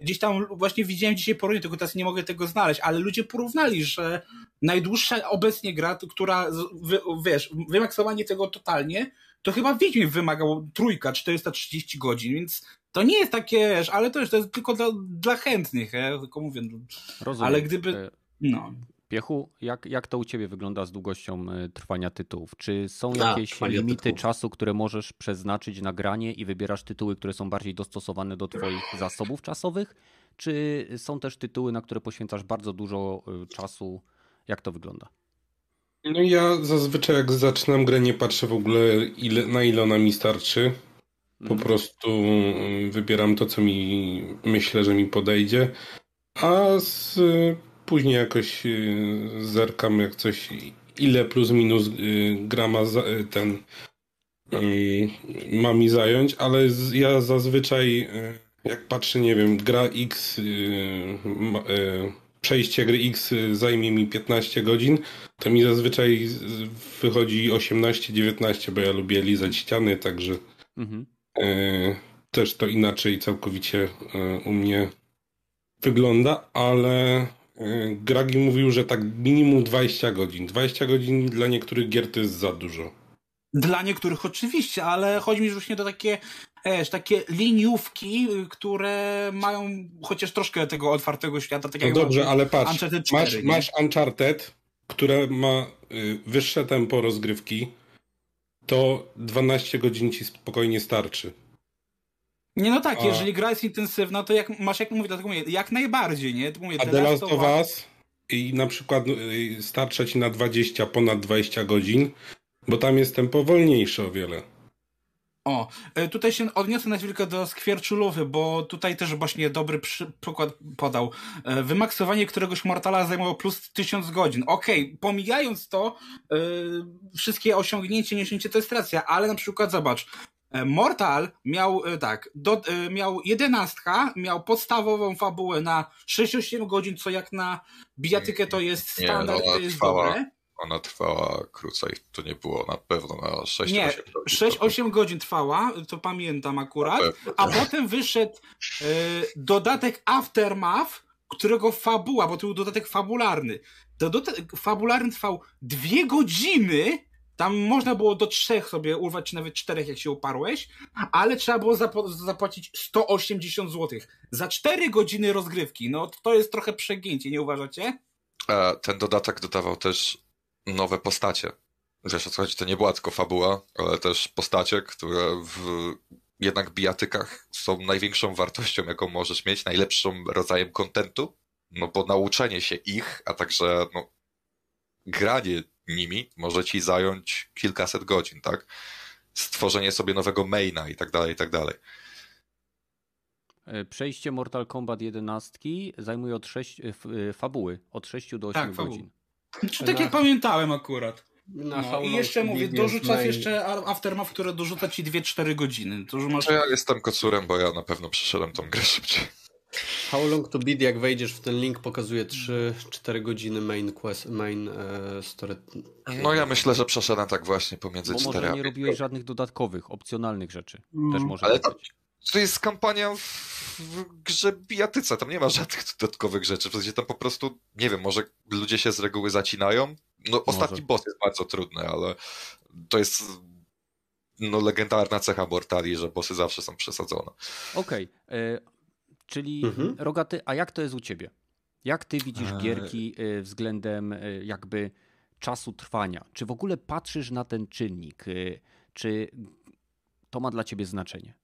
gdzieś tam właśnie widziałem dzisiaj porównanie, tylko teraz nie mogę tego znaleźć, ale ludzie porównali, że najdłuższa obecnie gra, która, wy, wiesz, wymaksowanie tego totalnie, to chyba Wiedźmin wymagał trójka, 430 godzin, więc to nie jest takie, wiesz, ale to, jest, to jest tylko dla, dla chętnych, ja tylko mówię. No. Rozumiem. Ale gdyby, e, no. Piechu, jak, jak to u Ciebie wygląda z długością e, trwania tytułów? Czy są jakieś limity czasu, które możesz przeznaczyć na granie i wybierasz tytuły, które są bardziej dostosowane do Twoich zasobów czasowych? Czy są też tytuły, na które poświęcasz bardzo dużo e, czasu? Jak to wygląda? No ja zazwyczaj jak zaczynam grę nie patrzę w ogóle ile, na ile ona mi starczy. Po mhm. prostu mm, wybieram to, co mi myślę, że mi podejdzie. A z Później jakoś y, zerkam jak coś, ile plus minus y, grama y, ten ma mi zająć, ale ja zazwyczaj jak patrzę, nie wiem, gra X, przejście gry X zajmie mi 15 godzin, to mi zazwyczaj wychodzi 18-19, bo ja lubię lizać ściany, także mhm. też to inaczej całkowicie u mnie wygląda, ale Gragi mówił, że tak minimum 20 godzin. 20 godzin dla niektórych gier to jest za dużo. Dla niektórych oczywiście, ale chodzi mi właśnie do takie, wiesz, takie liniówki, które mają chociaż troszkę tego otwartego świata. Tak no dobrze, ale patrz, Uncharted 4, masz, masz Uncharted, które ma y, wyższe tempo rozgrywki, to 12 godzin ci spokojnie starczy. Nie no tak, A... jeżeli gra jest intensywna, to jak masz, jak mówię, dlatego mówię, jak najbardziej, nie? To mówię, A The Last of Us i na przykład y, starcza ci na 20, ponad 20 godzin, bo tam jest tempo wolniejsze o wiele. O, y, tutaj się odniosę na chwilkę do skwierczulówy, bo tutaj też właśnie dobry przykład podał. Y, wymaksowanie któregoś mortala zajmowało plus 1000 godzin. Okej, okay, pomijając to, yy, wszystkie osiągnięcie, niesięcie to jest racja, ale na przykład zobacz, Mortal miał e, tak, do, e, miał jedenastka, miał podstawową fabułę na 6-8 godzin, co jak na bijatykę to jest standard, nie, to jest trwała, dobre. Ona trwała krócej, to nie było na pewno na 6-8 Nie, 6-8 godzin trwała, to pamiętam akurat, a potem wyszedł dodatek Aftermath, którego fabuła, bo to był dodatek fabularny. Dodatek fabularny trwał dwie godziny, tam można było do trzech sobie urwać, czy nawet czterech, jak się uparłeś, ale trzeba było zapłacić 180 zł. Za 4 godziny rozgrywki. No to jest trochę przegięcie, nie uważacie? E, ten dodatek dodawał też nowe postacie. Wiesz o co chodzi, to nie była tylko fabuła, ale też postacie, które w jednak bijatykach są największą wartością, jaką możesz mieć, najlepszym rodzajem kontentu, no bo nauczenie się ich, a także no, granie nimi może ci zająć kilkaset godzin, tak? Stworzenie sobie nowego maina i tak dalej, i tak dalej. E, przejście Mortal Kombat 11 zajmuje od 6, e, e, fabuły od 6 do 8 tak, godzin. Czy tak jak pamiętałem akurat. no, I jeszcze mówię, dorzucasz jeszcze Aftermath, które dorzuca ci 2-4 godziny. To, że masz... ja jestem kocurem, bo ja na pewno przeszedłem tą grę szybciej. How long to beat, jak wejdziesz w ten link, pokazuje 3-4 godziny main quest, main e, story. No ja myślę, że przeszedłem tak właśnie pomiędzy Bo 4 może nie robiłeś żadnych dodatkowych, opcjonalnych rzeczy. Mm. Też może Ale to, to jest kampania w grze bijatyce, tam nie ma żadnych dodatkowych rzeczy, w sensie tam po prostu, nie wiem, może ludzie się z reguły zacinają. No ostatni może. boss jest bardzo trudny, ale to jest no legendarna cecha Mortali, że bossy zawsze są przesadzone. Okej, okay. E, czyli mhm. Rogaty, a jak to jest u ciebie? Jak ty widzisz e, gierki e, względem jakby czasu trwania? Czy w ogóle patrzysz na ten czynnik? Czy to ma dla ciebie znaczenie?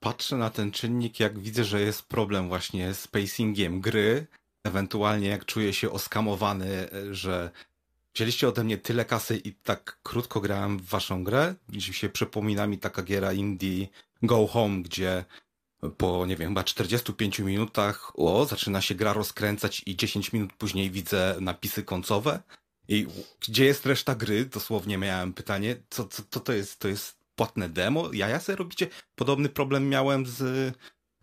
Patrzę na ten czynnik, jak widzę, że jest problem właśnie z pacingiem gry, ewentualnie jak czuję się oskamowany, że wzięliście ode mnie tyle kasy i tak krótko grałem w waszą grę. Jeśli się przypomina mi taka giera indie Go Home, gdzie po, nie wiem, chyba 45 minutach, o, zaczyna się gra rozkręcać i 10 minut później widzę napisy końcowe. I gdzie jest reszta gry? Dosłownie miałem pytanie, co, co, co to jest? To jest płatne demo? Ja sobie robicie? Podobny problem miałem z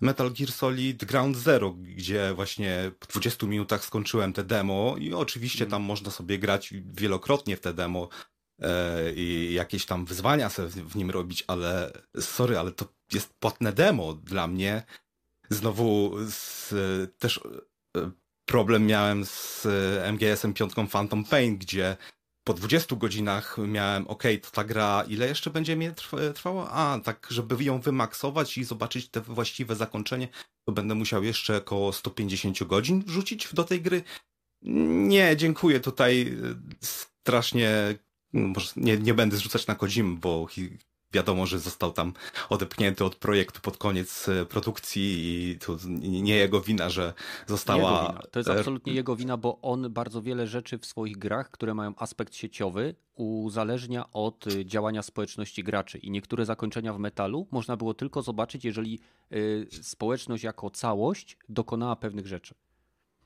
Metal Gear Solid Ground Zero, gdzie właśnie po 20 minutach skończyłem te demo i oczywiście tam można sobie grać wielokrotnie w te demo e, i jakieś tam wyzwania sobie w nim robić, ale sorry, ale to jest płatne demo dla mnie. Znowu z, też e, problem miałem z MGS-em 5 Phantom Pain, gdzie po 20 godzinach miałem, ok, to ta gra ile jeszcze będzie mnie trwała? A, tak, żeby ją wymaksować i zobaczyć te właściwe zakończenie, to będę musiał jeszcze około 150 godzin wrzucić do tej gry. Nie, dziękuję, tutaj e, strasznie, no, nie, nie będę zrzucać na Kojim, bo wiadomo, że został tam odepchnięty od projektu pod koniec e, produkcji i to nie jego wina, że została... Wina. To jest e, absolutnie jego wina, bo on bardzo wiele rzeczy w swoich grach, które mają aspekt sieciowy, uzależnia od e, działania społeczności graczy i niektóre zakończenia w metalu można było tylko zobaczyć, jeżeli społeczność jako całość dokonała pewnych rzeczy.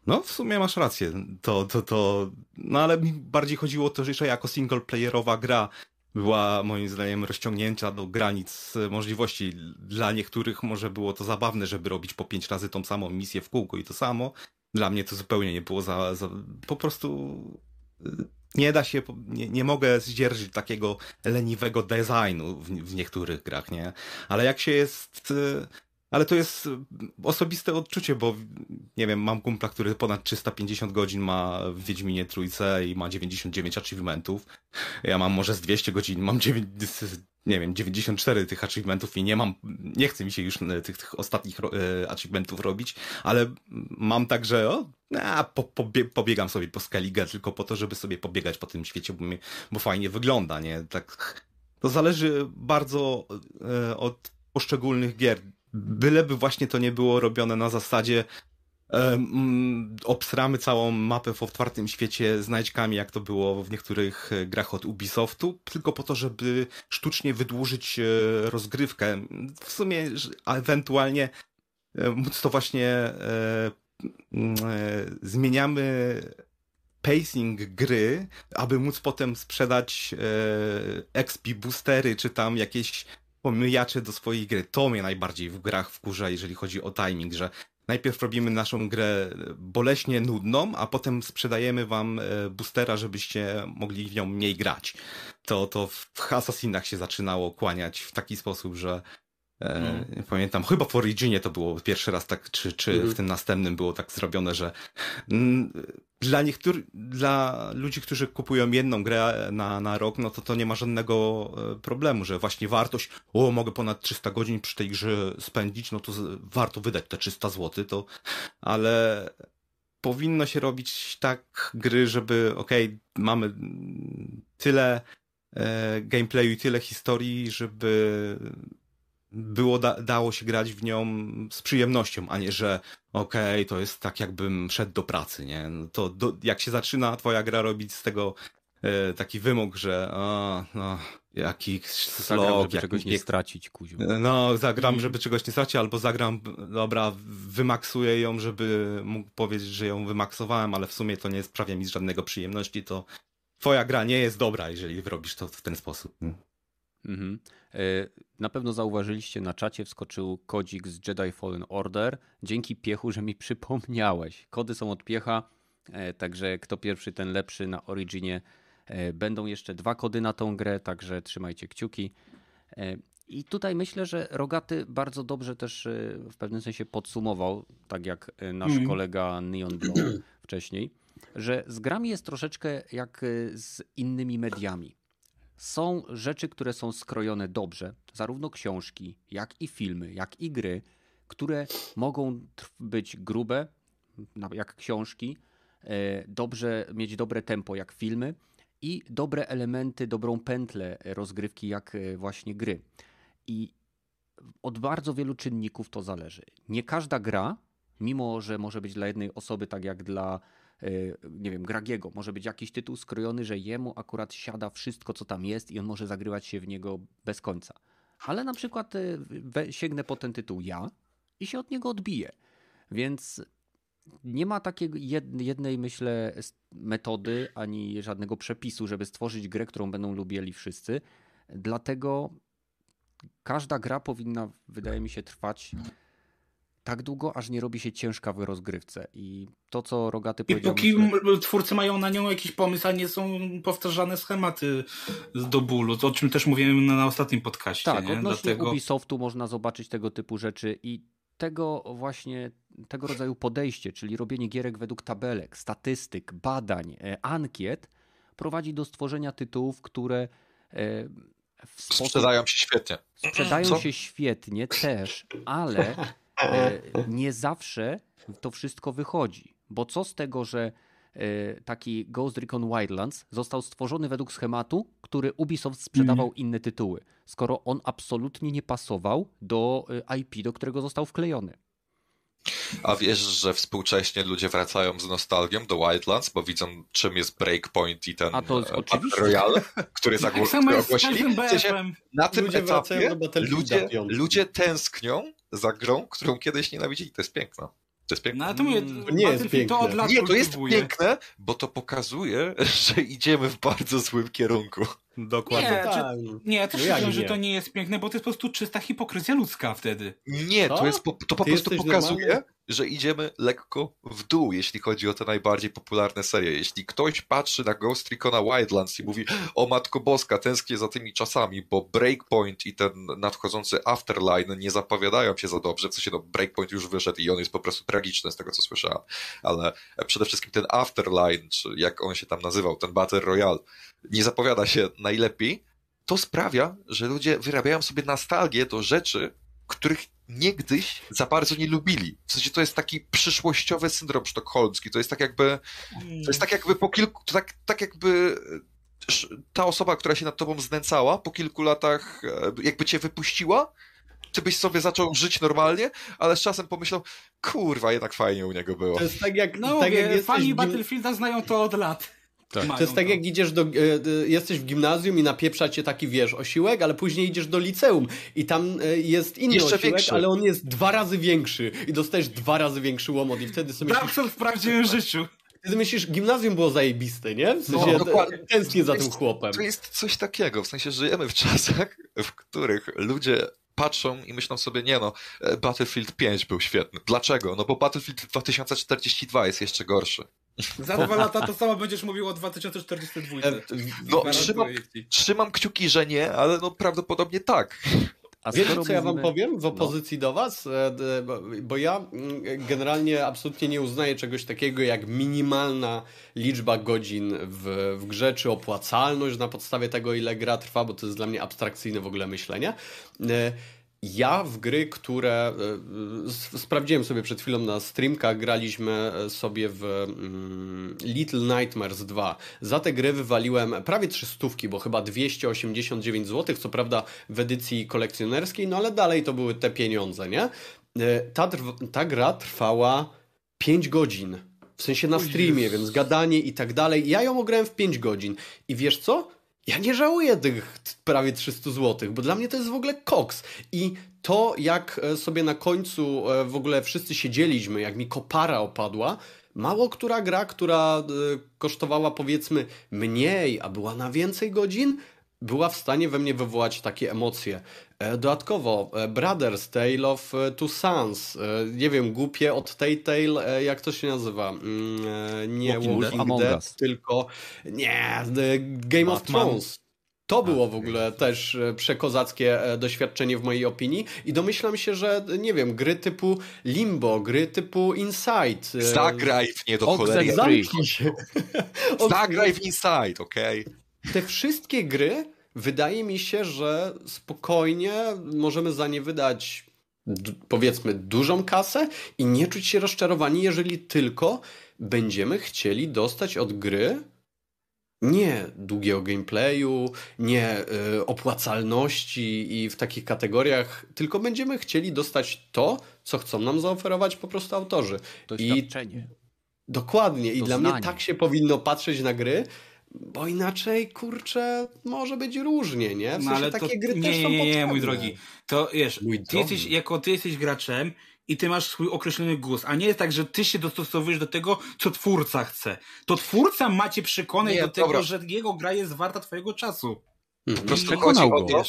No, w sumie masz rację. To, to, to... No, ale mi bardziej chodziło o to, że jako single-playerowa gra była moim zdaniem rozciągnięta do granic możliwości. Dla niektórych może było to zabawne, żeby robić po pięć razy tą samą misję w kółko i to samo. Dla mnie to zupełnie nie było za, za po prostu y, nie da się, nie, nie mogę zdzierżyć takiego leniwego designu w, w niektórych grach, nie? Ale jak się jest y, ale to jest e, osobiste odczucie, bo nie wiem, mam kumpla, który ponad 350 godzin ma w Wiedźminie Trójce i ma 99 achievementów. Ja mam może z 200 godzin, mam 9, nie wiem, 94 tych achievementów i nie mam, nie chce mi się już e, tych, tych ostatnich e, achievementów robić, ale mam także, o, a, po, pobie, pobiegam sobie po Skellige tylko po to, żeby sobie pobiegać po tym świecie, bo, bo fajnie wygląda, nie? Tak, to zależy bardzo od poszczególnych gier byleby właśnie to nie było robione na zasadzie um, obsramy całą mapę w otwartym świecie znajdźkami, jak to było w niektórych e, grach od Ubisoftu, tylko po to, żeby sztucznie wydłużyć e, rozgrywkę. W sumie, a ewentualnie e, móc to właśnie zmieniamy pacing gry, aby móc potem sprzedać e, XP boostery, czy tam jakieś pomyjacze do swojej gry. To mnie najbardziej w grach wkurza, jeżeli chodzi o timing, że najpierw robimy naszą grę boleśnie nudną, a potem sprzedajemy wam e, boostera, żebyście mogli w nią mniej grać. To, to w Assassinach się zaczynało kłaniać w taki sposób, że No. Pamiętam, chyba w Originie to było pierwszy raz tak, czy, czy mm. w tym następnym było tak zrobione, że mm, dla niektórych, dla ludzi, którzy kupują jedną grę na, na rok, no to to nie ma żadnego e, problemu, że właśnie wartość, o, mogę ponad 300 godzin przy tej grze spędzić, no to warto wydać te 300 zł, to, ale powinno się robić tak gry, żeby, okej, okay, mamy tyle e, gameplayu i tyle historii, żeby było da, dało się grać w nią z przyjemnością, a nie, że okej, okay, to jest tak jakbym szedł do pracy, nie? No to do, jak się zaczyna twoja gra robić z tego e, taki wymóg, że o, no, jaki slog, zagram, żeby czegoś nie stracić, kuziu. No, zagram, żeby czegoś nie stracić, albo zagram, dobra, wymaksuję ją, żeby mógł powiedzieć, że ją wymaksowałem, ale w sumie to nie sprawia mi żadnego przyjemności, to twoja gra nie jest dobra, jeżeli robisz to w ten sposób. Mhm. E, na pewno zauważyliście, na czacie wskoczył kodzik z Jedi Fallen Order. Dzięki piechu, że mi przypomniałeś. Kody są od piecha, e, także kto pierwszy, ten lepszy na Originie. E, będą jeszcze dwa kody na tą grę, także trzymajcie kciuki. I tutaj myślę, że Rogaty bardzo dobrze też w pewnym sensie podsumował, tak jak nasz mm. kolega Neon Blow wcześniej, że z grami jest troszeczkę jak z innymi mediami. Są rzeczy, które są skrojone dobrze, zarówno książki, jak i filmy, jak i gry, które mogą być grube, jak książki, e, dobrze mieć dobre tempo, jak filmy i dobre elementy, dobrą pętlę rozgrywki, jak e, właśnie gry. I od bardzo wielu czynników to zależy. Nie każda gra, mimo że może być dla jednej osoby tak jak dla nie wiem, Gragiego. Może być jakiś tytuł skrojony, że jemu akurat siada wszystko, co tam jest i on może zagrywać się w niego bez końca. Ale na przykład e, sięgnę po ten tytuł ja i się od niego odbiję. Więc nie ma takiej jednej, myślę, metody ani żadnego przepisu, żeby stworzyć grę, którą będą lubili wszyscy. Dlatego każda gra powinna, wydaje mi się, trwać tak długo, aż nie robi się ciężka w rozgrywce. I to, co Rogaty powiedział... I póki myślę... twórcy mają na nią jakiś pomysł, a nie są powtarzane schematy do bólu, o czym też mówiłem na, na ostatnim podcaście. Tak, nie? odnośnie Dlatego... Ubisoftu można zobaczyć tego typu rzeczy i tego właśnie, tego rodzaju podejście, czyli robienie gierek według tabelek, statystyk, badań, e, ankiet, prowadzi do stworzenia tytułów, które e, sposób... Sprzedają się świetnie. Sprzedają Co? się świetnie też, ale nie zawsze to wszystko wychodzi. Bo co z tego, że e, taki Ghost Recon Wildlands został stworzony według schematu, który Ubisoft sprzedawał mm. inne tytuły, skoro on absolutnie nie pasował do e, IP, do którego został wklejony. A wiesz, że współcześnie ludzie wracają z nostalgią do Wildlands, bo widzą czym jest Breakpoint i ten A to jest oczywiście. Royale, który, zagło- który ogłosili. na tym ludzie etapie ludzie, ludzie tęsknią za grą, którą kiedyś nienawidzili. To jest piękne. To jest piękne. No, to mówię, nie jest piękne. To nie, to jest piękne, bo to pokazuje, że idziemy w bardzo złym kierunku. Dokładnie. Nie, tak. czy, nie ja też no uważam, że to nie jest piękne, bo to jest po prostu czysta hipokryzja ludzka wtedy. Nie, to, jest po, to po prostu pokazuje, normalny? Że idziemy lekko w dół, jeśli chodzi o te najbardziej popularne serie. Jeśli ktoś patrzy na Ghost Recona Wildlands i mówi, o Matko Boska, tęsknię za tymi czasami, bo Breakpoint i ten nadchodzący Afterline nie zapowiadają się za dobrze, w sensie no Breakpoint już wyszedł i on jest po prostu tragiczny z tego, co słyszałem, ale przede wszystkim ten Afterline, czy jak on się tam nazywał, ten Battle Royale, nie zapowiada się najlepiej, to sprawia, że ludzie wyrabiają sobie nostalgię do rzeczy, których niegdyś za bardzo nie lubili. W sensie to jest taki przyszłościowy syndrom sztokholmski. To jest tak jakby, to jest tak jakby po kilku, tak, tak jakby ta osoba, która się nad tobą znęcała, po kilku latach e, jakby cię wypuściła, ty byś sobie zaczął żyć normalnie, ale z czasem pomyślał, kurwa, jednak fajnie u niego było. To jest tak jak... No tak jak fani Battlefielda znają to od lat. Tak. To jest tak, jak idziesz do. E, e, jesteś w gimnazjum i napieprza cię taki wiesz, osiłek, ale później idziesz do liceum i tam e, jest inny Jeszcze osiłek, większy. ale on jest dwa razy większy i dostajesz dwa razy większy łomot i wtedy sobie. Myślisz, w prawdziwym życiu. Wtedy myślisz, gimnazjum było zajebiste, nie? W sensie, no, dokładnie. tęsknię za tym chłopem. To jest coś takiego, w sensie żyjemy w czasach, w których ludzie patrzą i myślą sobie, nie no, Battlefield 5 był świetny. Dlaczego? No bo Battlefield 2042 jest jeszcze gorszy. Za dwa lata to samo będziesz mówił o 2042. E, no, trzymam, trzymam kciuki, że nie, ale no prawdopodobnie tak. A Wiecie, co ja wam powiem w no. opozycji no. do was? E, bo ja mm, generalnie absolutnie nie uznaję czegoś takiego jak minimalna liczba godzin w, w grze, czy opłacalność na podstawie tego, ile gra trwa, bo to jest dla mnie abstrakcyjne w ogóle myślenie. Ja w gry, które e, sprawdziłem sobie przed chwilą na streamkach, graliśmy e, sobie w mm, Little Nightmares 2. Za te gry wywaliłem prawie 300, bo chyba 289 zł, co prawda w edycji kolekcjonerskiej, no ale dalej to były te pieniądze, nie? E, ta, ta gra trwała 5 godzin. W sensie na streamie, więc gadanie i tak dalej. Ja ją ograłem w 5 godzin. I wiesz co? Ja nie żałuję tych prawie 300 zł, bo dla mnie to jest w ogóle koks. I to, jak e, sobie na końcu e, w ogóle wszyscy siedzieliśmy, jak mi kopara opadła, mało która gra, która e, kosztowała powiedzmy mniej, a była na więcej godzin, była w stanie we mnie wywołać takie emocje. Dodatkowo Brothers Tale of Two Sons, nie wiem, głupie od tej Tale, jak to się nazywa? Mm, nie Walking, Walking Dead, tylko nie, Game Batman. of Thrones. To było w ogóle też e, przekozackie e, doświadczenie w mojej opinii i domyślam się, że nie wiem, gry typu Limbo, gry typu Inside. E, Zagraj w nie do cholery. Zagraj w Inside, okej? Okay? Te wszystkie gry wydaje mi się, że spokojnie możemy za nie wydać powiedzmy dużą kasę i nie czuć się rozczarowani, jeżeli tylko będziemy chcieli dostać od gry nie długiego gameplayu, nie y, opłacalności i w takich kategoriach, tylko będziemy chcieli dostać to, co chcą nam zaoferować po prostu autorzy. Doświadczenie. I, dokładnie. I dla mnie tak się powinno patrzeć na gry, bo inaczej, kurczę, może być różnie, nie? W no, ale takie to, gry nie, też są nie, nie, nie, mój drogi. To wiesz, ty jesteś, jako ty jesteś graczem i ty masz swój określony gust, a nie jest tak, że ty się dostosowujesz do tego, co twórca chce. To twórca macie przekonać nie, do dobra. tego, że jego gra jest warta twojego czasu. Hmm. Po prostu chodzi o to,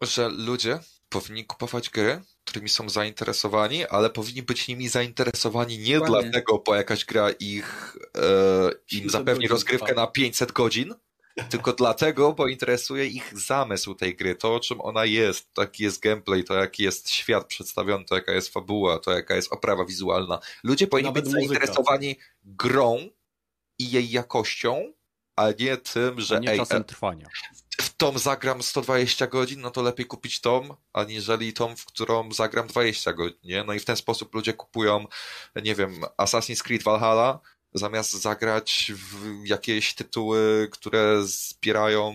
że ludzie powinni kupować gry, którymi są zainteresowani, ale powinni być nimi zainteresowani nie dlatego, bo jakaś gra ich e, im zapewni rozgrywkę na 500 godzin, tylko dlatego, bo interesuje ich zamysł tej gry, to o czym ona jest, to jaki jest gameplay, to jaki jest świat przedstawiony, to jaka jest fabuła, to jaka jest oprawa wizualna. Ludzie powinni Nawet być muzyka. zainteresowani grą i jej jakością, a nie tym, że a nie ej, czasem trwania. Tom zagram 120 godzin, no to lepiej kupić tom, aniżeli tom, w którą zagram 20 godzin, nie? No i w ten sposób ludzie kupują, nie wiem, Assassin's Creed Valhalla, zamiast zagrać w jakieś tytuły, które zbierają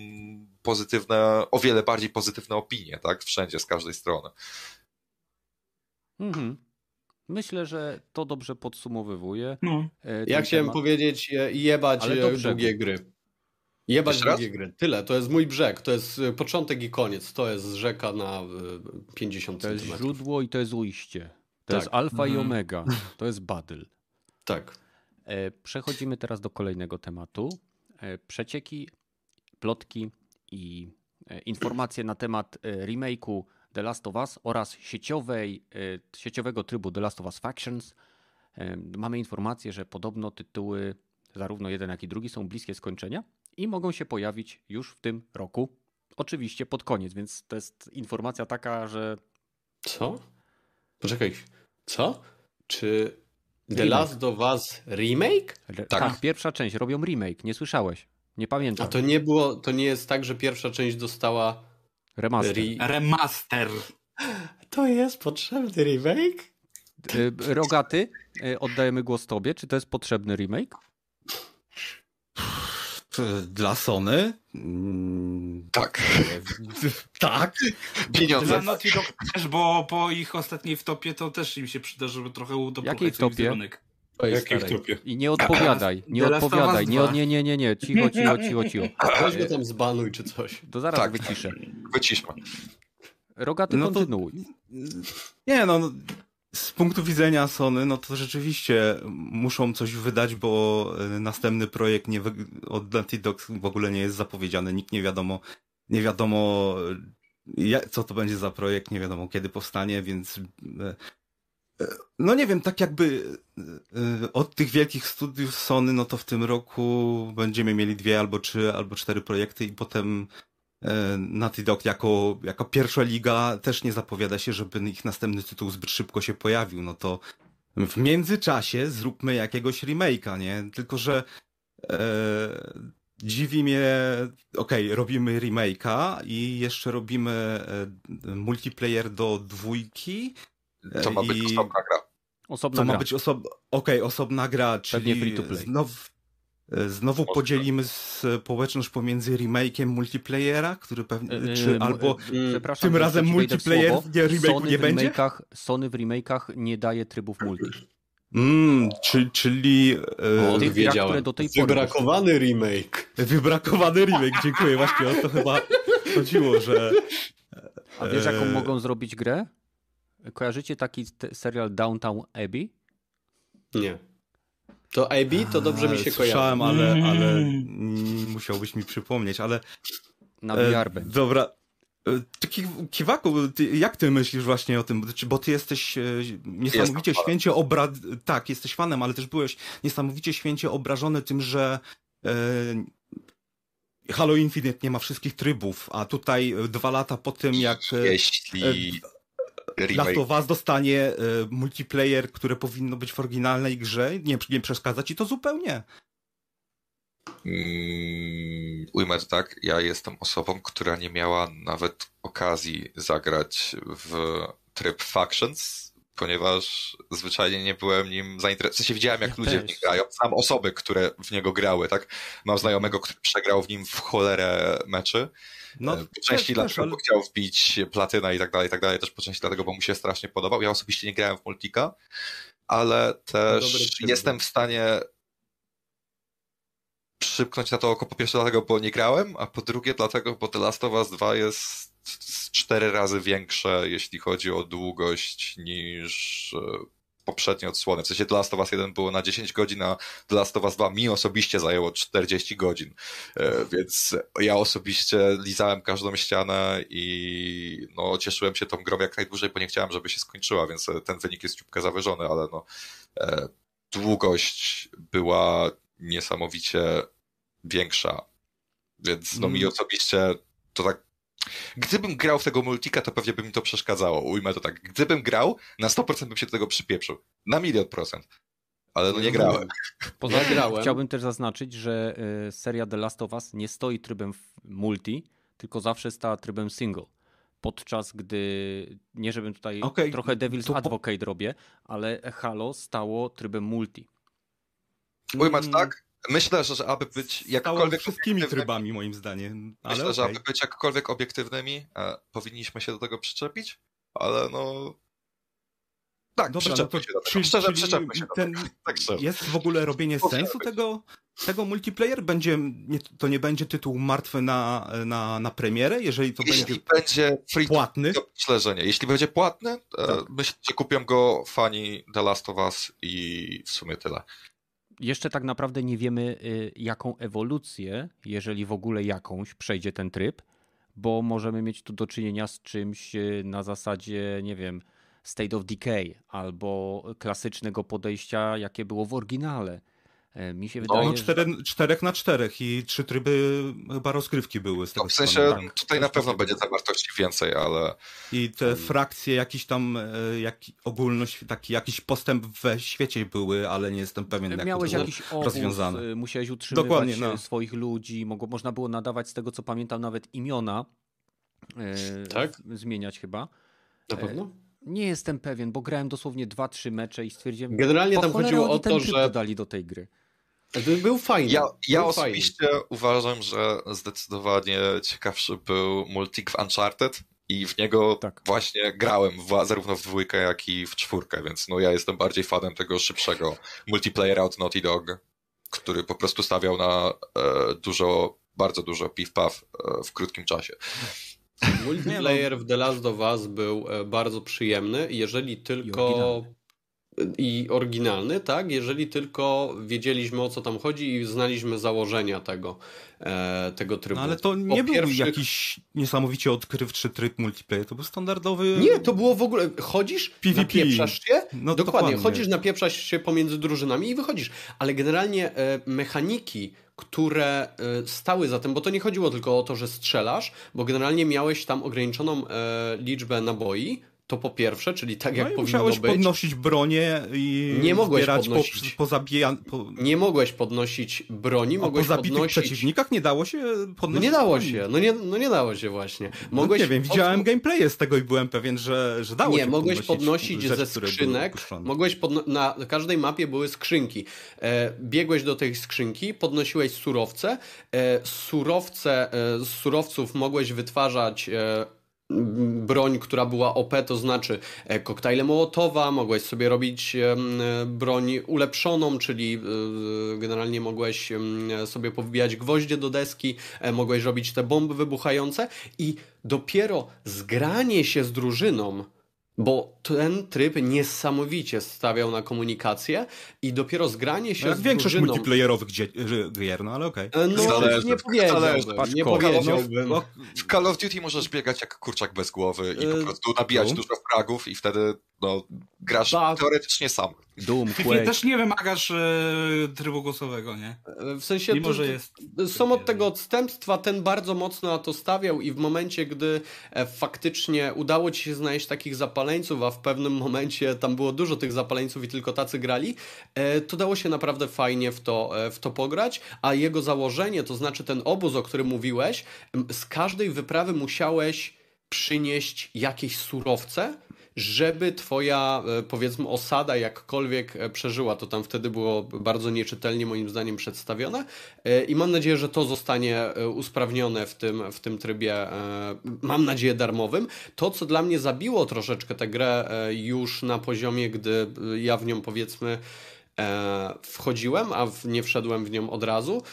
pozytywne, o wiele bardziej pozytywne opinie, tak? Wszędzie, z każdej strony. Mhm. Myślę, że to dobrze podsumowywuje. No. E, ja chciałem temat. powiedzieć, jebać Ale e, długie gry. Jebać długie gry. Tyle. To jest mój brzeg. To jest e, początek i koniec. To jest rzeka na 50 To jest źródło i to jest ujście. To tak. jest alfa i mhm. omega. To jest battle. Tak. E, przechodzimy teraz do kolejnego tematu. E, przecieki, plotki i e, informacje na temat remake'u The Last of Us oraz sieciowej, sieciowego trybu The Last of Us Factions. Mamy informację, że podobno tytuły, zarówno jeden, jak i drugi, są bliskie skończenia i mogą się pojawić już w tym roku. Oczywiście pod koniec, więc to jest informacja taka, że. Co? Poczekaj, co? Czy The Last of Us remake? Tak. tak, pierwsza część, robią remake, nie słyszałeś. Nie pamiętam. A to nie było, to nie jest tak, że pierwsza część dostała remaster. Re... Remaster. To jest potrzebny remake? Y, Rogaty, y, oddajemy głos tobie. Czy to jest potrzebny remake? Dla Sony? Tak. tak. Pieniądze. Dla Naughty Dog też, bo po ich ostatniej wtopie to też im się przyda, żeby trochę udobroczyć Jakiej wtopie? Jakiej wtopie? I nie odpowiadaj, nie odpowiadaj, nie, nie, nie, nie, nie, cicho, cicho, cicho, cicho. Weź go tam zbanuj czy coś. To zaraz tak. wyciszę. Wyciszmy. Rogaty, no kontynuuj. To... Nie no, z punktu widzenia Sony, no to rzeczywiście muszą coś wydać, bo e, następny projekt nie od Naughty Dog w ogóle nie jest zapowiedziany. Nikt nie wiadomo, nie wiadomo co to będzie za projekt, nie wiadomo kiedy powstanie, więc e, e, no nie wiem, tak jakby od tych wielkich studiów Sony, no to w tym roku będziemy mieli dwie albo trzy, albo cztery projekty i potem E, Naughty Dog jako, jako pierwsza liga też nie zapowiada się, żeby ich następny tytuł zbyt szybko się pojawił. No to w międzyczasie zróbmy jakiegoś remake'a, nie? Tylko, że e, dziwi mnie, okej, okay, robimy remake'a i jeszcze robimy e, multiplayer do dwójki. To ma być osobna gra. Osobna to gra. ma być osobna, okej, okay, osobna gra, czyli free to play. Znowu, E, znowu podzielimy społeczność pomiędzy remake'iem multiplayera, który pewnie, e, czy albo tym razem multiplayer, nie, remake nie będzie? Sony w remake'ach nie daje trybów multi. Mm, czy, czyli... E, o, tych wiedziałem. które do tej pory... Wybrakowany remake. Wybrakowany remake, dziękuję. Właśnie o to chyba chodziło, że... A wiesz, jaką e, mogą zrobić grę? Kojarzycie taki serial Downtown Abbey? Nie. To Abbey to dobrze mi się Słyszałem, kojarzy. ale, ale mm, musiałbyś mi przypomnieć, ale... Na VR e, Dobra, Kiwaku, ty, jak ty myślisz właśnie o tym? Bo ty jesteś e, niesamowicie Jest święcie obra... Tak, jesteś fanem, ale też byłeś niesamowicie święcie obrażony tym, że e, Halo Infinite nie ma wszystkich trybów, a tutaj dwa lata po tym, jak e, Jeśli... E, Last of Us dostanie e, multiplayer, które powinno być w oryginalnej grze, nie, nie przeszkadza ci to zupełnie. Mm, ujmę to tak, ja jestem osobą, która nie miała nawet okazji zagrać w tryb Factions, ponieważ zwyczajnie nie byłem nim zainteresowany. W sensie widziałem, jak ja ludzie też. w nim grają. Znam osoby, które w niego grały, tak? Mam znajomego, który przegrał w nim w cholerę meczy. No, e, po części dlatego, ale... bo chciał wbić platyna i tak dalej, i tak dalej. Też po części dlatego, bo mu się strasznie podobał. Ja osobiście nie grałem w Multika, ale też jestem w stanie przypchnąć na to oko po pierwsze dlatego, bo nie grałem, a po drugie dlatego, bo The Last of Us 2 jest cztery razy większe, jeśli chodzi o długość niż e, poprzednie odsłony. W sensie The Last of Us 1 było na 10 godzin, a The Last of Us 2 mi osobiście zajęło 40 godzin. E, więc ja osobiście lizałem każdą ścianę i no, cieszyłem się tą grą jak najdłużej, bo nie chciałem, żeby się skończyła, więc ten wynik jest ciupkę zawyżony, ale no, e, długość była niesamowicie większa. Więc no mi mm. osobiście to tak. Gdybym grał w tego multika, to pewnie by mi to przeszkadzało. Ujmę to tak. Gdybym grał, na 100% bym się do tego przypieprzył. Na milion procent. Ale no nie grałem. Poza tym chciałbym też zaznaczyć, że y, seria The Last of Us nie stoi trybem multi, tylko zawsze stała trybem single. Podczas gdy, nie żebym tutaj okay, trochę Devil's Advocate po... robię, ale Halo stało trybem multi. Ujmę to tak, Myślę, że, aby być jakkolwiek. wszystkimi trybami, moim zdaniem. Ale myślę, okay. że aby być jakkolwiek obiektywnymi, e, powinniśmy się do tego przyczepić, ale no. Tak, Dobra, no to, się do tego. Szczerze, czyli przyczepmy się ten, tak Jest w ogóle robienie sensu tego, tego multiplayer? Będzie, nie, to nie będzie tytuł martwy na, na, na premierę, jeżeli to jeśli będzie, będzie free płatny? To myślę, że nie. Jeśli będzie płatny, tak. myślę, że kupią go fani The Last of Us i w sumie tyle jeszcze tak naprawdę nie wiemy, y, jaką ewolucję, jeżeli w ogóle jakąś, przejdzie ten tryb, bo możemy mieć tu do czynienia z czymś y, na zasadzie, nie wiem, State of Decay albo klasycznego podejścia, jakie było w oryginale. E, mi się no, wydaje, no, cztery, że... czterech na czterech i trzy tryby chyba rozgrywki były. Z tego no, w sensie tutaj na pewno będzie zawartości więcej, ale... I te frakcje, jakiś tam e, jak, ogólność, taki jakiś postęp we świecie były, ale nie jestem pewien, jak Miałeś to jakiś obóz, rozwiązane. Y, musiałeś utrzymywać Dokładnie, no. swoich ludzi, można było nadawać z tego, co pamiętam, nawet imiona. E, tak? Zmieniać chyba. Na pewno? Nie jestem pewien, bo grałem dosłownie 2-3 mecze i stwierdziłem. Generalnie tam chodziło o to, że. dali do tej gry. Był fajny. Ja, ja był osobiście fajny. uważam, że zdecydowanie ciekawszy był Multik w Uncharted i w niego tak. właśnie grałem w, zarówno w dwójkę, jak i w czwórkę, więc no ja jestem bardziej fanem tego szybszego multiplayera od Naughty Dog, który po prostu stawiał na e, dużo, bardzo dużo piw-paw e, w krótkim czasie. Multiplayer w The Last of Us był e, bardzo przyjemny, jeżeli tylko i oryginalny, tak? Jeżeli tylko wiedzieliśmy o co tam chodzi i znaliśmy założenia tego, e, tego trybu. No ale to nie był pierwszych... jakiś niesamowicie odkrywczy tryb multiplayer, to był standardowy. Nie, to było w ogóle. Chodzisz, PvP. napieprzasz się. No, dokładnie, dokładnie, chodzisz, napieprzasz się pomiędzy drużynami i wychodzisz. Ale generalnie e, mechaniki, które e, stały za tym, bo to nie chodziło tylko o to, że strzelasz, bo generalnie miałeś tam ograniczoną e, liczbę naboi, to po pierwsze, czyli tak jak no powinno musiałeś być. podnosić bronię i nie mogłeś podnosić, po, po, zabija, po... Nie mogłeś podnosić broni, mogłeś po podnosić... przeciwnikach nie dało się podnosić no Nie dało broni. się, no nie, no nie dało się właśnie. No mogłeś... No nie wiem, widziałem od... gameplaye z tego i byłem pewien, że, że dało nie, się mogłeś podnosić rzeczy, ze skrzynek, mogłeś podno... na każdej mapie były skrzynki. E, biegłeś do tej skrzynki, podnosiłeś surowce, e, surowce, e, z surowców mogłeś wytwarzać e, broń, która była OP, to znaczy e, koktajle Mołotowa, mogłeś sobie robić broń ulepszoną, czyli generalnie mogłeś sobie powbijać gwoździe do deski, mogłeś robić te bomby wybuchające i dopiero zgranie się z drużyną bo ten tryb niesamowicie stawiał na komunikację i dopiero zgranie się no jak z większość drużyną... multiplayerowych gier, no ale okej. Okay. No, zależy, nie powiedziałbym, nie powiedziałbym. No, w Call of Duty możesz biegać jak kurczak bez głowy i po y, prostu nabijać no. dużo fragów i wtedy no, grasz tak. teoretycznie sam. Doom, Quake. też nie wymagasz e, trybu głosowego, nie? W sensie Mimo, że jest są od tego odstępstwa, ten bardzo mocno na to stawiał i w momencie, gdy e, faktycznie udało ci się znaleźć takich zapaleńców, a w pewnym momencie tam było dużo tych zapaleńców i tylko tacy grali, e, to dało się naprawdę fajnie w to, e, w to pograć, a jego założenie, to znaczy ten obóz, o którym mówiłeś, z każdej wyprawy musiałeś przynieść jakieś surowce, żeby twoja, e, powiedzmy, osada jakkolwiek e, przeżyła. To tam wtedy było bardzo nieczytelnie, moim zdaniem, przedstawione e, i mam nadzieję, że to zostanie usprawnione w tym, w tym trybie, mam nadzieję, darmowym. To, co dla mnie zabiło troszeczkę tę grę już na poziomie, gdy ja w nią, powiedzmy, wchodziłem, a nie wszedłem w nią od razu,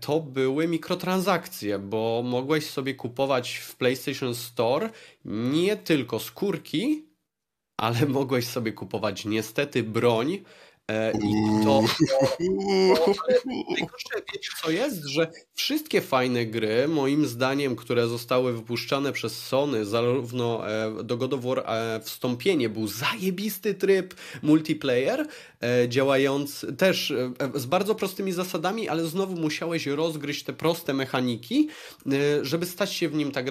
to były mikrotransakcje, bo mogłeś sobie kupować w PlayStation Store nie tylko skórki, ale mogłeś sobie kupować niestety broń i to, to, to wiecie co jest, że wszystkie fajne gry, moim zdaniem, które zostały wypuszczane przez Sony, zarówno e, do God of War e, wstąpienie był zajebisty tryb multiplayer, E, działając też e, z bardzo prostymi zasadami, ale znowu musiałeś rozgryźć te proste mechaniki, e, żeby stać się w nim tak,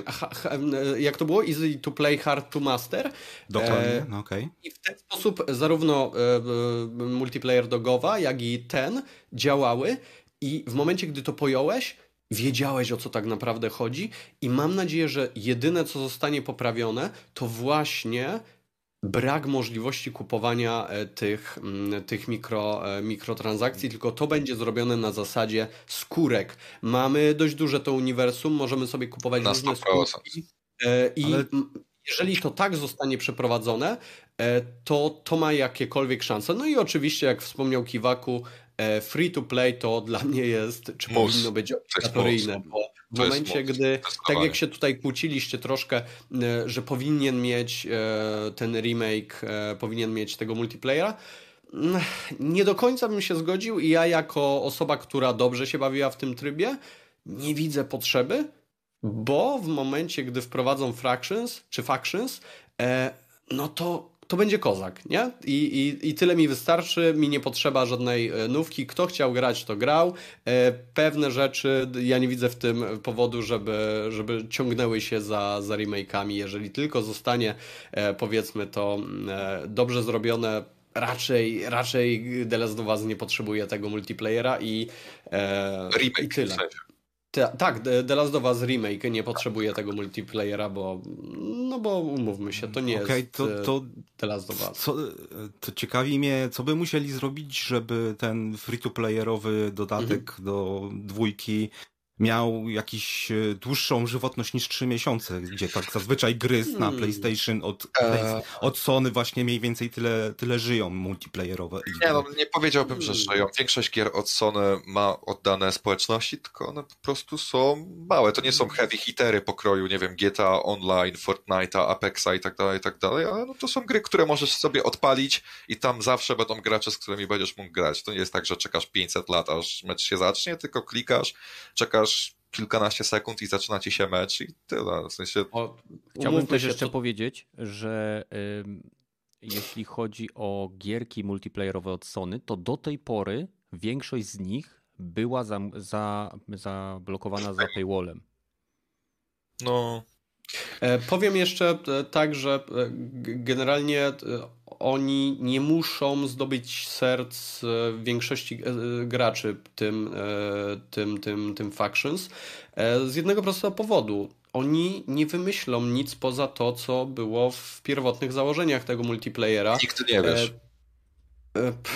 jak to było, easy to play, hard to master. Dokładnie, no okej. Okay. I w ten sposób zarówno multiplayer do Gowa, jak i ten działały. I w momencie, gdy to pojąłeś, wiedziałeś o co tak naprawdę chodzi. I mam nadzieję, że jedyne co zostanie poprawione to właśnie brak możliwości kupowania e, tych, mm, tych mikro, e, mikrotransakcji, tylko to będzie zrobione na zasadzie skórek. Mamy dość duże to uniwersum, możemy sobie kupować na różne skórki e, i Ale... jeżeli to tak zostanie przeprowadzone, to to ma jakiekolwiek szanse. No i oczywiście, jak wspomniał Kiwaku, free to play to dla mnie jest, czy Mus. powinno być obligatoryjne, bo w momencie, gdy, tak jak się tutaj kłóciliście troszkę, e, że powinien mieć e, ten remake, e, powinien mieć tego multiplayera, nie do końca bym się zgodził i ja jako osoba, która dobrze się bawiła w tym trybie, nie widzę potrzeby, bo w momencie, gdy wprowadzą fractions czy factions, no to to będzie kozak, nie? I, i, I tyle mi wystarczy, mi nie potrzeba żadnej e, nówki. Kto chciał grać, to grał. E, pewne rzeczy ja nie widzę w tym powodu, żeby, żeby ciągnęły się za, za remake'ami. Jeżeli tylko zostanie, e, powiedzmy to, dobrze zrobione, raczej, raczej The Last of Us nie potrzebuje tego multiplayera i, Remake, i tyle. Ta, tak, The Last of Us Remake nie potrzebuje tego multiplayera, bo no bo umówmy się, to nie okay, jest to, to, The Last of Us. Co, to ciekawi mnie, co by musieli zrobić, żeby ten free-to-playerowy dodatek mhm. do dwójki miał jakiś e, dłuższą żywotność niż 3 miesiące, gdzie tak zazwyczaj gry na hmm. PlayStation od, e... od Sony właśnie mniej więcej tyle, tyle żyją multiplayerowe. Nie, no, nie powiedziałbym, że hmm. żyją. Większość gier od Sony ma oddane społeczności, tylko one po prostu są małe. To nie są heavy hitery pokroju, nie wiem, GTA Online, Fortnite'a, Apexa i tak dalej, i tak dalej, ale no, to są gry, które możesz sobie odpalić i tam zawsze będą gracze, z którymi będziesz mógł grać. To nie jest tak, że czekasz 500 lat, aż mecz się zacznie, tylko klikasz, czekasz czekasz kilkanaście sekund i zaczyna ci się mecz i tyle. W sensie... O, chciałbym też jeszcze to... powiedzieć, że jeśli chodzi o gierki multiplayerowe od Sony, to do tej pory większość z nich była za, za, zablokowana za paywallem. No. E, powiem jeszcze e, tak, że e, generalnie oni nie muszą zdobyć serc większości graczy tym, tym, tym, tym factions z jednego prostego powodu. Oni nie wymyślą nic poza to, co było w pierwotnych założeniach tego multiplayera. Nikt nie wiesz.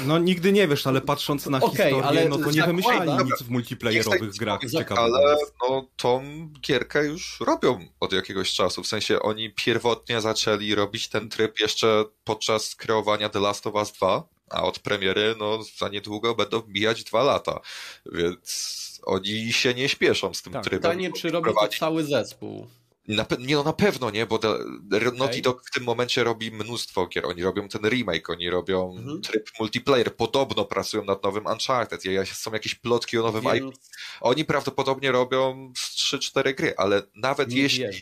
No nigdy nie wiesz, ale patrząc na okay, historię, ale no to nie wymyślali nic w multiplayerowych grach ciekawych. Ale no tą gierkę już robią od jakiegoś czasu, w sensie oni pierwotnie zaczęli robić ten tryb jeszcze podczas kreowania The Last of Us 2, a od premiery no za niedługo będą wbijać dwa lata, więc oni się nie śpieszą z tym tak, trybem. Pytanie, czy robi to cały zespół? Na, nie, no na pewno nie, bo okay. Naughty Dog w tym momencie robi mnóstwo gier. Oni robią ten remake, oni robią mhm. tryb multiplayer. Podobno pracują nad nowym Uncharted. Są jakieś plotki o nowym. IP. Oni prawdopodobnie robią 3-4 gry, ale nawet nie jeśli. Wierzę,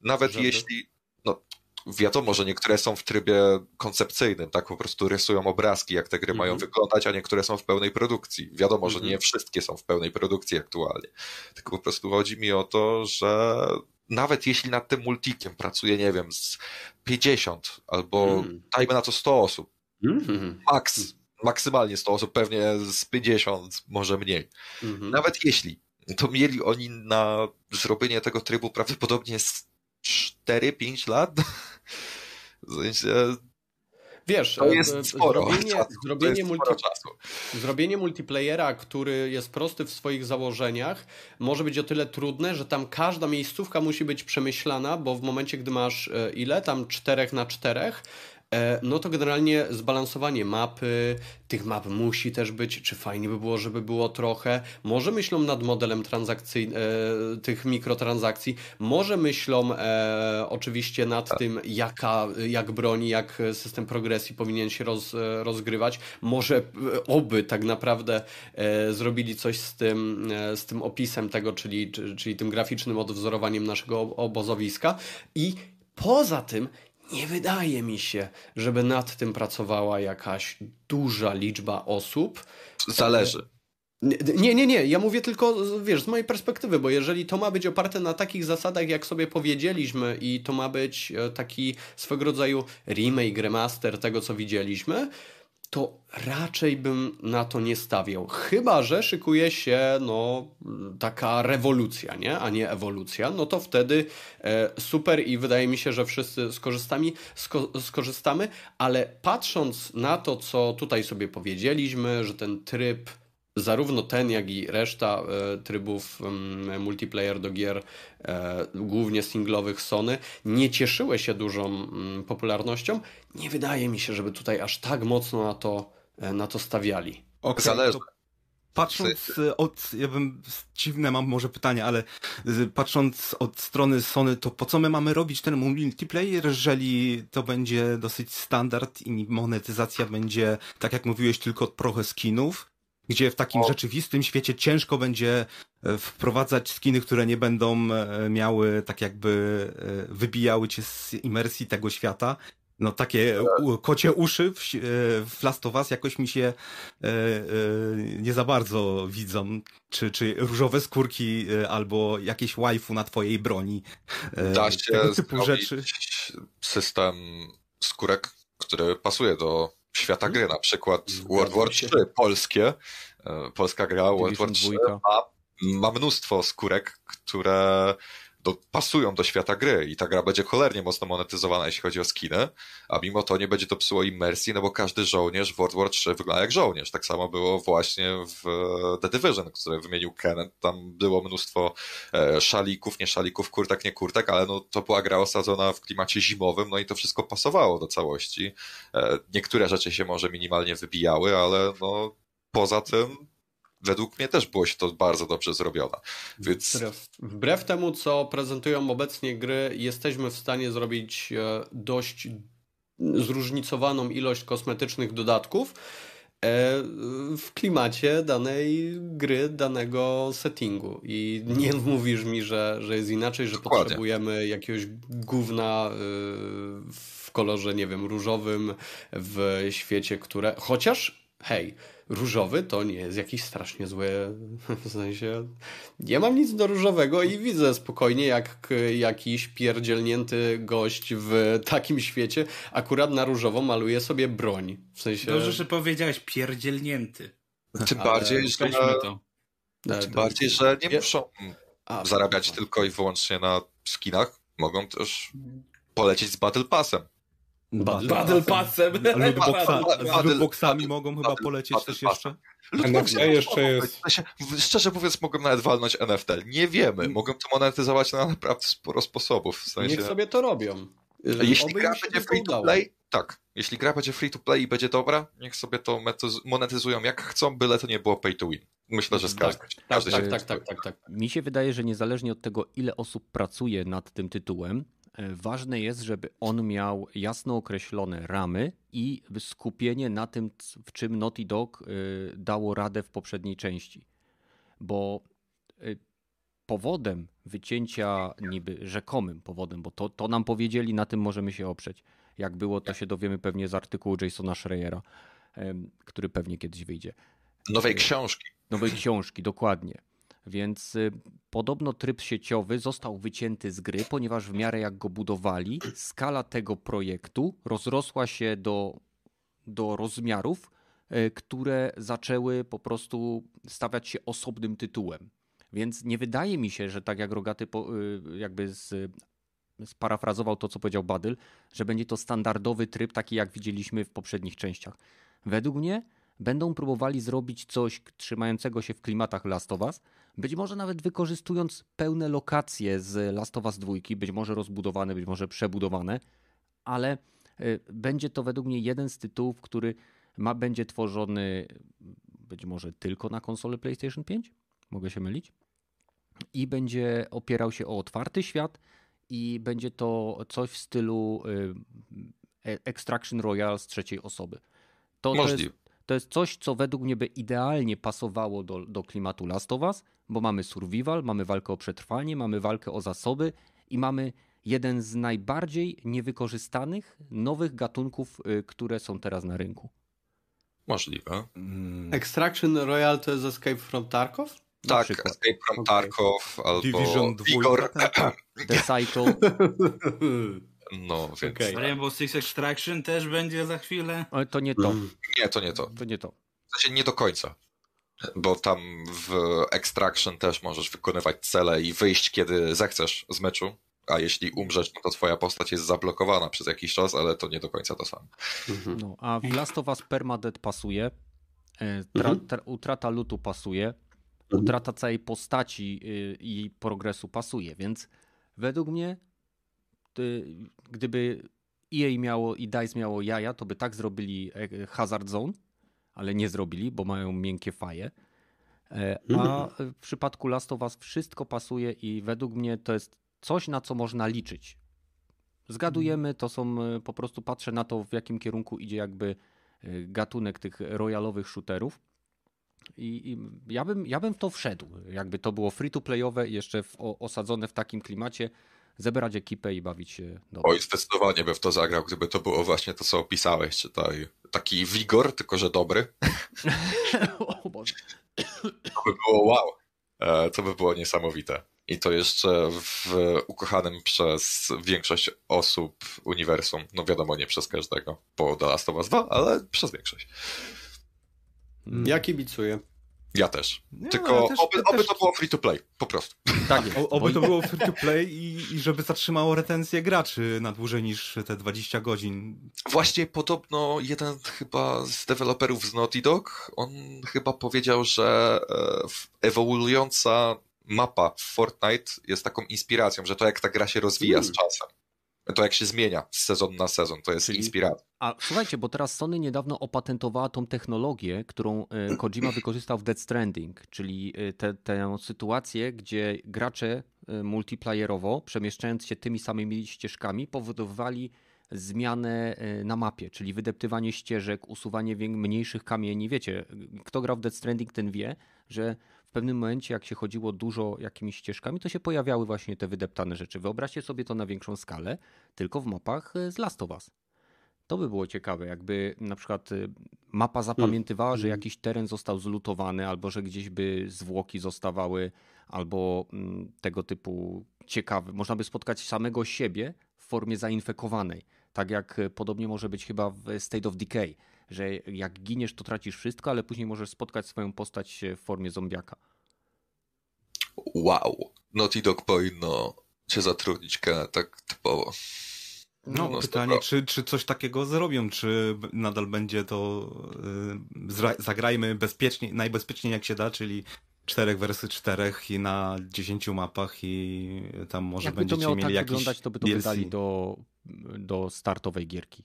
nawet żeby... jeśli. No, wiadomo, że niektóre są w trybie koncepcyjnym, tak po prostu rysują obrazki, jak te gry mają mhm. wyglądać, a niektóre są w pełnej produkcji. Wiadomo, że nie mhm. wszystkie są w pełnej produkcji aktualnie. Tylko po prostu chodzi mi o to, że nawet jeśli nad tym multikiem pracuje, nie wiem, z 50 albo mm. dajmy na to 100 osób, mm. max, maksymalnie 100 osób, pewnie z 50, może mniej. Mm. Nawet jeśli, to mieli oni na zrobienie tego trybu prawdopodobnie 4-5 lat. W sensie Wiesz, to jest e, sporo, zrobienie, czasu, zrobienie, multi, zrobienie multiplayera, który jest prosty w swoich założeniach, może być o tyle trudne, że tam każda miejscówka musi być przemyślana, bo w momencie, gdy masz e, ile? Tam czterech na czterech, no to generalnie zbalansowanie mapy, tych map musi też być, czy fajnie by było, żeby było trochę. Może myślą nad modelem transakcyjnym, e, tych mikrotransakcji, może myślą e, oczywiście nad tak. tym, jaka, jak broni, jak system progresji powinien się roz, rozgrywać. Może oby tak naprawdę e, zrobili coś z tym, e, z tym opisem tego, czyli, czyli tym graficznym odwzorowaniem naszego obozowiska i Poza tym nie wydaje mi się, żeby nad tym pracowała jakaś duża liczba osób. Zależy. Nie, nie, nie. Ja mówię tylko, wiesz, z mojej perspektywy, bo jeżeli to ma być oparte na takich zasadach, jak sobie powiedzieliśmy, i to ma być e, taki swego rodzaju remake, remaster tego, co widzieliśmy, to raczej bym na to nie stawiał. Chyba, że szykuje się no, taka rewolucja, nie? a nie ewolucja, no to wtedy e, super i wydaje mi się, że wszyscy skorzystamy, sko skorzystamy, ale patrząc na to, co tutaj sobie powiedzieliśmy, że ten tryb zarówno ten, jak i reszta e, trybów multiplayer do gier, e, głównie singlowych Sony, nie cieszyły się dużą mm, popularnością. Nie wydaje mi się, żeby tutaj aż tak mocno na to, e, na to stawiali. Okay, Zależy. Patrząc od, ja bym, dziwne mam może pytanie, ale patrząc od strony Sony, to po co my mamy robić ten multiplayer, jeżeli to będzie dosyć standard i monetyzacja będzie, tak jak mówiłeś, tylko trochę skinów, gdzie w takim o. rzeczywistym świecie ciężko będzie e, wprowadzać skiny, które nie będą e, miały tak jakby e, wybijały cię z imersji tego świata. No takie kocie uszy w, w Last of Us jakoś mi się nie za bardzo widzą. Czy, czy różowe skórki albo jakieś waifu na twojej broni. Da się tego typu rzeczy. system skórek, który pasuje do świata gry, na przykład World War 3 polskie, e, polska gra World War 3 ma, ma mnóstwo skórek, które do, pasują do świata gry i ta gra będzie cholernie mocno monetyzowana, jeśli chodzi o skiny, a mimo to nie będzie to psuło imersji, no bo każdy żołnierz w World War 3 wygląda jak żołnierz. Tak samo było właśnie w The Division, które wymienił Kenneth. Tam było mnóstwo e, szalików, nie szalików, kurtek, nie kurtek, ale no, to była gra osadzona w klimacie zimowym, no i to wszystko pasowało do całości. E, niektóre rzeczy się może minimalnie wybijały, ale no poza tym według mnie też było się to bardzo dobrze zrobione. Więc... Wbrew, wbrew temu, co prezentują obecnie gry, jesteśmy w stanie zrobić e, dość zróżnicowaną ilość kosmetycznych dodatków e, w klimacie danej gry, danego settingu. I nie mówisz mi, że, że jest inaczej, że Dokładnie. potrzebujemy jakiegoś gówna e, w kolorze, nie wiem, różowym w świecie, które. Chociaż, hej, różowy to nie jest jakiś strasznie zły, w sensie nie mam nic do różowego i widzę spokojnie jak jakiś pierdzielnięty gość w takim świecie akurat na różowo maluje sobie broń. W sensie... Dobrze, że powiedziałeś pierdzielnięty. Tym bardziej, że... To. Tym bardziej, że nie muszą A, zarabiać tylko i wyłącznie na skinach. Mogą też polecieć z Battle Passem. Battle Passem. A lootboxami mogą chyba polecieć też jeszcze? NFT jeszcze jest. Szczerze mówiąc, mogą nawet walnąć NFT. Nie wiemy. Mogą to monetyzować na naprawdę sporo sposobów. W sensie... Niech sobie to robią. Jeśli gra będzie free to play, tak. Jeśli gra będzie free to play i będzie dobra, niech sobie to monetyzują jak chcą, byle to nie było pay to win. Myślę, że z każdym. Tak, tak, tak, tak, tak, tak. Mi się wydaje, że niezależnie od tego, ile osób pracuje nad tym tytułem, e, ważne jest, żeby on miał jasno określone ramy i skupienie na tym, w czym Naughty Dog e, dało radę w poprzedniej części. Bo e, powodem wycięcia, niby rzekomym powodem, bo to, to nam powiedzieli, na tym możemy się oprzeć. Jak było, to się dowiemy pewnie z artykułu Jasona Schreiera, który pewnie kiedyś wyjdzie. Nowej książki. Nowej książki, dokładnie. Więc y, podobno tryb sieciowy został wycięty z gry, ponieważ w miarę jak go budowali, skala tego projektu rozrosła się do, do rozmiarów, y, które zaczęły po prostu stawiać się osobnym tytułem. Więc nie wydaje mi się, że tak jak Rogaty y, jakby z, sparafrazował to, co powiedział Badyl, że będzie to standardowy tryb, taki jak widzieliśmy w poprzednich częściach. Według mnie będą próbowali zrobić coś trzymającego się w klimatach Last of Us, być może nawet wykorzystując pełne lokacje z Last of Us 2, być może rozbudowane, być może przebudowane, ale y, będzie to według mnie jeden z tytułów, który ma, będzie tworzony być może tylko na konsolę PlayStation 5, mogę się mylić, i będzie opierał się o otwarty świat i będzie to coś w stylu y, e, Extraction Royale z trzeciej osoby. To, to jest, to jest coś, co według mnie by idealnie pasowało do, do klimatu Last of Us, bo mamy survival, mamy walkę o przetrwanie, mamy walkę o zasoby i mamy jeden z najbardziej niewykorzystanych nowych gatunków, y, które są teraz na rynku. Możliwe. Mm. Extraction Royale to jest Escape from Tarkov? Tak, Escape from okay. Tarkov albo Division Vigor. The Cycle. No, więc... Okay. Rainbow Six Extraction też będzie za chwilę. Ale to nie to. Nie, to nie to. To nie to. W sensie nie do końca. Bo tam w Extraction też możesz wykonywać cele i wyjść, kiedy zechcesz z meczu. A jeśli umrzesz, no to twoja postać jest zablokowana przez jakiś czas, ale to nie do końca to samo. Mhm. No, a w Last of Us Permadeath pasuje, e, tra, mhm. tra, utrata lutu pasuje, mhm. utrata całej postaci y, i progresu pasuje, więc według mnie gdyby EA miało i DICE miało jaja, to by tak zrobili e, Hazard Zone, ale nie zrobili, bo mają miękkie faje. E, a mhm. w przypadku Last of Us wszystko pasuje i według mnie to jest coś, na co można liczyć. Zgadujemy, to są e, po prostu patrzę na to, w jakim kierunku idzie jakby gatunek tych royalowych shooterów. I, I, ja, bym, ja bym w to wszedł. Jakby to było free to playowe, jeszcze w, o, osadzone w takim klimacie, zebrać ekipę i bawić się dobrze. Oj, zdecydowanie by w to zagrał, gdyby to było właśnie to, co opisałeś, czytaj. Taki wigor, tylko że dobry. o Boże. To by było wow. E, to by było niesamowite. I to jeszcze w ukochanym przez większość osób uniwersum. No wiadomo, nie przez każdego, bo The Last of Us 2, ale przez większość. Ja kibicuję. Ja też. Nie, Tylko ja też, oby, ja oby też... to było free to play, po prostu. Tak, jest. O, oby to było free to play i, i żeby zatrzymało retencję graczy na dłużej niż te 20 godzin. Właśnie podobno jeden chyba z deweloperów z Naughty Dog, on chyba powiedział, że e, ewoluująca mapa w Fortnite jest taką inspiracją, że to jak ta gra się rozwija mm. z czasem to jak się zmienia z sezon na sezon, to jest Czyli... inspiracja. A słuchajcie, bo teraz Sony niedawno opatentowała tą technologię, którą e, Kojima wykorzystał w Dead Stranding, czyli e, te, tę sytuację, gdzie gracze e, multiplayerowo, przemieszczając się tymi samymi ścieżkami, powodowali zmianę na mapie, czyli wydeptywanie ścieżek, usuwanie mniejszych kamieni. Wiecie, kto grał w Dead Stranding, ten wie, że pewnym momencie, jak się chodziło dużo jakimiś ścieżkami, to się pojawiały właśnie te wydeptane rzeczy. Wyobraźcie sobie to na większą skalę, tylko w mapach e, z Last of Us. To by było ciekawe, jakby na przykład e, mapa zapamiętywała, że mm. jakiś teren został zlutowany, albo że gdzieś by zwłoki zostawały, albo mm, tego typu ciekawe. Można by spotkać samego siebie w formie zainfekowanej. Tak jak e, podobnie może być chyba w State of Decay, że jak giniesz, to tracisz wszystko, ale później możesz spotkać swoją postać w formie zombiaka. Wow. Naughty Dog powinno cię zatrudnić tak typowo. No, no pytanie, czy, czy coś takiego zrobią, czy nadal będzie to yy, zagrajmy bezpiecznie, najbezpieczniej jak się da, czyli czterech wersy czterech i na dziesięciu mapach i tam może Jakby będziecie to miało mieli tak jakiś wyglądać, to by to DLC. wydali do, do startowej gierki.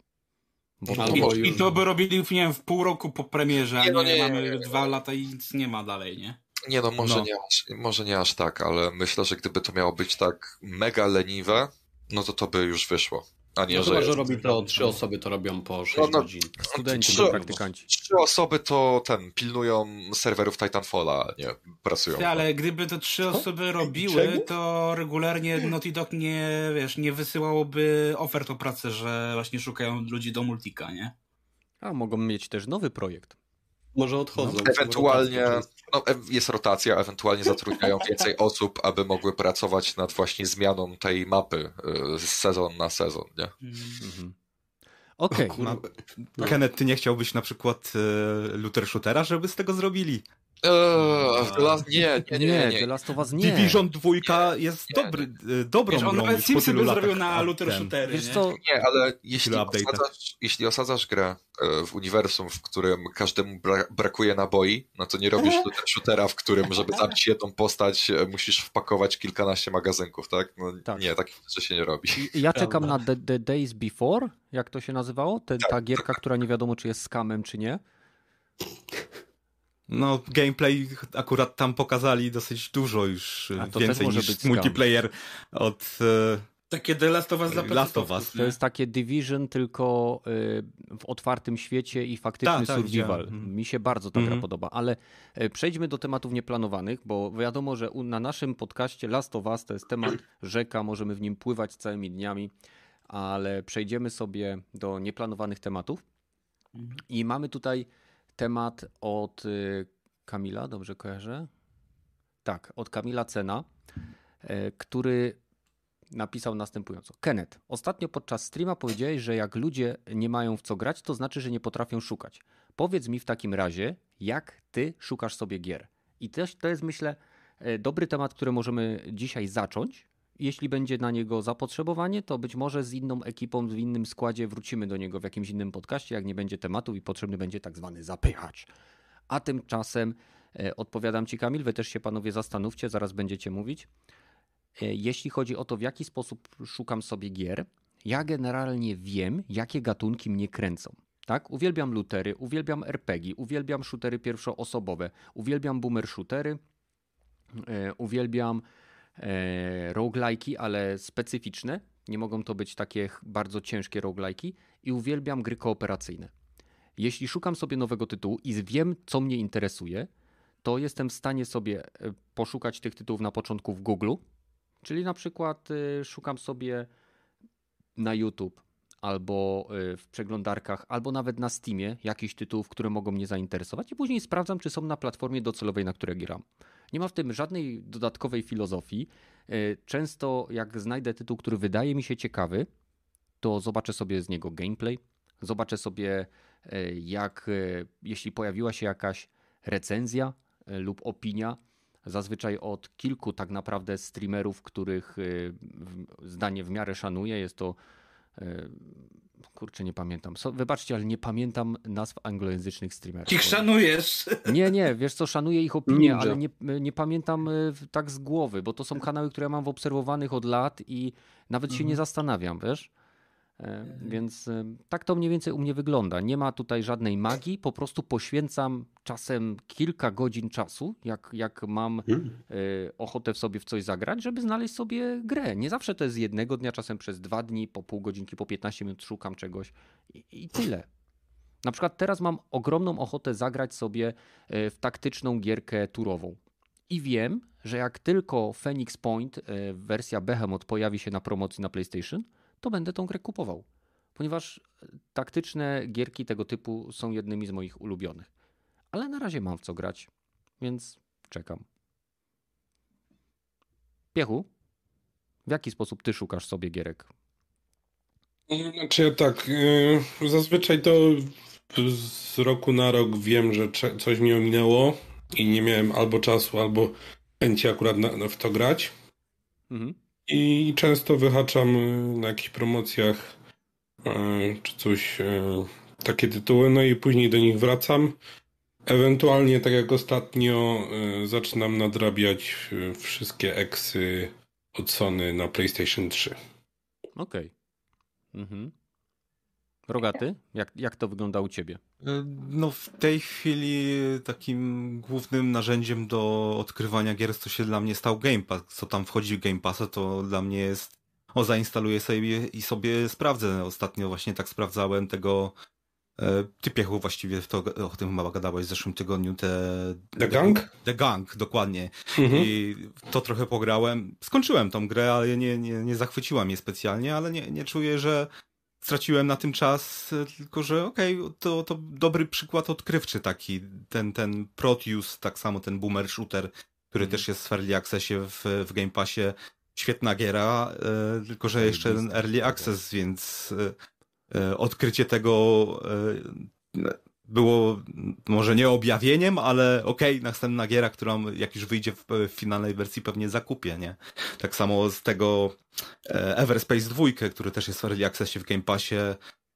Bo no, I, I to by robili, nie wiem, w pół roku po premierze, a nie, no nie, nie mamy nie, dwa lata i nic nie ma dalej, nie? Nie no, może, no. Nie aż, może nie aż tak, ale myślę, że gdyby to miało być tak mega leniwe, no to to by już wyszło. A nie, no że, chyba, że robi to trzy osoby, to robią po 6 no, no, godzin. Studenci, trzy, praktykanci. Trzy osoby to ten, pilnują serwerów Titanfalla, nie pracują. Ty, ale gdyby to trzy osoby robiły, to regularnie Naughty Dog nie, wiesz, nie wysyłałoby ofert o pracę, że właśnie szukają ludzi do multika, nie? A mogą mieć też nowy projekt. Może odchodzą. No, ewentualnie no, jest rotacja, ewentualnie zatrudniają więcej osób, aby mogły pracować nad właśnie zmianą tej mapy z sezon na sezon, nie? Mhm. Okej. Okay. No. Kenneth, ty nie chciałbyś na przykład e, Luther Shootera, żeby z tego zrobili? Eee, nie, nie, nie, nie, nie. The Last of Us nie. Division 2 jest nie, dobry, nie. dobrą Wiesz, on grą. nawet Simsy by zrobił na Luther Shootery, Wiesz co? Nie, ale jeśli osadzasz, jeśli osadzasz grę w uniwersum, w którym każdemu bra brakuje naboi, no to nie robisz Luther Shootera, w którym, żeby zabić jedną postać, musisz wpakować kilkanaście magazynków, tak? No tak. nie, takich rzeczy się nie robi. Ja czekam na The, The Days Before, jak to się nazywało? Te, tak. Ta gierka, która nie wiadomo, czy jest skamem, czy nie. No, gameplay akurat tam pokazali dosyć dużo już, więcej niż multiplayer od... Takie The Last of Us dla Last of Us. To jest takie Division, tylko w otwartym świecie i faktyczny ta, ta, survival. Ta. Mi się bardzo ta mm -hmm. gra mhm. podoba, ale przejdźmy do tematów nieplanowanych, bo wiadomo, że na naszym podcaście Last of Us to jest temat rzeka, możemy w nim pływać całymi dniami, ale przejdziemy sobie do nieplanowanych tematów -hmm. i mamy tutaj temat od y, Kamila, dobrze kojarzę? Tak, od Kamila Cena, y, który napisał następująco. Kenneth, ostatnio podczas streama powiedziałeś, że jak ludzie nie mają w co grać, to znaczy, że nie potrafią szukać. Powiedz mi w takim razie, jak ty szukasz sobie gier? I też to jest, myślę, y, dobry temat, który możemy dzisiaj zacząć. Jeśli będzie na niego zapotrzebowanie, to być może z inną ekipą, w innym składzie wrócimy do niego w jakimś innym podcaście, jak nie będzie tematów i potrzebny będzie tak zwany zapychacz. A tymczasem e, odpowiadam Ci, Kamil, Wy też się panowie zastanówcie, zaraz będziecie mówić. E, jeśli chodzi o to, w jaki sposób szukam sobie gier, ja generalnie wiem, jakie gatunki mnie kręcą. Tak? Uwielbiam lutery, uwielbiam RPG, uwielbiam shootery pierwszoosobowe, uwielbiam boomer shootery, e, uwielbiam roguelike'i, ale specyficzne. Nie mogą to być takie bardzo ciężkie roguelike'i i uwielbiam gry kooperacyjne. Jeśli szukam sobie nowego tytułu i wiem, co mnie interesuje, to jestem w stanie sobie e, poszukać tych tytułów na początku w Google, czyli na przykład e, szukam sobie na YouTube albo e, w przeglądarkach, albo nawet na Steamie jakichś tytułów, które mogą mnie zainteresować i później sprawdzam, czy są na platformie docelowej, na której gram. Nie ma w tym żadnej dodatkowej filozofii. Często jak znajdę tytuł, który wydaje mi się ciekawy, to zobaczę sobie z niego gameplay, zobaczę sobie E, jak e, jeśli pojawiła się jakaś recenzja e, lub opinia, zazwyczaj od kilku tak naprawdę streamerów, których zdanie w miarę szanuję. Jest to kurczę, nie pamiętam. So, wybaczcie, ale nie pamiętam nazw anglojęzycznych streamerów. Ich szanujesz? Nie, nie, wiesz co, szanuję ich opinię, Ninja. ale nie, nie pamiętam tak z głowy, bo to są kanały, które ja mam w obserwowanych od lat i nawet mhm. się nie zastanawiam, wiesz? E, więc e, tak to mniej więcej u mnie wygląda. Nie ma tutaj żadnej magii, po prostu poświęcam czasem kilka godzin czasu, jak, jak mam hmm. e, ochotę w sobie w coś zagrać, żeby znaleźć sobie grę. Nie zawsze to jest jednego dnia, czasem przez dwa dni, po pół godzinki, po 15 minut szukam czegoś i, i tyle. Na przykład teraz mam ogromną ochotę zagrać sobie w taktyczną gierkę turową. I wiem, że jak tylko Phoenix Point, wersja Behemoth pojawi się na promocji na PlayStation, to będę tą grę kupował. Ponieważ taktyczne gierki tego typu są jednymi z moich ulubionych. Ale na razie mam w co grać, więc czekam. Piechu, w jaki sposób ty szukasz sobie gierek? Znaczy ja tak, yy, zazwyczaj to z roku na rok wiem, że coś mi ominęło i nie miałem albo czasu, albo chęci akurat na, w to grać. Mhm. I często wyhaczam y, na jakichś promocjach czy coś, takie tytuły, no i później do nich wracam. Ewentualnie, tak jak ostatnio, zaczynam nadrabiać wszystkie eksy od Sony na PlayStation 3. Okej. Okay. Mhm. Rogaty, jak, jak to wygląda u ciebie? E, no w tej chwili takim głównym narzędziem do odkrywania gier to się dla mnie stał Game Pass. Co tam wchodzi w Game Passa to dla mnie jest o zainstaluję sobie i sobie sprawdzę. Ostatnio właśnie tak sprawdzałem tego e, ty Piechu właściwie to, o tym chyba gadałeś w zeszłym tygodniu te... The Gang? The Gang, dokładnie. Mhm. I to trochę pograłem. Skończyłem tą grę, ale nie, nie, nie zachwyciła mnie specjalnie, ale nie, nie czuję, że straciłem na tym czas, e, tylko że okej, okay, to, to dobry przykład odkrywczy taki, ten, ten Proteus, tak samo ten Boomer Shooter, który mm. też jest w Early Accessie w, w Game Passie, świetna giera, e, tylko że jeszcze ten Early Access, więc e, e, odkrycie tego e, było może nie objawieniem, ale okej, okay, następna giera, którą jak już wyjdzie w, w, finalnej wersji pewnie zakupię, nie? Tak samo z tego e, Everspace 2, który też jest w Early Accessie w Game Passie,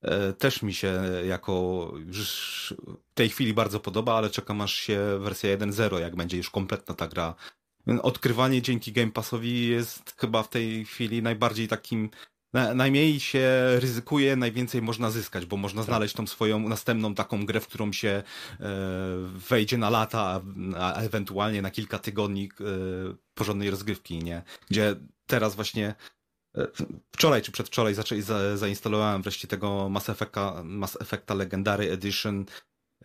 e, też mi się jako już w tej chwili bardzo podoba, ale czekam aż się wersja 1.0, jak będzie już kompletna ta gra. Odkrywanie dzięki Game Passowi jest chyba w tej chwili najbardziej takim na, najmniej się ryzykuje, najwięcej można zyskać, bo można tak. znaleźć tą swoją następną taką grę, w którą się e, wejdzie na lata, a, ewentualnie na kilka tygodni e, porządnej rozgrywki, nie? Gdzie teraz właśnie e, wczoraj czy przedwczoraj zaczęli, za, zainstalowałem wreszcie tego Mass Effecta, Mass Effecta Legendary Edition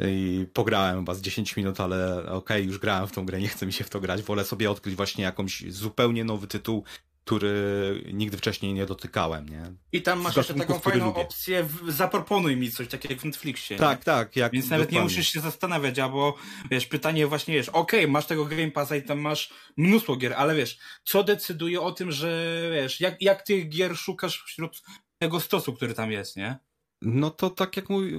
i pograłem chyba z 10 minut, ale okej, okay, już grałem w tą grę, nie chcę mi się w to grać, wolę sobie odkryć właśnie jakąś zupełnie nowy tytuł, który nigdy wcześniej nie dotykałem, nie? I tam masz jeszcze taką fajną lubię. opcję, w, zaproponuj mi coś, tak jak w Netflixie. Tak, nie? tak. Jak Więc nawet dokładnie. nie musisz się zastanawiać, albo wiesz, pytanie właśnie wiesz, okej, okay, masz tego Game Passa i tam masz mnóstwo gier, ale wiesz, co decyduje o tym, że wiesz, jak, jak tych gier szukasz wśród tego stosu, który tam jest, nie? No to tak jak, mówi, y,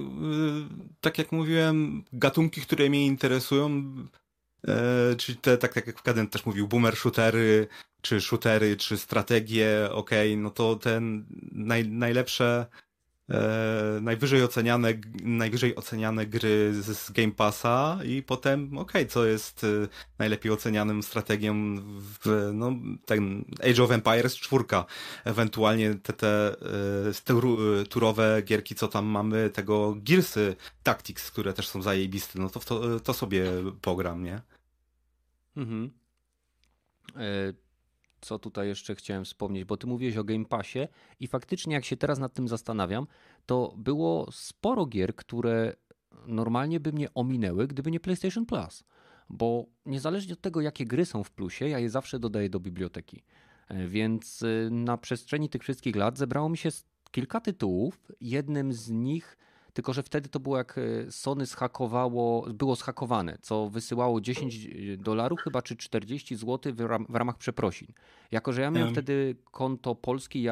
tak jak mówiłem, gatunki, które mnie interesują, e, czyli te, tak, tak jak Kadent też mówił, boomer shootery, czy shootery, czy strategie, ok, no to ten naj, najlepsze, e, najwyżej oceniane, najwyżej oceniane gry z, z Game Passa i potem, ok, co jest e, najlepiej ocenianym strategią w, no, ten Age of Empires 4, ewentualnie te, te, e, te turowe gierki, co tam mamy, tego Gearsy Tactics, które też są zajebiste, no to to, to sobie pogram, nie? Mhm. E, co tutaj jeszcze chciałem wspomnieć, bo ty mówiłeś o Game Passie i faktycznie jak się teraz nad tym zastanawiam, to było sporo gier, które normalnie by mnie ominęły, gdyby nie PlayStation Plus. Bo niezależnie od tego, jakie gry są w plusie, ja je zawsze dodaję do biblioteki. E, więc e, na przestrzeni tych wszystkich lat zebrało mi się kilka tytułów. Jednym z nich tylko że wtedy to było jak e, Sony zhakowało, było zhakowane, co wysyłało 10 e, dolarów chyba czy 40 zł w, ramach przeprosin. Jako, że ja miałem wtedy konto polskie i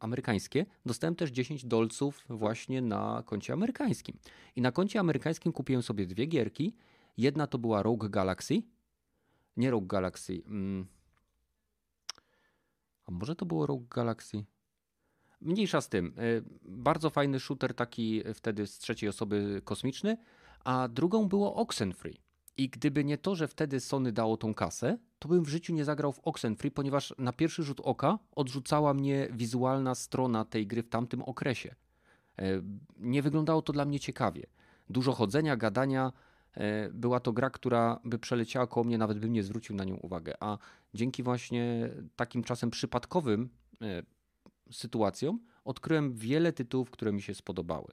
amerykańskie, dostałem też 10 dolców właśnie na koncie amerykańskim. I na koncie amerykańskim kupiłem sobie dwie gierki. Jedna to była Rogue Galaxy. Nie Rogue Galaxy. Mm. A może to było Rogue Galaxy? Mniejsza z tym. E, bardzo fajny shooter, taki wtedy z trzeciej osoby kosmiczny, a drugą było Oxenfree. I gdyby nie to, że wtedy Sony dało tą kasę, to bym w życiu nie zagrał w Oxenfree, ponieważ na pierwszy rzut oka odrzucała mnie wizualna strona tej gry w tamtym okresie. E, nie wyglądało to dla mnie ciekawie. Dużo chodzenia, gadania. E, była to gra, która by przeleciała koło mnie, nawet bym nie zwrócił na nią uwagę. A dzięki właśnie takim czasem przypadkowym sytuacją odkryłem wiele tytułów, które mi się spodobały.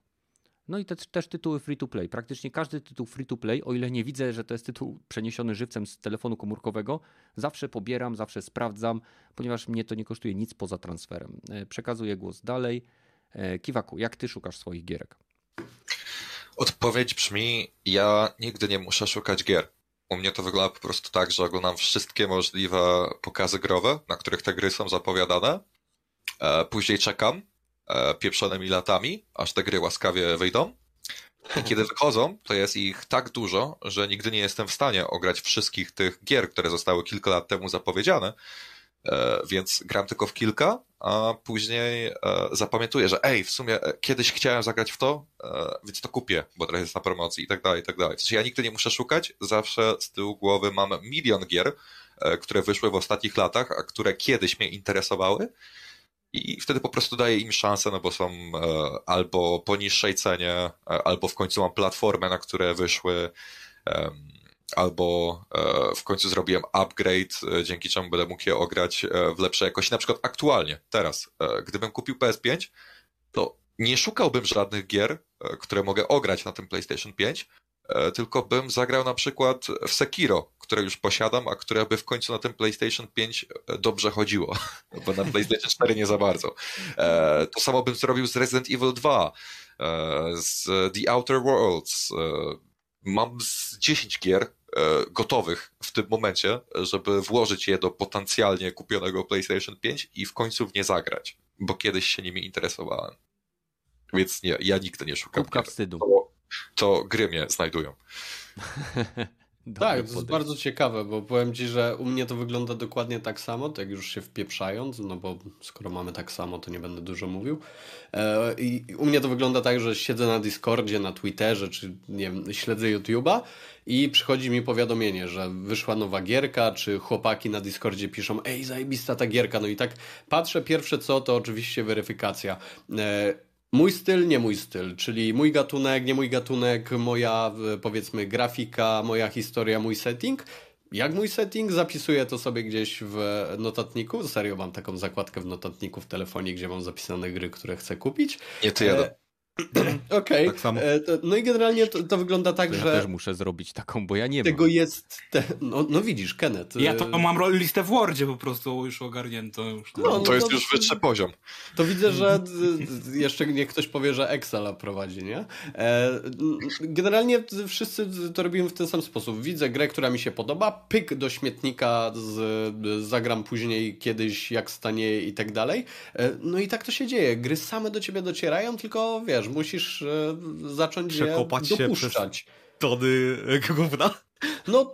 No i te, też tytuły free to play. Praktycznie każdy tytuł free to play, o ile nie widzę, że to jest tytuł przeniesiony żywcem z telefonu komórkowego, zawsze pobieram, zawsze sprawdzam, ponieważ mnie to nie kosztuje nic poza transferem. E, przekazuję głos dalej. E, Kiwaku, jak ty szukasz swoich gierek? Odpowiedź brzmi: Ja nigdy nie muszę szukać gier. U mnie to wygląda po prostu tak, że oglądam wszystkie możliwe pokazy growe, na których te gry są zapowiadane E, później czekam e, pieprzonymi latami, aż te gry łaskawie wyjdą. I kiedy wychodzą, to jest ich tak dużo, że nigdy nie jestem w stanie ograć wszystkich tych gier, które zostały kilka lat temu zapowiedziane. E, więc gram tylko w kilka, a później e, zapamiętuję, że ej, w sumie e, kiedyś chciałem zagrać w to, więc to kupię, bo teraz jest na promocji i tak dalej, i tak dalej. W sensie ja nigdy nie muszę szukać, zawsze z tyłu głowy mam milion gier, które wyszły w ostatnich latach, a które kiedyś mnie interesowały i wtedy po prostu daję im szansę, no bo są albo po niższej cenie, albo w końcu mam platformę, na które wyszły albo e, w końcu zrobiłem upgrade, e, dzięki czemu będę mógł je ograć e, w lepszej jakości. Na przykład aktualnie, teraz, gdybym kupił PS5, to nie szukałbym żadnych gier, które mogę ograć na tym PlayStation 5, tylko bym zagrał na przykład w Sekiro, które już posiadam, a które by w końcu na tym PlayStation 5 dobrze chodziło, bo na PlayStation 4 nie za bardzo. To samo bym zrobił z Resident Evil 2, z The Outer Worlds. Mam z 10 gier, E, gotowych w tym momencie, żeby włożyć je do potencjalnie kupionego PlayStation 5 i w końcu w nie zagrać, bo kiedyś się nimi interesowałem. Więc nie, ja nigdy nie szukam. Kubka wstydu. To, gry mnie znajdują. tak, to jest bardzo ciekawe, bo powiem Ci, że u mnie to wygląda dokładnie tak samo, tak już się wpieprzając, no bo skoro mamy tak samo, to nie będę dużo mówił. E, I u mnie to wygląda tak, że siedzę na Discordzie, na Twitterze, czy nie wiem, śledzę YouTube'a i przychodzi mi powiadomienie, że wyszła nowa gierka, czy chłopaki na Discordzie piszą, ej, zajebista ta gierka, no i tak patrzę, pierwsze co, to oczywiście weryfikacja. E, Mój styl, nie mój styl, czyli mój gatunek, nie mój gatunek, moja powiedzmy grafika, moja historia, mój setting. Jak mój setting, zapisuję to sobie gdzieś w notatniku. Serio mam taką zakładkę w notatniku w telefonie, gdzie mam zapisane gry, które chcę kupić. Nie, ty jadę. Okej. Okay. Tak e, no i generalnie to, to wygląda tak, to ja że. Ja też muszę zrobić taką, bo ja nie tego mam. jest. Te... No, no, widzisz, Kenneth. Ja to e, mam listę w Wordzie po prostu już ogarnięto. Już no, no, to jest już wyższy poziom. To widzę, że jeszcze nie ktoś powie, że Excela prowadzi, nie? E, generalnie wszyscy to robimy w ten sam sposób. Widzę grę, która mi się podoba, pyk do śmietnika, z, zagram później kiedyś, jak stanie i tak dalej. No i tak to się dzieje. Gry same do ciebie docierają, tylko wiesz, musisz e, zacząć Przekopać je dopuszczać. Się przez tony gówna? No,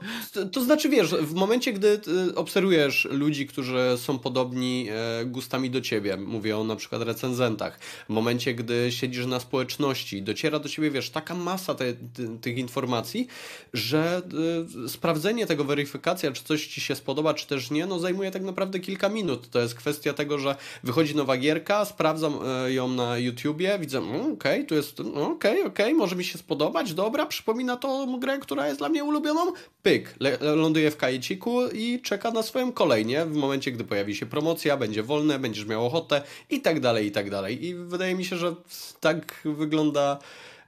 to znaczy wiesz, w momencie, gdy y, obserwujesz ludzi, którzy są podobni e, gustami do ciebie, mówię o na przykład recenzentach, w momencie, gdy siedzisz na społeczności, dociera do ciebie, wiesz, taka masa te, te, tych informacji, że y, sprawdzenie tego, weryfikacja, czy coś ci się spodoba, czy też nie, no zajmuje tak naprawdę kilka minut. To jest kwestia tego, że wychodzi nowa gierka, sprawdzam e, ją na YouTubie, widzę, mm, okej, okay, tu jest, okej, okay, okej, okay, może mi się spodobać, dobra, przypomina to grę, która jest dla mnie ulubioną, pyk, ląduje w kajeciku i czeka na swoją kolej, nie? W momencie, gdy pojawi się promocja, będzie wolne, będziesz miał ochotę i tak dalej, i tak dalej. I wydaje mi się, że tak wygląda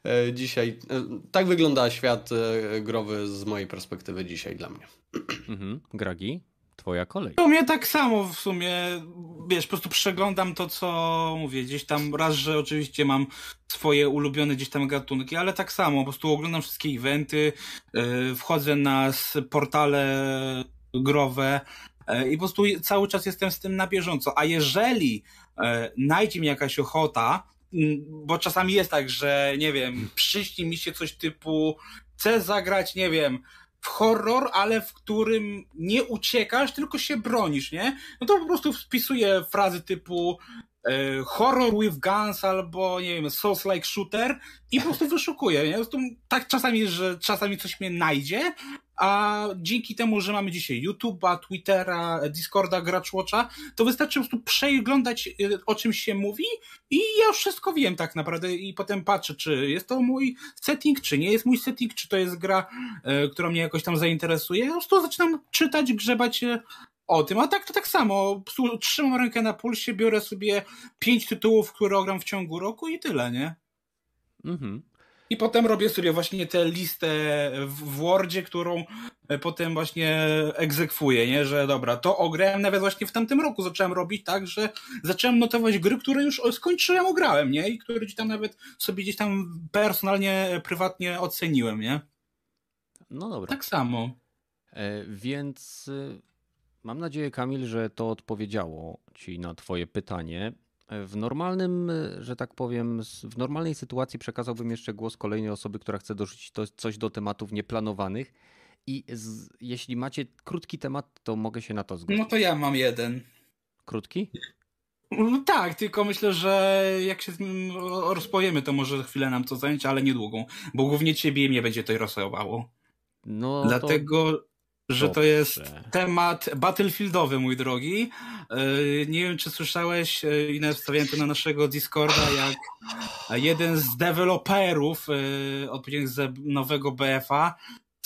e, dzisiaj, e, tak wygląda świat e, growy z mojej perspektywy dzisiaj dla mnie. Mhm. Gragi? Twoja kolej. U mnie tak samo w sumie, wiesz, po prostu przeglądam to, co mówię, gdzieś tam raz, że oczywiście mam swoje ulubione gdzieś tam gatunki, ale tak samo, po prostu oglądam wszystkie eventy, yy, wchodzę na portale growe yy, i po prostu cały czas jestem z tym na bieżąco, a jeżeli yy, najdzie mi jakaś ochota, bo czasami jest tak, że nie wiem, przyśni mi się coś typu chcę zagrać, nie wiem, horror, ale w którym nie uciekasz, tylko się bronisz, nie? No to po prostu wpisuję frazy typu horror with guns albo, nie wiem, Souls-like shooter i po prostu wyszukuję, nie? Tak czasami, że czasami coś mnie najdzie, a dzięki temu, że mamy dzisiaj YouTube'a, Twittera, Discorda, Watcha, to wystarczy po prostu przeglądać y, o czym się mówi i ja już wszystko wiem tak naprawdę i potem patrzę, czy jest to mój setting, czy nie jest mój setting, czy to jest gra, y, która mnie jakoś tam zainteresuje. Po prostu zaczynam czytać, grzebać o tym, a tak to tak samo. Trzymam rękę na pulsie, biorę sobie pięć tytułów, które ogram w ciągu roku i tyle, nie? Mhm. I potem robię sobie właśnie tę listę w Wordzie, którą e, potem właśnie egzekwuję, nie? Że dobra, to ograłem nawet właśnie w tamtym roku zacząłem robić tak, że zacząłem notować gry, które już skończyłem, ograłem, nie? I które gdzieś tam nawet sobie gdzieś tam personalnie, prywatnie oceniłem, nie? No dobra. Tak samo. E, więc y, mam nadzieję, Kamil, że to odpowiedziało ci na twoje pytanie. W normalnym, że tak powiem, w normalnej sytuacji przekazałbym jeszcze głos kolejnej osoby, która chce dorzucić to, coś do tematów nieplanowanych. I z, jeśli macie krótki temat, to mogę się na to zgodzić. No to ja mam jeden. Krótki? No tak, tylko myślę, że jak się rozpojemy, to może chwilę nam to zająć, ale niedługą, bo głównie ciebie i mnie będzie to interesowało. No Dlatego, to... że to jest temat battlefieldowy, mój drogi. E, nie wiem, czy słyszałeś, e, i nawet wstawiałem to na naszego Discorda, jak jeden z deweloperów e, odpowiedzialnych za nowego BFA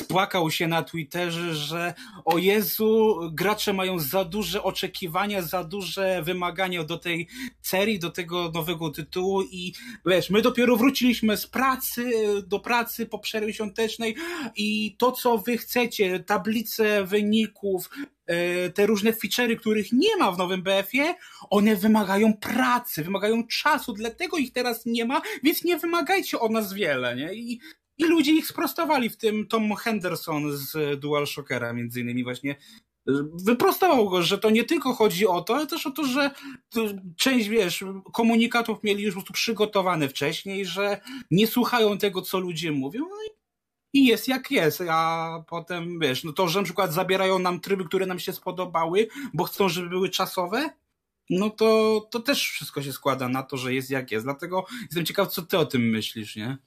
spłakał się na Twitterze, że o Jezu, gracze mają za duże oczekiwania, za duże wymagania do tej serii, do tego nowego tytułu i wiesz, my dopiero wróciliśmy z pracy, do pracy po przerwie świątecznej i to, co wy chcecie, tablice wyników, e, te różne feature'y, których nie ma w nowym BF-ie, one wymagają pracy, wymagają czasu, dlatego ich teraz nie ma, więc nie wymagajcie od nas wiele, nie? I i ludzie ich sprostowali, w tym Tom Henderson z DualShockera między innymi właśnie wyprostował go, że to nie tylko chodzi o to, ale też o to, że część, wiesz, komunikatów mieli już po prostu przygotowane wcześniej, że nie słuchają tego, co ludzie mówią no i jest jak jest, a potem, wiesz, no to, że na przykład zabierają nam tryby, które nam się spodobały, bo chcą, żeby były czasowe, no to, to też wszystko się składa na to, że jest jak jest. Dlatego jestem ciekaw, co ty o tym myślisz, nie?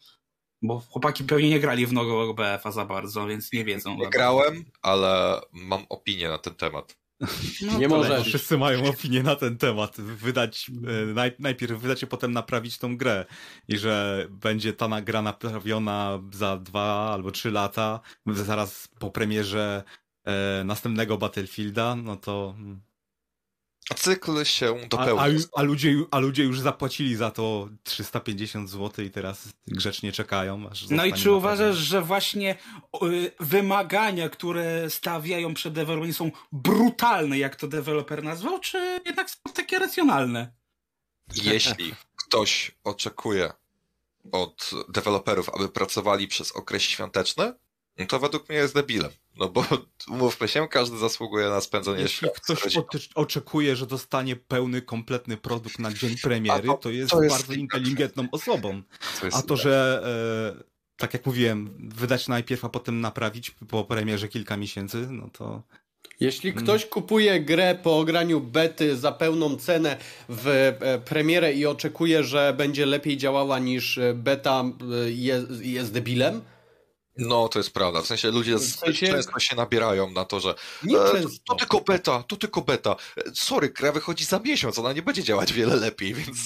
Bo chłopaki pewnie nie grali w nowego BF-a za bardzo, więc nie wiedzą. Nie grałem, ale mam opinię na ten temat. No nie może. Wszyscy mają opinię na ten temat. Wydać, e, najpierw wydać, a potem naprawić tą grę. I że będzie ta gra naprawiona za dwa albo trzy lata, zaraz po premierze e, następnego Battlefielda, no to mm, cykl się dopełnił. A, a, a, ludzie, a ludzie już zapłacili za to 350 zł i teraz grzecznie czekają. no i czy uważasz, że właśnie y, wymagania, które stawiają przed deweloperem są brutalne, jak to deweloper nazwał, czy jednak są takie racjonalne? Jeśli ktoś oczekuje od deweloperów, aby pracowali przez okres świąteczny, no to według mnie jest debilem. No bo umówmy się, każdy zasługuje na spędzenie Jeśli ktoś oczekuje, że dostanie pełny, kompletny produkt na dzień premiery, to, to, jest to, jest bardzo inteligentną osobą. To a to, że e, tak jak mówiłem, wydać najpierw, a potem naprawić po premierze kilka miesięcy, no to... Jeśli mm. ktoś kupuje grę po ograniu bety za pełną cenę w e, premierę i oczekuje, że będzie lepiej działała niż beta, e, jest, jest debilem, no, to jest prawda. W sensie ludzie w sensie... często się nabierają na to, że nie e, to, to tylko beta, to tylko beta. E, sorry, gra wychodzi za miesiąc, ona nie będzie działać wiele lepiej, więc...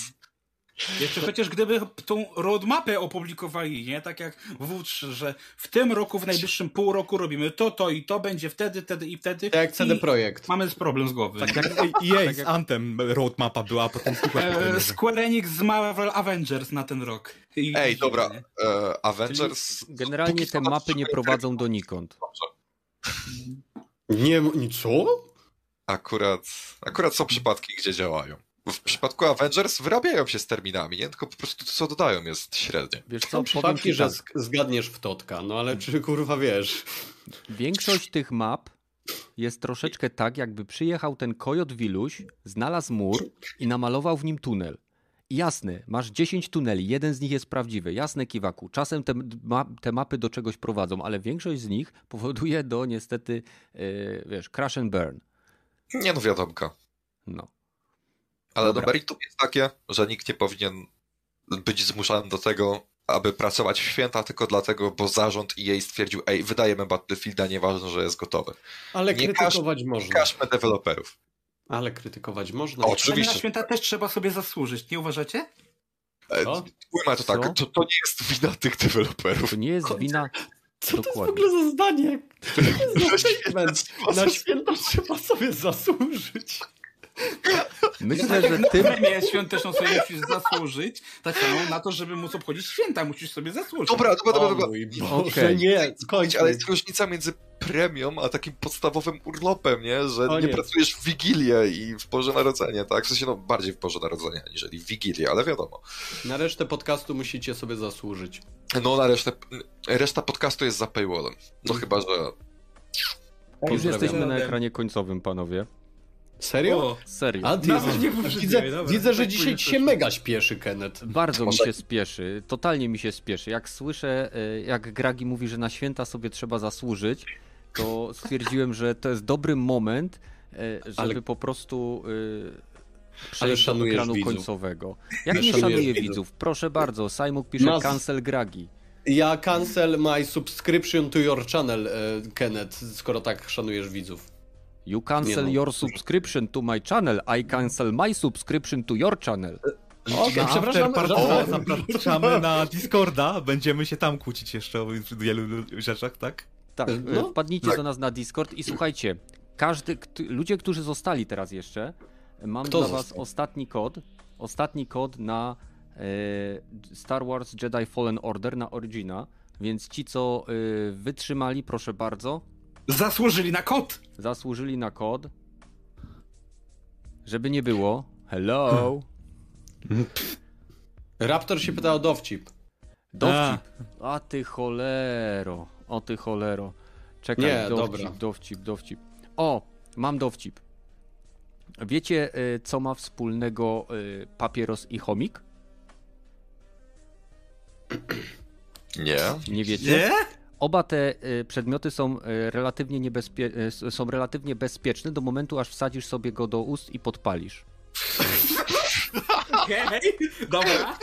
Jeszcze chociaż gdyby tą roadmapę opublikowali, nie? Tak jak w W3, że w tym roku, w najbliższym pół roku robimy to, to i to będzie wtedy, wtedy i wtedy. Tak jak CD Projekt. Mamy problem z głowy. Tak jak EA tak jak... Anthem roadmapa była, a potem e, Square Enix z Marvel Avengers na ten rok. I Ej, dobra, e, Avengers... Czyli generalnie te mapy nie prowadzą donikąd. Nie, co? Akurat, akurat są przypadki, gdzie działają w przypadku Avengers wyrabiają się z terminami, nie? Tylko po prostu to, co dodają, jest średnie. Wiesz co, przypadki, że tak. zgadniesz w totka, no ale czy kurwa wiesz? Większość tych map jest troszeczkę tak, jakby przyjechał ten kojot Wiluś, znalazł mur i namalował w nim tunel. Jasne, masz 10 tuneli, jeden z nich jest prawdziwy. Jasne, Kiwaku. Czasem te, ma, te mapy do czegoś prowadzą, ale większość z nich powoduje do niestety, yy, wiesz, crash and burn. Nie no, wiadomka. No. Ale Dobra. do meritum jest takie, że nikt nie powinien być zmuszany do tego, aby pracować w święta tylko dlatego, bo zarząd jej stwierdził, ej, wydajemy Battlefielda, nieważne, że jest gotowy. Ale nie krytykować każ, można. Nie każmy deweloperów. Ale krytykować można. O, oczywiście. na święta też trzeba sobie zasłużyć, nie uważacie? E, Ujmę to tak, to, to, nie jest wina tych deweloperów. To nie jest wina... Co Dokładnie. to jest w ogóle za zdanie? Na święta trzeba sobie zasłużyć. Myślę, że ty... premię świąteczną sobie musisz zasłużyć, tak samo na to, żeby móc obchodzić święta, musisz sobie zasłużyć. Dobra, dobra, dobra. dobra. Okay. nie, skończ. Ale jest różnica między premią, a takim podstawowym urlopem, nie? Że nie, nie, pracujesz w Wigilię i w Boże Narodzenie, tak? W sensie, no, bardziej w Boże Narodzenie, aniżeli w Wigilię, ale wiadomo. Na resztę podcastu musicie sobie zasłużyć. No, na resztę, reszta podcastu jest za paywallem. No mm. chyba, że... Już jesteśmy na ekranie końcowym, panowie. Serio? O, serio. A, Nawet nie widzę, widzę, że dzisiaj się mega śpieszy, Kenneth. Bardzo Może... mi się spieszy, totalnie mi się spieszy. Jak słyszę, e, jak Gragi mówi, że na święta sobie trzeba zasłużyć, to stwierdziłem, że to jest dobry moment, e, żeby Ale... po prostu przejść do ekranu widzów. końcowego. Jak nie szanuję widzów? widzów? Proszę bardzo, Simuk pisze Mas... cancel Gragi. Ja cancel my subscription to your channel, Kenneth, skoro tak szanujesz widzów. You cancel no. your subscription to my channel, I cancel my subscription to your channel. Okay, na przepraszam, o, zapraszamy na Discorda, będziemy się tam kłócić jeszcze o wielu rzeczach, tak? Tak, no, wpadnijcie tak. do nas na Discord i słuchajcie, każdy, ludzie, którzy zostali teraz jeszcze, mam Kto dla został? was ostatni kod, ostatni kod na e, Star Wars Jedi Fallen Order na Origina, więc ci, co e, wytrzymali, proszę bardzo. Zasłużyli na kod! Zasłużyli na kod. Żeby nie było. Hello! Raptor się pyta o dowcip. Dowcip. A, A ty cholero. O ty cholero. Czekaj, Nie, dowcip, dobra. dowcip, dowcip. O, mam dowcip. Wiecie, y, co ma wspólnego y, papieros i chomik? Nie. Nie wiecie? Nie? Oba te y, przedmioty są relatywnie, niebezpie... są relatywnie bezpieczne do momentu, aż wsadzisz sobie go do ust i podpalisz. Okej, okay. dobra.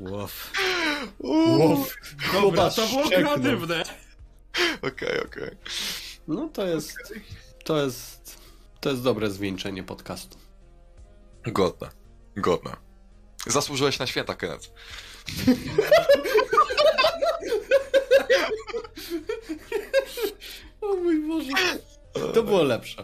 Łof. Łof. Dobra, to było kreatywne. Okej, okej. No to jest, to jest, to jest dobre zwieńczenie podcastu. Godne, godne. Zasłużyłeś na święta, Kenneth. o mój Boże. To było lepsze.